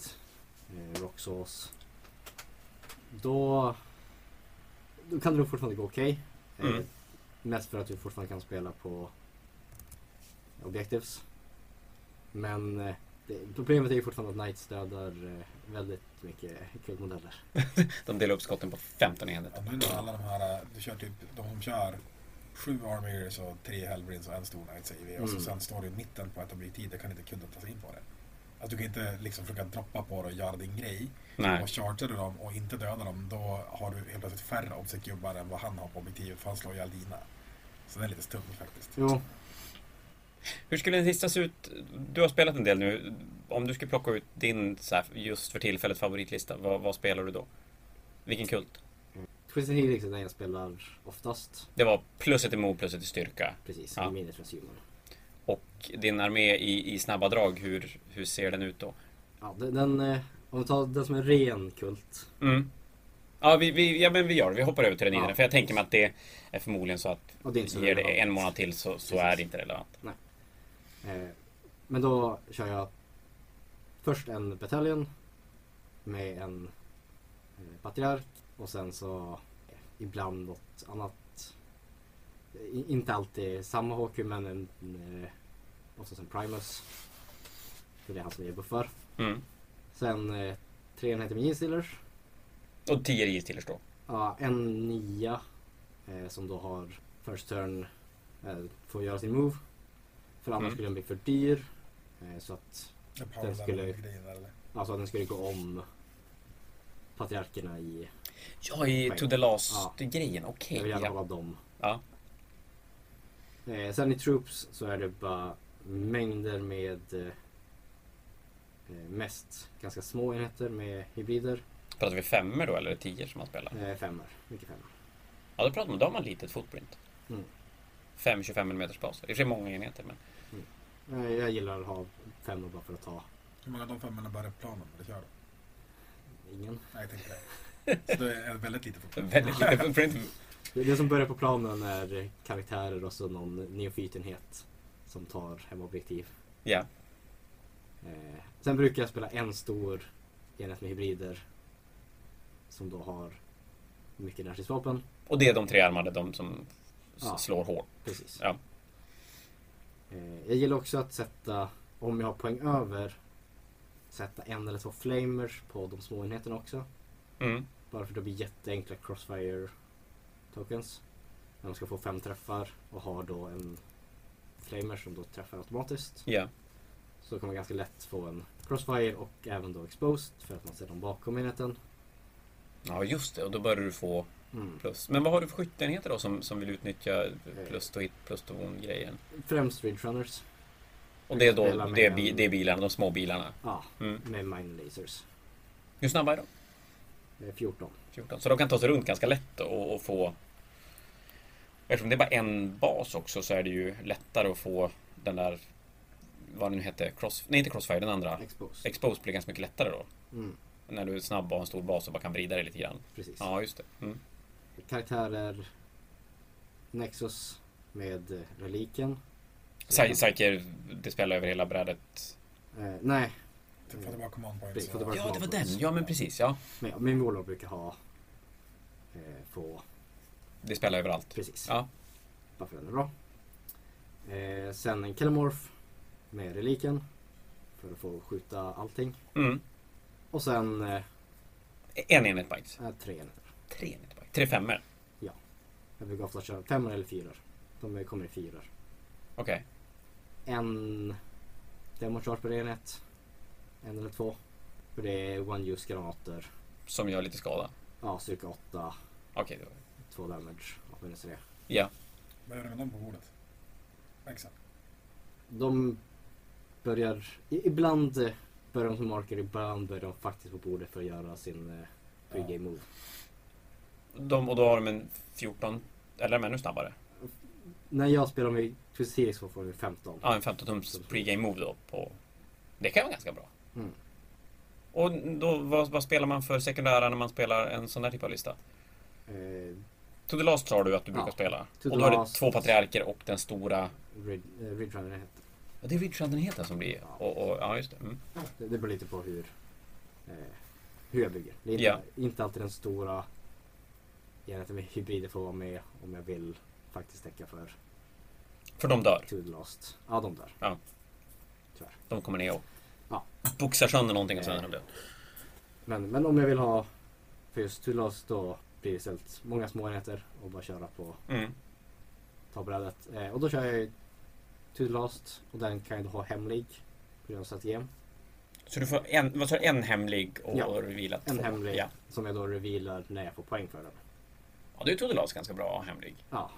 eh, rocksaws. Då, då kan det nog fortfarande gå okej. Eh, Mm. mest för att du fortfarande kan spela på objectives. Men eh, det, problemet är ju fortfarande att Knights dödar eh, väldigt mycket kultmodeller. De delar upp skotten på 15 enheter. Ja, nu alla de här, du kör typ, de som kör sju armors och tre hellbrins och en stor knight säger vi. Och så Mm. sen står du i mitten på ett objektiv, där kan inte kunden ta sig in på det. Alltså du kan inte liksom försöka droppa på det och göra din grej. Nej. Och chargear du dem och inte dödar dem, då har du helt plötsligt färre obsec-gubbar än vad han har på objektivet, för han slår ihjäl dina. Så det är lite stumt faktiskt. Jo, Hur skulle en lista se ut? Du har spelat en del nu. Om du skulle plocka ut din så här, just för tillfället favoritlista, vad, vad spelar du då? Vilken kult? Twisted Helix är den jag spelar oftast. Det var plus ett emot, plus ett i styrka. Precis, Ja. i minus transhuman. Och din armé i, i snabba drag, hur, hur ser den ut då? Ja, den, den, eh, om vi tar den som är ren kult. Mm. Ja, vi, vi, ja, men vi gör det. Vi hoppar över till den innan. Ja. För jag tänker mig att det är förmodligen så att Och det ger det en månad till så, så är det inte relevant. Eh, men då kör jag först en bataljon med en eh, patriark och sen så eh, ibland något annat. Inte alltid samma HQ men en, eh, oftast en Primus. För det är han som ger buffar. Mm. Sen eh, tre enheter med Genestealers. Och 10 rigistillers då. Ja, en nia eh, som då har first turn eh, får göra sin move. För annars Mm. skulle den bli för dyr. Eh, så att Den skulle- grejen eller? alltså, att den skulle gå om patriarkerna i... Ja, i. To the Last Ja. grejen. Okej. Jag vill gärna ja. hålla dem. Ja. Eh, sen i troops så är det bara mängder med eh, eh, mest ganska små enheter med hybrider. Pratar vi femmer då eller tio som man spelar? Eh, femmor, mycket femmor. Ja, då pratar man, då har man litet footprint. Mm. 5-25 mm bas. Det är i och för sig många enheter men... Eh, jag gillar att ha femmor bara för att ta Hur många av de femmorna börjar på planen när du kör? ingen. Nej, jag tänkte det. Så det är väldigt lite fortfarande. Väldigt lite footprint. Det, som börjar på planen är karaktärer och så någon neofytenhet som tar hemobjektiv. Ja. Eh, sen brukar jag spela en stor enhet med hybrider som då har mycket närstridsvapen. Och det är de tre armade, de som Ja. slår hårt. Precis. Ja. Eh, jag gillar också att sätta, om jag har poäng över, sätta en eller två flamers på de små enheterna också. Mm. Bara för att det blir jätteenkla crossfire tokens. De ska få fem träffar och har då en flamer som då träffar automatiskt. Ja. Så kan man ganska lätt få en crossfire och även då exposed för att man ser dem bakom enheten. ja, just det. Och då börjar du få Mm. plus. Men vad har du för skytteenheter då som, som vill utnyttja plus to hit, plus to wound grejen? Främst Ridge Runners. Och det är då det är, bi, det är bilarna, de små bilarna. Ja, Mm. med mine lasers. Hur snabba är de? Eh, 14. 14. Så de kan ta sig runt ganska lätt och, och få... Eftersom det är bara en bas också så är det ju lättare att få den där... Vad det nu heter? Cross... Nej, inte Crossfire, den andra. Exposed. Expose blir ganska mycket lättare då. Mm, När du är snabb och har en stor bas och bara kan vrida dig lite grann. precis. Ja, just det. Mm. Karaktärer. Nexus med eh, reliken. Psy- Psyker, det spelar över hela brädet. Eh, nej, att det var command points. Ja, det var den. Ja, men precis. Ja. men min Warlord brukar ha eh, få Det spelar överallt. precis. Ja. Bara för den är bra. Eh, sen en Kelemorph med reliken. För att få skjuta allting. Mm. Och sen eh, En enhet bikes. eh, tre enheter. Tre enheter bikes. Tre femmor. Jag brukar ofta köra femmor eller fyror. De kommer i fyror. Okej. En democharge per enhet. En eller två. För det är one use granater. Som gör lite skada. Ja, styrka 8. Okej. då. Två damage. Ja, minus tre. Ja. Vad gör du med dem på bordet? Exakt. De börjar ibland eh, börjar de som marker ibland börjar de faktiskt på bordet för att göra sin eh, pregame move. De, och då har de en 14, eller är de ännu snabbare? När jag spelar med Helix så får vi 15. Ja, en 15-tums pregame move då. På, det kan vara ganska bra. Mm. Och då, vad, vad spelar man för sekundära när man spelar en sån där typ av lista? Eh, To the Last sa du att du Ja, brukar spela. To Och då är det två patriarker och den stora... Rid, eh, Ridge Runner heter Ja, det är Ridge den heter som blir... Ja. Och, och, ja, just det. Mm. det. Det beror lite på hur, eh, hur jag bygger. Det är inte, Ja. inte alltid den stora enheten med hybrider får vara med om jag vill faktiskt täcka för För de dör. To the Last. Ja, de där. Ja. Tyvärr. De kommer ner och Ja. boxar sönder någonting och sen är de döda. Men, men om jag vill ha för just To the Last då blir det istället många små enheter och bara köra på Mm. tabbrädet. Eh, och då kör jag ju To Last och den kan jag då ha hemlig på grund av strategin. Så du får en, vad sa du, en hemlig och Ja. reveala två? En hemlig Ja. som jag då revealar när jag får poäng för den. ja, det är To the Last ganska bra hemlig. Ja.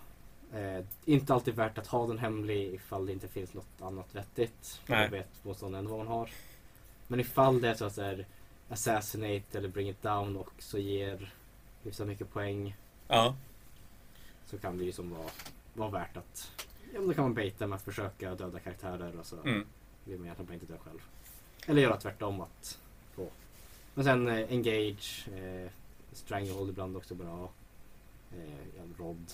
Eh, inte alltid värt att ha den hemlig ifall det inte finns något annat vettigt. Nej. Jag vet motståndaren vad man har. Men ifall det är så att det är Assassinate eller Bring It Down och så ger hyfsat mycket poäng Ja. så kan det ju som vara, vara värt att Ja då kan man baita med att försöka döda karaktärer och så Mm. vill man egentligen inte dö själv. Eller göra tvärtom att få. Men sen eh, Engage, eh, Stranglehold ibland också bra. Eh, ja, Rod.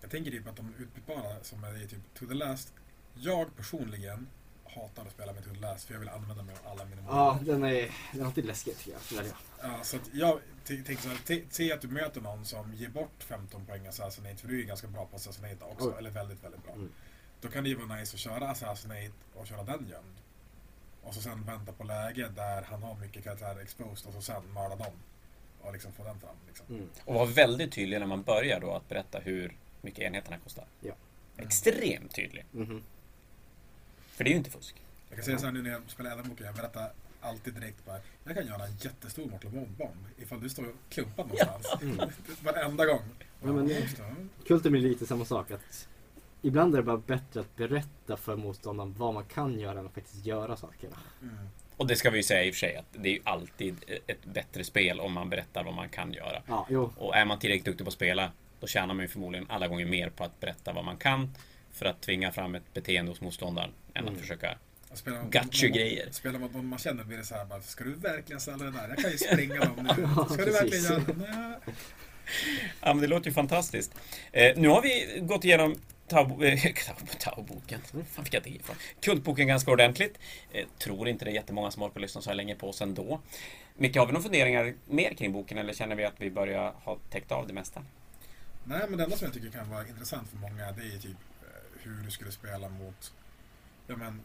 Jag tänker typ att de utbytbara som är typ To the Last. Jag personligen hatar att spela med Last för jag vill använda mig av alla mina Ja, den är, den är alltid läskig tycker jag. Ja, så att jag t- tänker så här, se att du möter någon som ger bort 15 poäng Assassinate, för du är ju ganska bra på Assassinate också, Oj. eller väldigt, väldigt bra. Mm. Då kan det ju vara nice att köra Assassinate och köra den gömd. Och så sen vänta på läge där han har mycket karaktärer exposed och så sen mörda dem. Och liksom få den fram. Liksom. Mm. Och vara väldigt tydlig när man börjar då att berätta hur mycket enheterna kostar. Ja. Extremt tydlig. Mhm. För det är ju inte fusk. Jag kan säga så här nu när jag spelar Eldenboken, jag berättar alltid direkt bara Jag kan göra en jättestor Mortal Kombat-bomb ifall du står klumpad någonstans. Mm. Varenda gång. Ja, men-. Kulten blir lite samma sak. att Ibland är det bara bättre att berätta för motståndaren vad man kan göra än att faktiskt göra sakerna. Mm. Och det ska vi ju säga i och för sig att det är ju alltid ett bättre spel om man berättar vad man kan göra. Ja, jo. Och är man tillräckligt duktig på att spela då tjänar man ju förmodligen alla gånger mer på att berätta vad man kan för att tvinga fram ett beteende hos motståndaren än Mm. att försöka spelar Gacho-grejer. Spelar mot någon man känner blir det så här bara, ska du verkligen ställa det där? Jag kan ju springa dem nu. Ska du verkligen göra det? Nej. Ja men det låter ju fantastiskt. Eh, nu har vi gått igenom eh, Tau- Tau-boken. fan fick jag det ifrån? Kultboken ganska ordentligt. Eh, tror inte det är jättemånga som har på lyssnat så här länge på oss ändå. Micke, har vi några funderingar mer kring boken eller känner vi att vi börjar ha täckt av det mesta? Nej, men det enda som jag tycker kan vara intressant för många det är typ eh, hur du skulle spela mot ja, men,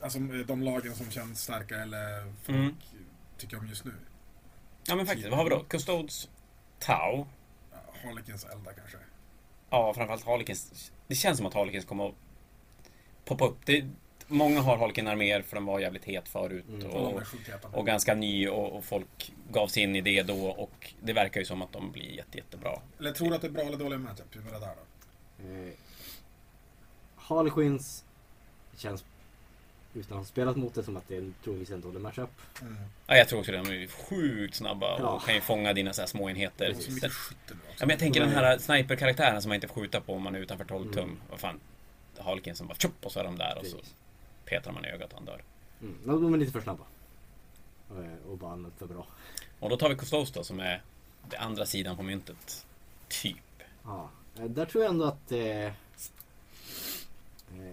alltså, de lagen som känns starkare eller folk Mm. tycker om just nu. Ja men faktiskt, vad har vi då? Custodes Tau. Ja, Harlequins eldar kanske. Ja, framförallt Harlequins. Det känns som att Harlequins kommer att poppa upp. Det, många har Harlequin-arméer för de var jävligt het förut. Mm. Och Och, ganska ny och, och folk gav sig in i det då och det verkar ju som att de blir jätte, jättebra. Eller tror du att det är bra eller dåliga matchup? Hur var det där då? Eh, Harlequins känns utan att ha spelat mot det som att det är troligtvis en dålig matchup. Mm. Ja, jag tror också det. De är sjukt snabba och Ja. kan ju fånga dina så här små enheter. Så mycket. Ja, men jag tänker den här sniper-karaktären som man inte får skjuta på om man är utanför 12 tum. Mm. Vad fan. Harlequin som bara tjopp och så är de där och så Precis. petrar man i ögat och han dör. Mm. De är lite för snabba. Eh, Och bara för bra. Och då tar vi Custodes då som är den andra sidan på myntet. Typ. Ja, eh, där tror jag ändå att eh,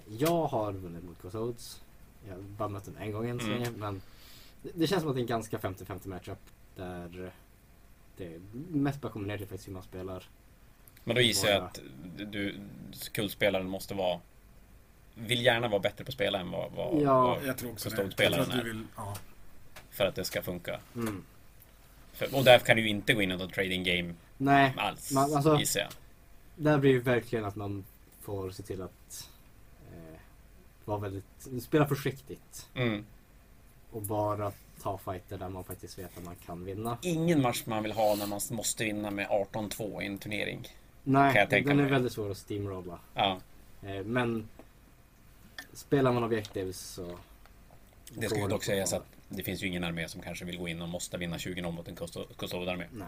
jag har vunnit mot Custodes. Jag har bara mött den en gång än så Mm. länge. Men det, det känns som att det är en ganska 50-50 matchup. Där eh, det mest bara kommer ner till faktiskt hur man spelar. Men då gissar jag att du, kultspelaren måste vara vill gärna vara bättre på att spela än vad, vad, Ja. vad Jag tror också det. Jag tror att är. du vill, ja. för att det ska funka. Mm. För, och därför kan du ju inte gå in i något trading game Nej, alls, Man- alltså- gissar jag. där blir det verkligen att man får se till att eh, vara väldigt, spela försiktigt. Mm. Och bara ta fighter där man faktiskt vet att man kan vinna. Ingen match man vill ha när man måste vinna med 18-2 i en turnering. Nej, den är mig. väldigt svår att steamrolla. Ja, Eh, men spelar man objektiv så... det ska ju dock sägas att det finns ju ingen armé som kanske vill gå in och måste vinna 20-0 mot en Custode-armé. Nej.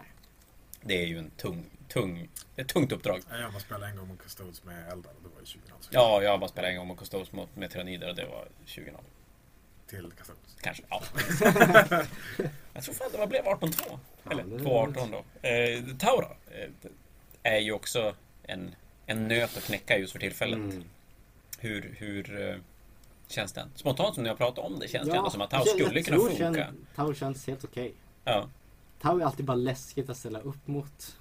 Det är ju en tung, tung, ett tungt uppdrag. Jag har bara spelat en gång mot Custodes med eldar och det var ju 20 alltså. Ja, jag har bara spelat en gång mot Custodes mot, med tyrannider och det var 20-0. Till Custodes. Kanske, ja. jag tror fan det var blev 18-2. Eller Ja, det- 2-18 då. Eh, Tauro eh, är ju också en, en nöt att knäcka just för tillfället. Mm. Hur, hur eh, känns den? Spontant som ni har pratat om det känns det Ja, ändå som att Tau jag- skulle jag kunna funka. känn- Tau känns helt okej. Ja. Tau är alltid bara läskigt att ställa upp mot.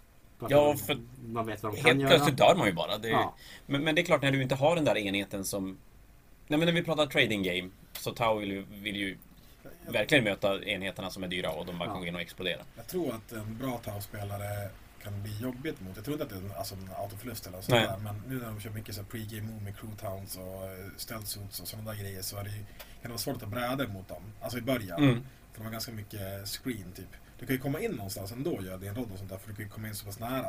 Ja, för- Man vet vad de kan Helt göra. plötsligt dör man ju bara. Det är, Ja. men, men det är klart när du inte har den där enheten som... Nej men när vi pratar trading game så Tau vill ju, vill ju verkligen möta enheterna som är dyra och de bara Ja. kan gå in och explodera. Jag tror att en bra Tau-spelare kan bli jobbigt mot. Jag tror inte att det är en, alltså, en autoförlust eller Nej. sådär. Men nu när de kör mycket så här pre-game move med crew towns och eh, stealth suits och sådana där grejer så är det ju, kan det vara svårt att ta brädor mot dem. Alltså i början. Mm. För de har ganska mycket screen typ. Du kan ju komma in någonstans ändå och göra din roll och sånt där för du kan ju komma in så pass nära.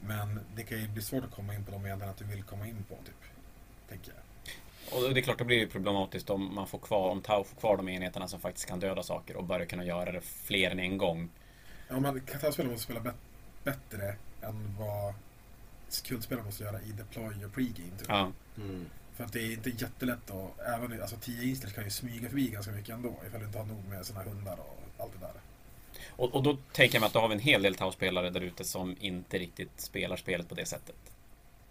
Men det kan ju bli svårt att komma in på de enheterna att du vill komma in på typ. Tänker jag. Och det är klart, det blir ju problematiskt om man får kvar, om Tau får kvar de enheterna som faktiskt kan döda saker och börjar kunna göra det fler än en gång. Ja, man Tau-spelare måste spela bet- bättre än vad kultspelare måste göra i deploy och pre-game typ. Ja. Mm. För att det är inte jättelätt att, även alltså 10 inställs kan ju smyga förbi ganska mycket ändå ifall du inte har nog med sina hundar och allt det där. Och, och då tänker jag mig att då har vi en hel del Tau-spelare där ute som inte riktigt spelar spelet på det sättet.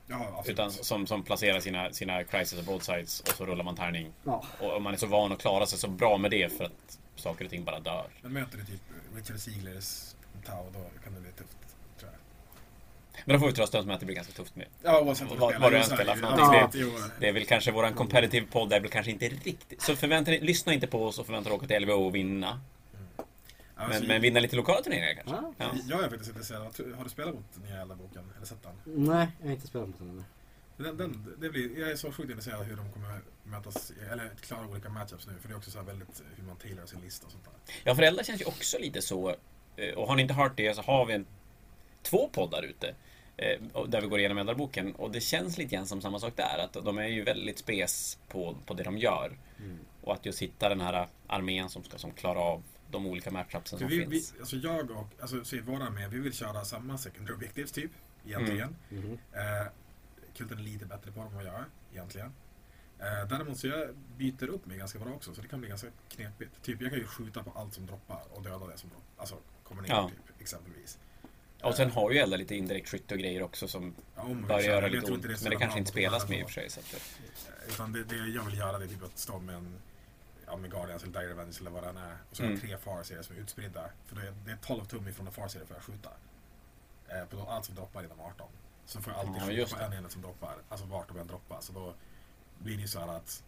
Ja. Utan som, som placerar sina, sina crisis och broadsides och så rullar man tärning. Ja. Och man är så van att klara sig så bra med det för att saker och ting bara dör. Men möter du typ Richard Sieglers Tau då kan det bli tufft. Tror jag. Men då får vi trösta oss med att det blir ganska tufft med. Ja, oavsett vad Vad- du det än spelar för Ja, någonting. jo. Det är väl kanske våran competitive podd är väl kanske inte riktigt... Så förvänta lyssna inte på oss och förvänta er åka till LVO och vinna. Alltså, Men, men vinna lite lokala turneringar kanske. Ja. Ja. Jag är faktiskt intresserad. Har du spelat mot nya Elda-boken? Eller sett den? Nej, jag har inte spelat mot den den, den det blir, jag är så sjukt intresserad av hur de kommer mötas, eller klara olika matchups nu. För det är också så här väldigt hur man tailar sin lista och sånt där. Ja, föräldrar känns ju också lite så. eh, Och har ni inte hört det så har vi en, två poddar ute. eh, Där vi går igenom Eldarboken. Och det känns lite grann som samma sak där. Att de är ju väldigt spes på, på det de gör. Mm. Och att just hitta den här armén som ska som klara av de olika matchupsen som vi, vi, finns. alltså jag och, alltså så våra med, vi vill köra samma secondary objectives typ. Egentligen. Mhm. Eh, kulten är lite bättre på dem än vad jag är, egentligen. Eh, däremot så jag byter upp mig ganska bra också, så det kan bli ganska knepigt. Typ jag kan ju skjuta på allt som droppar och döda det som droppar. Alltså kommer ner Ja. typ, exempelvis. Och sen har ju Eldar lite indirekt skytte och grejer också som Ja, börjar göra lite ont. Men det kanske inte spelas med i och för sig. Så att, det- Eh, Utan det, det jag vill göra det är typ att stå med en ja, med Guardians eller Dire Avengers eller vad det än är. Och så har jag Mm. tre Farseer som är utspridda. För det är, det är 12 tum ifrån en Farseer för att skjuta. Eh, på allt som droppar inom 18. Så får jag alltid Ja, skjuta på en enhet som droppar. Alltså vart de än droppar. Så då blir det ju så här att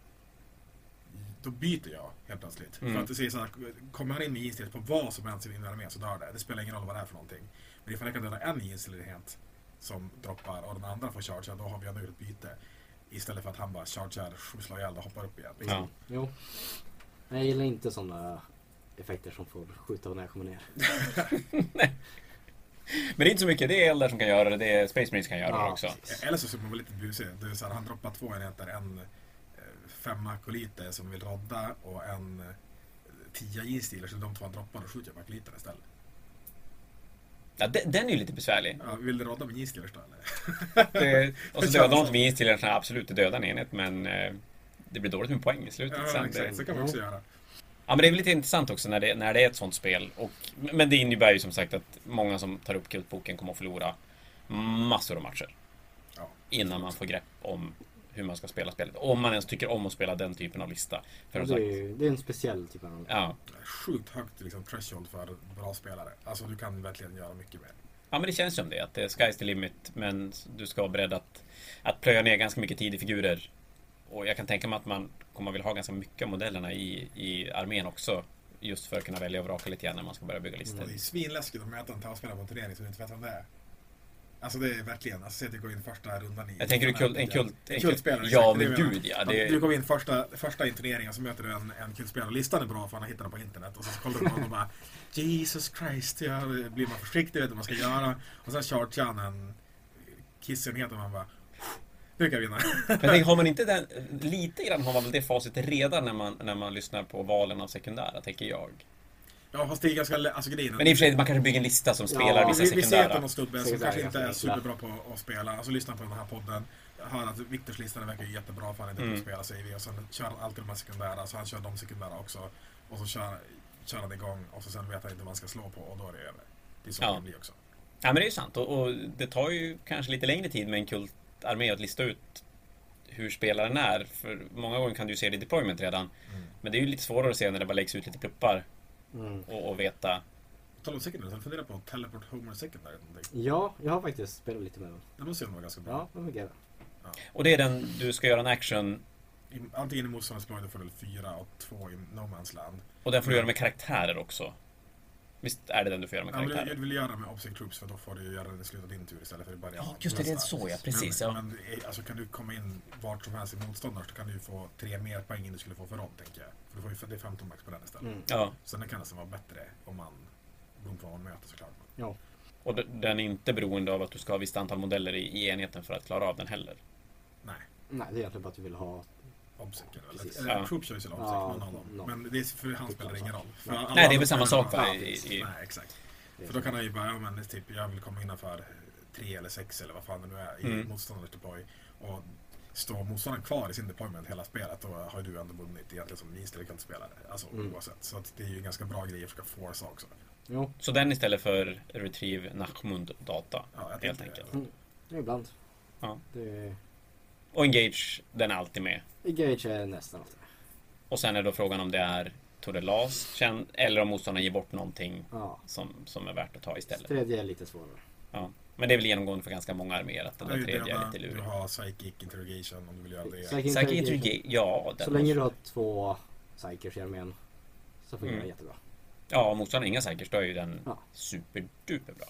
då byter jag helt plötsligt. Mm. För att det säger så här, kommer han in med inställd på vad som helst i min armé så dör det. Det spelar ingen roll vad det är för någonting. Men ifall jag kan döda en inställdhet som droppar och den andra får charge, då har vi ändå gjort ett byte. Istället för att han bara chargear, slår ihjäl och hoppar upp igen. Liksom. Ja. Jo. Jag gillar inte sådana effekter som får skjuta när jag kommer ner. Men det är inte så mycket. Det är Eldar som kan göra det. Det är Space Marines som kan göra det Ja, också. precis. Eller så är man väl lite busig. Det är så här, han droppar två enheter. En eh, femma koliter som vill rodda och en eh, tia isdealer. Så de två han droppar och skjuter jag på koliterna istället. Ja, den, den är ju lite besvärlig. Ja, vill du rodda med isdealers då eller? Det, och så dödar de inte med till en sån här absolut döda en enhet men eh, det blir dåligt med poäng i slutet Ja, sen. exakt. Så Det, kan man också göra. ja men det är väl lite intressant också när det, när det är ett sånt spel. Och, men det innebär ju som sagt att många som tar upp Kultboken kommer att förlora massor av matcher. Ja. Innan man får grepp om hur man ska spela spelet. Om man ens tycker om att spela den typen av lista. För Det är, det är en speciell typ av... ja. Sjukt högt liksom, threshold för bra spelare. Alltså du kan verkligen göra mycket mer. ja, men det känns som det. Att det är sky's the limit. Men du ska vara beredd att, att plöja ner ganska mycket tid i figurer. Och jag kan tänka mig att man kommer vilja ha ganska mycket av modellerna i, i armén också. Just för att kunna välja och vraka lite grann när man ska börja bygga listor. Det är svinläskigt att möta en tavspelare på en turnering som du inte vet vem det är. Alltså det är verkligen, alltså säg att du går in första rundan i... Jag tänker en kult... En kult En kultspelare. Ja, exakt, det men gud ja. Det, Du kommer in första, första i turneringen så möter du en, en kultspelare. Listan är bra för han har hittat den på internet. Och så kollar du på honom och bara Jesus Christ, ja, blir man försiktig, vet du vad man ska göra. Och sen chargear han en kissenhet och man bara Jag vinna. Men jag tänker, har man inte den, lite grann har man väl det facit redan när man, när man lyssnar på valen av sekundära, tänker jag. Ja, fast det är ganska alltså grejen är- Men i och för sig, man kanske bygger en lista som spelar Ja, vissa vi, vi ser sekundära. att någon snubbe som Sekundära kanske inte är superbra på att spela. Alltså lyssna på den här podden. Hör att Viktors lista verkar ju jättebra för han är inte Mm. mm. spela säger vi. Och sen kör han alltid de här sekundära. Så han kör de sekundära också. Och så kör, kör han igång. Och så sen vet han inte vad han ska slå på. Och då är det över. Det är så Ja. det blir också. Ja, men det är ju sant. Och, och det tar ju kanske lite längre tid med en kultarmé att lista ut hur spelaren är. För många gånger kan du ju se det i deployment redan. Mm. Men det är ju lite svårare att se när det bara läggs ut lite pluppar Mm. och, och veta. Tala om secondary. Så fundera på Teleport Homer Secondary. någonting. Ja, jag har faktiskt spelat lite med den. Den måste ju vara ganska bra. Ja, den fungerar. Och det är den du ska göra en action I, antingen i motståndarens blad fördel 4 och 2 i No Man's Land. och den får du göra med karaktärer också. Visst är det den du får göra med Ja, men jag, karaktärer? jag vill göra med Obsec Troops för då får du göra det i slutet av din tur istället för i början. Ja, just det, det är så ja, precis. Men, Ja. men eh, alltså, kan du komma in vart som helst i motståndare så kan du ju få tre mer poäng än du skulle få för dem, tänker jag. För du får ju, det är 15 max på den istället. Mm. ja. Sen det kan nästan vara bättre om man beroende på vad man möter såklart. Ja. Och den är inte beroende av att du ska ha visst antal modeller i, i enheten för att klara av den heller. Nej, Nej, det är egentligen bara att du vill ha... Obsec eller, eller Ja. Troops kör ju sin Obsec, Ja, någon av dem. no. Men det är, för han spelar ingen roll. För Nej. alla Nej, det är väl samma sak, va, i- i- Nej, exakt. För då kan han ju bara, ja men typ, jag vill komma innanför tre eller sex eller vad fan det nu är i Mm. motståndarens deploy. Och står motståndaren kvar i sin deployment hela spelet då har ju du ändå vunnit egentligen som vinst eller kultspelare. Alltså Mm. oavsett. Så att det är ju en ganska bra grej att försöka forsa också. Jo, Så den istället för Retrieve Nachmund Data. Ja, jag Helt enkelt. det. Mm. ja, ibland. Ja. Det... Och Engage, den är alltid med. Engage är nästan alltid med. Och sen är då frågan om det är to the last känn- eller om motståndaren ger bort någonting Ja. som, som är värt att ta istället. Tredje är lite svårare. Ja. Men det är väl genomgående för ganska många arméer att den Det är där tredje är lite du lurig. har psychic interrogation om du vill göra det. Psychic Psychic Interrogation. Ja. Den Så länge måste- du har två psykers i armén så fungerar Mm. det jättebra. Ja, om motståndaren inga psykers då är ju den Ja. superduper bra.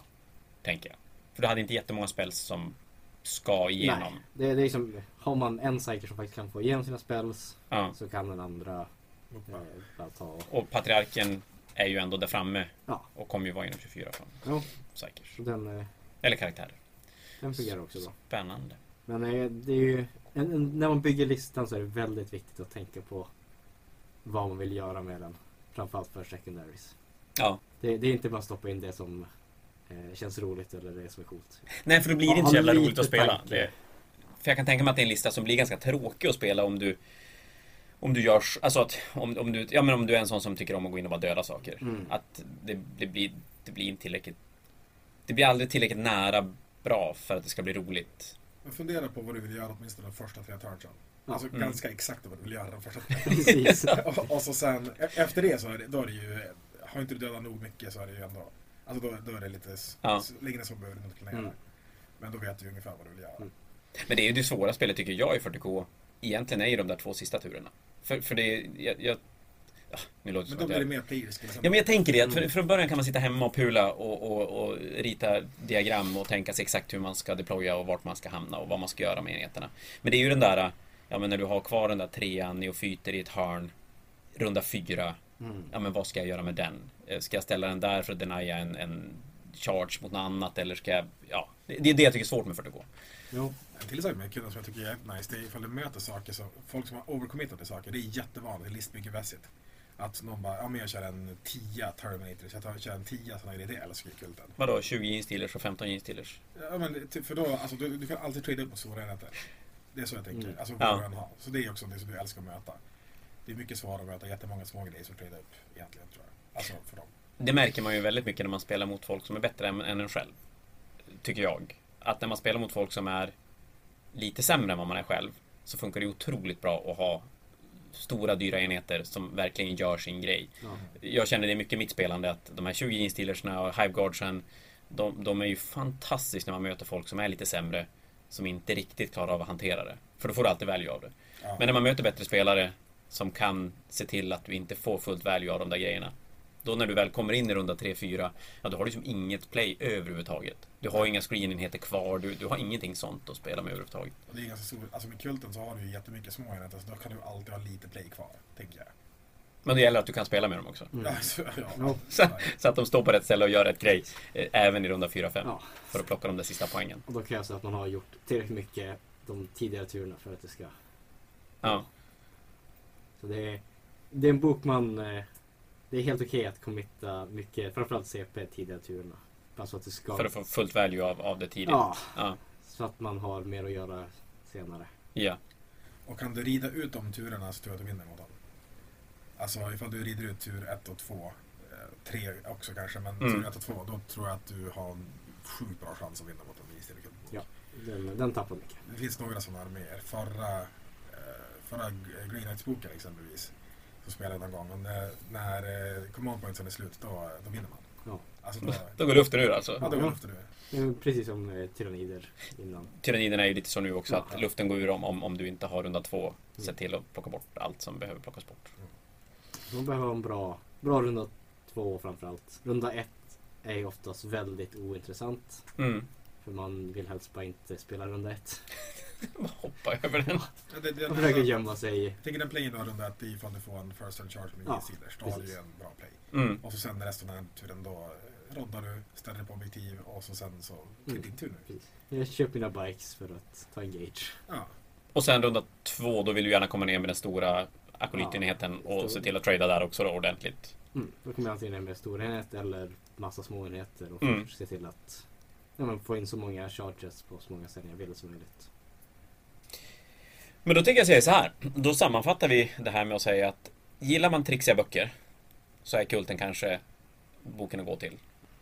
Tänker jag. För du hade inte jättemånga spells som ska igenom. Nej, det, det är liksom, har man en psyker som faktiskt kan få igenom sina spells Ja. så kan den andra eh, ta och... Och Patriarken är ju ändå där framme Ja. och kommer ju vara inom 24 från psykers. den, eh, Eller karaktärer. den fungerar också bra. Spännande. Men eh, det är ju, en, en, när man bygger listan så är det väldigt viktigt att tänka på vad man vill göra med den. Framförallt för secondaries. Ja. Det, det är inte bara att stoppa in det som eh, känns roligt eller det som är coolt. Nej, för då blir det inte så jävla roligt att spela. Det, för jag kan tänka mig att det är en lista som blir ganska tråkig att spela om du om du gör, alltså att om, om, du, ja, men om du är en sån som tycker om att gå in och bara döda saker. Mm. Att det, det, blir, det blir inte tillräckligt Det blir aldrig tillräckligt nära bra för att det ska bli roligt. Men fundera på vad du vill göra åtminstone de första tre turnsen. Alltså Mm. ganska exakt vad du vill göra de första tre. Precis. och, och så sen, e- efter det så är det, då är det ju, har inte du dödat nog mycket så är det ju ändå, alltså då, då är det lite, Ja. s- längre så behöver du inte planera. Mm. Men då vet du ungefär vad du vill göra. Mm. Men det är ju det svåra spelet tycker jag i 40K. Egentligen är ju de där två sista turerna. För, för det är, jag, jag ja, nu låter Men då att blir det mer player skill. Ja men jag tänker det, att Mm. för, från början kan man sitta hemma och pula och, och, och rita diagram och tänka sig exakt hur man ska deploya och vart man ska hamna och vad man ska göra med enheterna. Men det är ju den där, ja men när du har kvar den där trean neofyter i ett hörn, runda fyra, Mm. ja men vad ska jag göra med den? Eh, Ska jag ställa den där för att denia en, en charge mot något annat eller ska jag, ja, det, det är det jag tycker är svårt med 40K. Jo. En till sak med kunder som jag tycker är jävligt nice, det är ifall du möter saker som, folk som har overcommittat till saker, det är jättevanligt listbyggemässigt. Att någon bara, ja men jag kör en 10 Terminator, så jag tar- kör en 10 sådana grejer, det älskar ju kulten. Vadå, 20 jeans och 15 jeans Ja men för då, alltså du, du kan alltid trada upp på stora enheter. Det är så jag tänker, Mm. alltså Ja. vad än har. Så det är också det som du älskar att möta. Det är mycket svårare att möta jättemånga små grejer som trada upp egentligen tror jag. Alltså för dem. Det märker man ju väldigt mycket när man spelar mot folk som är bättre än, än en själv. Tycker jag. Att när man spelar mot folk som är lite sämre än vad man är själv så funkar det otroligt bra att ha stora dyra enheter som verkligen gör sin grej. Ja. Jag känner det mycket i mitt spelande att de här 20 instillersna och Hiveguardsen de, de är ju fantastiska när man möter folk som är lite sämre som inte riktigt klarar av att hantera det. För då får du alltid value av det. Ja. Men när man möter bättre spelare som kan se till att du inte får fullt value av de där grejerna. Då när du väl kommer in i runda 3-4, ja då har du liksom inget play överhuvudtaget. Du har inga screenenheter kvar, du, du har ingenting sånt att spela med överhuvudtaget. Och det är ganska stor, alltså med kulten så har du ju jättemycket små enheter så då kan du alltid ha lite play kvar, tänker jag. Men det gäller att du kan spela med dem också. Mm. Alltså, ja. Så, så att de står på rätt ställe och gör rätt grej. eh, Även i runda 4-5. Ja. För att plocka de där sista poängen. Och då krävs det att man har gjort tillräckligt mycket de tidigare turerna för att det ska... Ja. Så det är, det är en bok man... eh, Det är helt okej att committa mycket, framförallt CP tidigare turerna. Bara så att det ska... För att få fullt value av, av det tidigt. Ja, Ja. så att man har mer att göra senare. ja. Och kan du rida ut de turerna så tror jag att du vinner mot honom. Alltså ifall du rider ut tur 1 och 2, 3 också kanske, men Mm. tur 1 och 2, då tror jag att du har en sjukt bra chans att vinna mot en isstillekull. Ja. Den, den tappar mycket. Det finns några sådana arméer. Förra, eh, förra Green Knights-boken exempelvis, så spelade någon gång. Och när, när eh, command pointsen är slut, då, då vinner man. Ja. Alltså då, Då går luften ur alltså. ja, då går luften ur. Precis som eh, tyrannider innan. Tyranniderna är ju lite så nu också att luften går ur om, om, om du inte har runda två. Se till att plocka bort allt som behöver plockas bort. Man behöver en bra, bra runda två framförallt. Runda ett är ju oftast väldigt ointressant. Mm. För man vill helst bara inte spela runda ett. Hoppa över den. Ja, det, det, Man försöker gömma sig. Jag tänker den playen du har runda ett, det är ifall du får en first turn charge med Ja, e-sealers. Då har du ju en bra play. Mm. Och så sen resten av den turen då eh, roddar du, ställer dig på objektiv och så sen så är Mm. din tur nu. Precis. Jag köper mina bikes för att ta engage. Ja. Och sen runda två, då vill du gärna komma ner med den stora akolytenheten och se till att trada där också då ordentligt. Mm. Då kommer jag antingen ner med stor enhet eller massa små enheter och Mm. se till att ja, få in så många charges på så många ställen jag vill som möjligt. Men då tänker jag säga så här. Då sammanfattar vi det här med att säga att gillar man trixiga böcker så är Kulten kanske boken att gå till.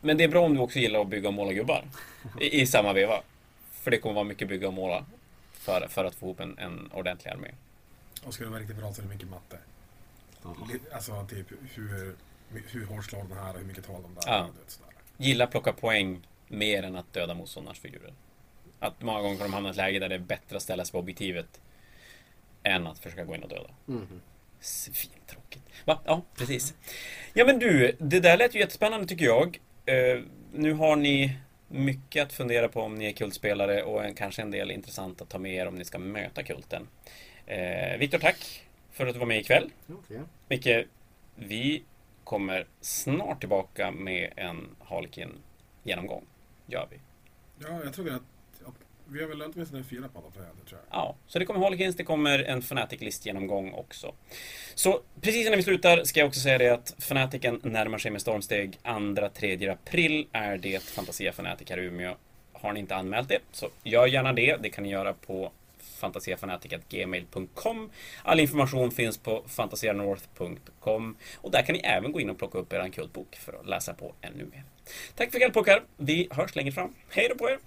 Men det är bra om du också gillar att bygga och måla gubbar i, i samma veva. För det kommer vara mycket bygga och måla för, för att få ihop en, en ordentlig armé. Och ska det vara riktigt bra så är det mycket matte. Alltså typ hur, hur hårt slår den här och hur mycket tål de där. Ja. du. Gilla plocka poäng mer än att döda motståndarens figurer. Att många gånger kan de hamna i ett läge där det är bättre att ställa sig på objektivet än att försöka gå in och döda. Mhm. Svintråkigt. Va? Ja, precis. Ja men du, det där lät ju jättespännande tycker jag. Eh, nu har ni mycket att fundera på om ni är kultspelare och en, kanske en del intressant att ta med er om ni ska möta kulten. Eh, Viktor, tack för att du var med ikväll. Är. Micke, vi kommer snart tillbaka med en Harlequin-genomgång. Gör vi. Ja, jag tror att vi har väl åtminstone fyra på det tror jag. Ja, så det kommer Harlequins, det kommer en Fnatic-list-genomgång också. Så precis innan vi slutar ska jag också säga det att Fnaticen närmar sig med stormsteg. 2-3 april är det Fantasia Fnatic här i Umeå. Har ni inte anmält det, så gör gärna det. Det kan ni göra på fantasiafanatic.gmail.com All information finns på fantasianorth.com och där kan ni även gå in och plocka upp er kultbok för att läsa på ännu mer. Tack för ikväll pojkar! Vi hörs längre fram. Hej då på er!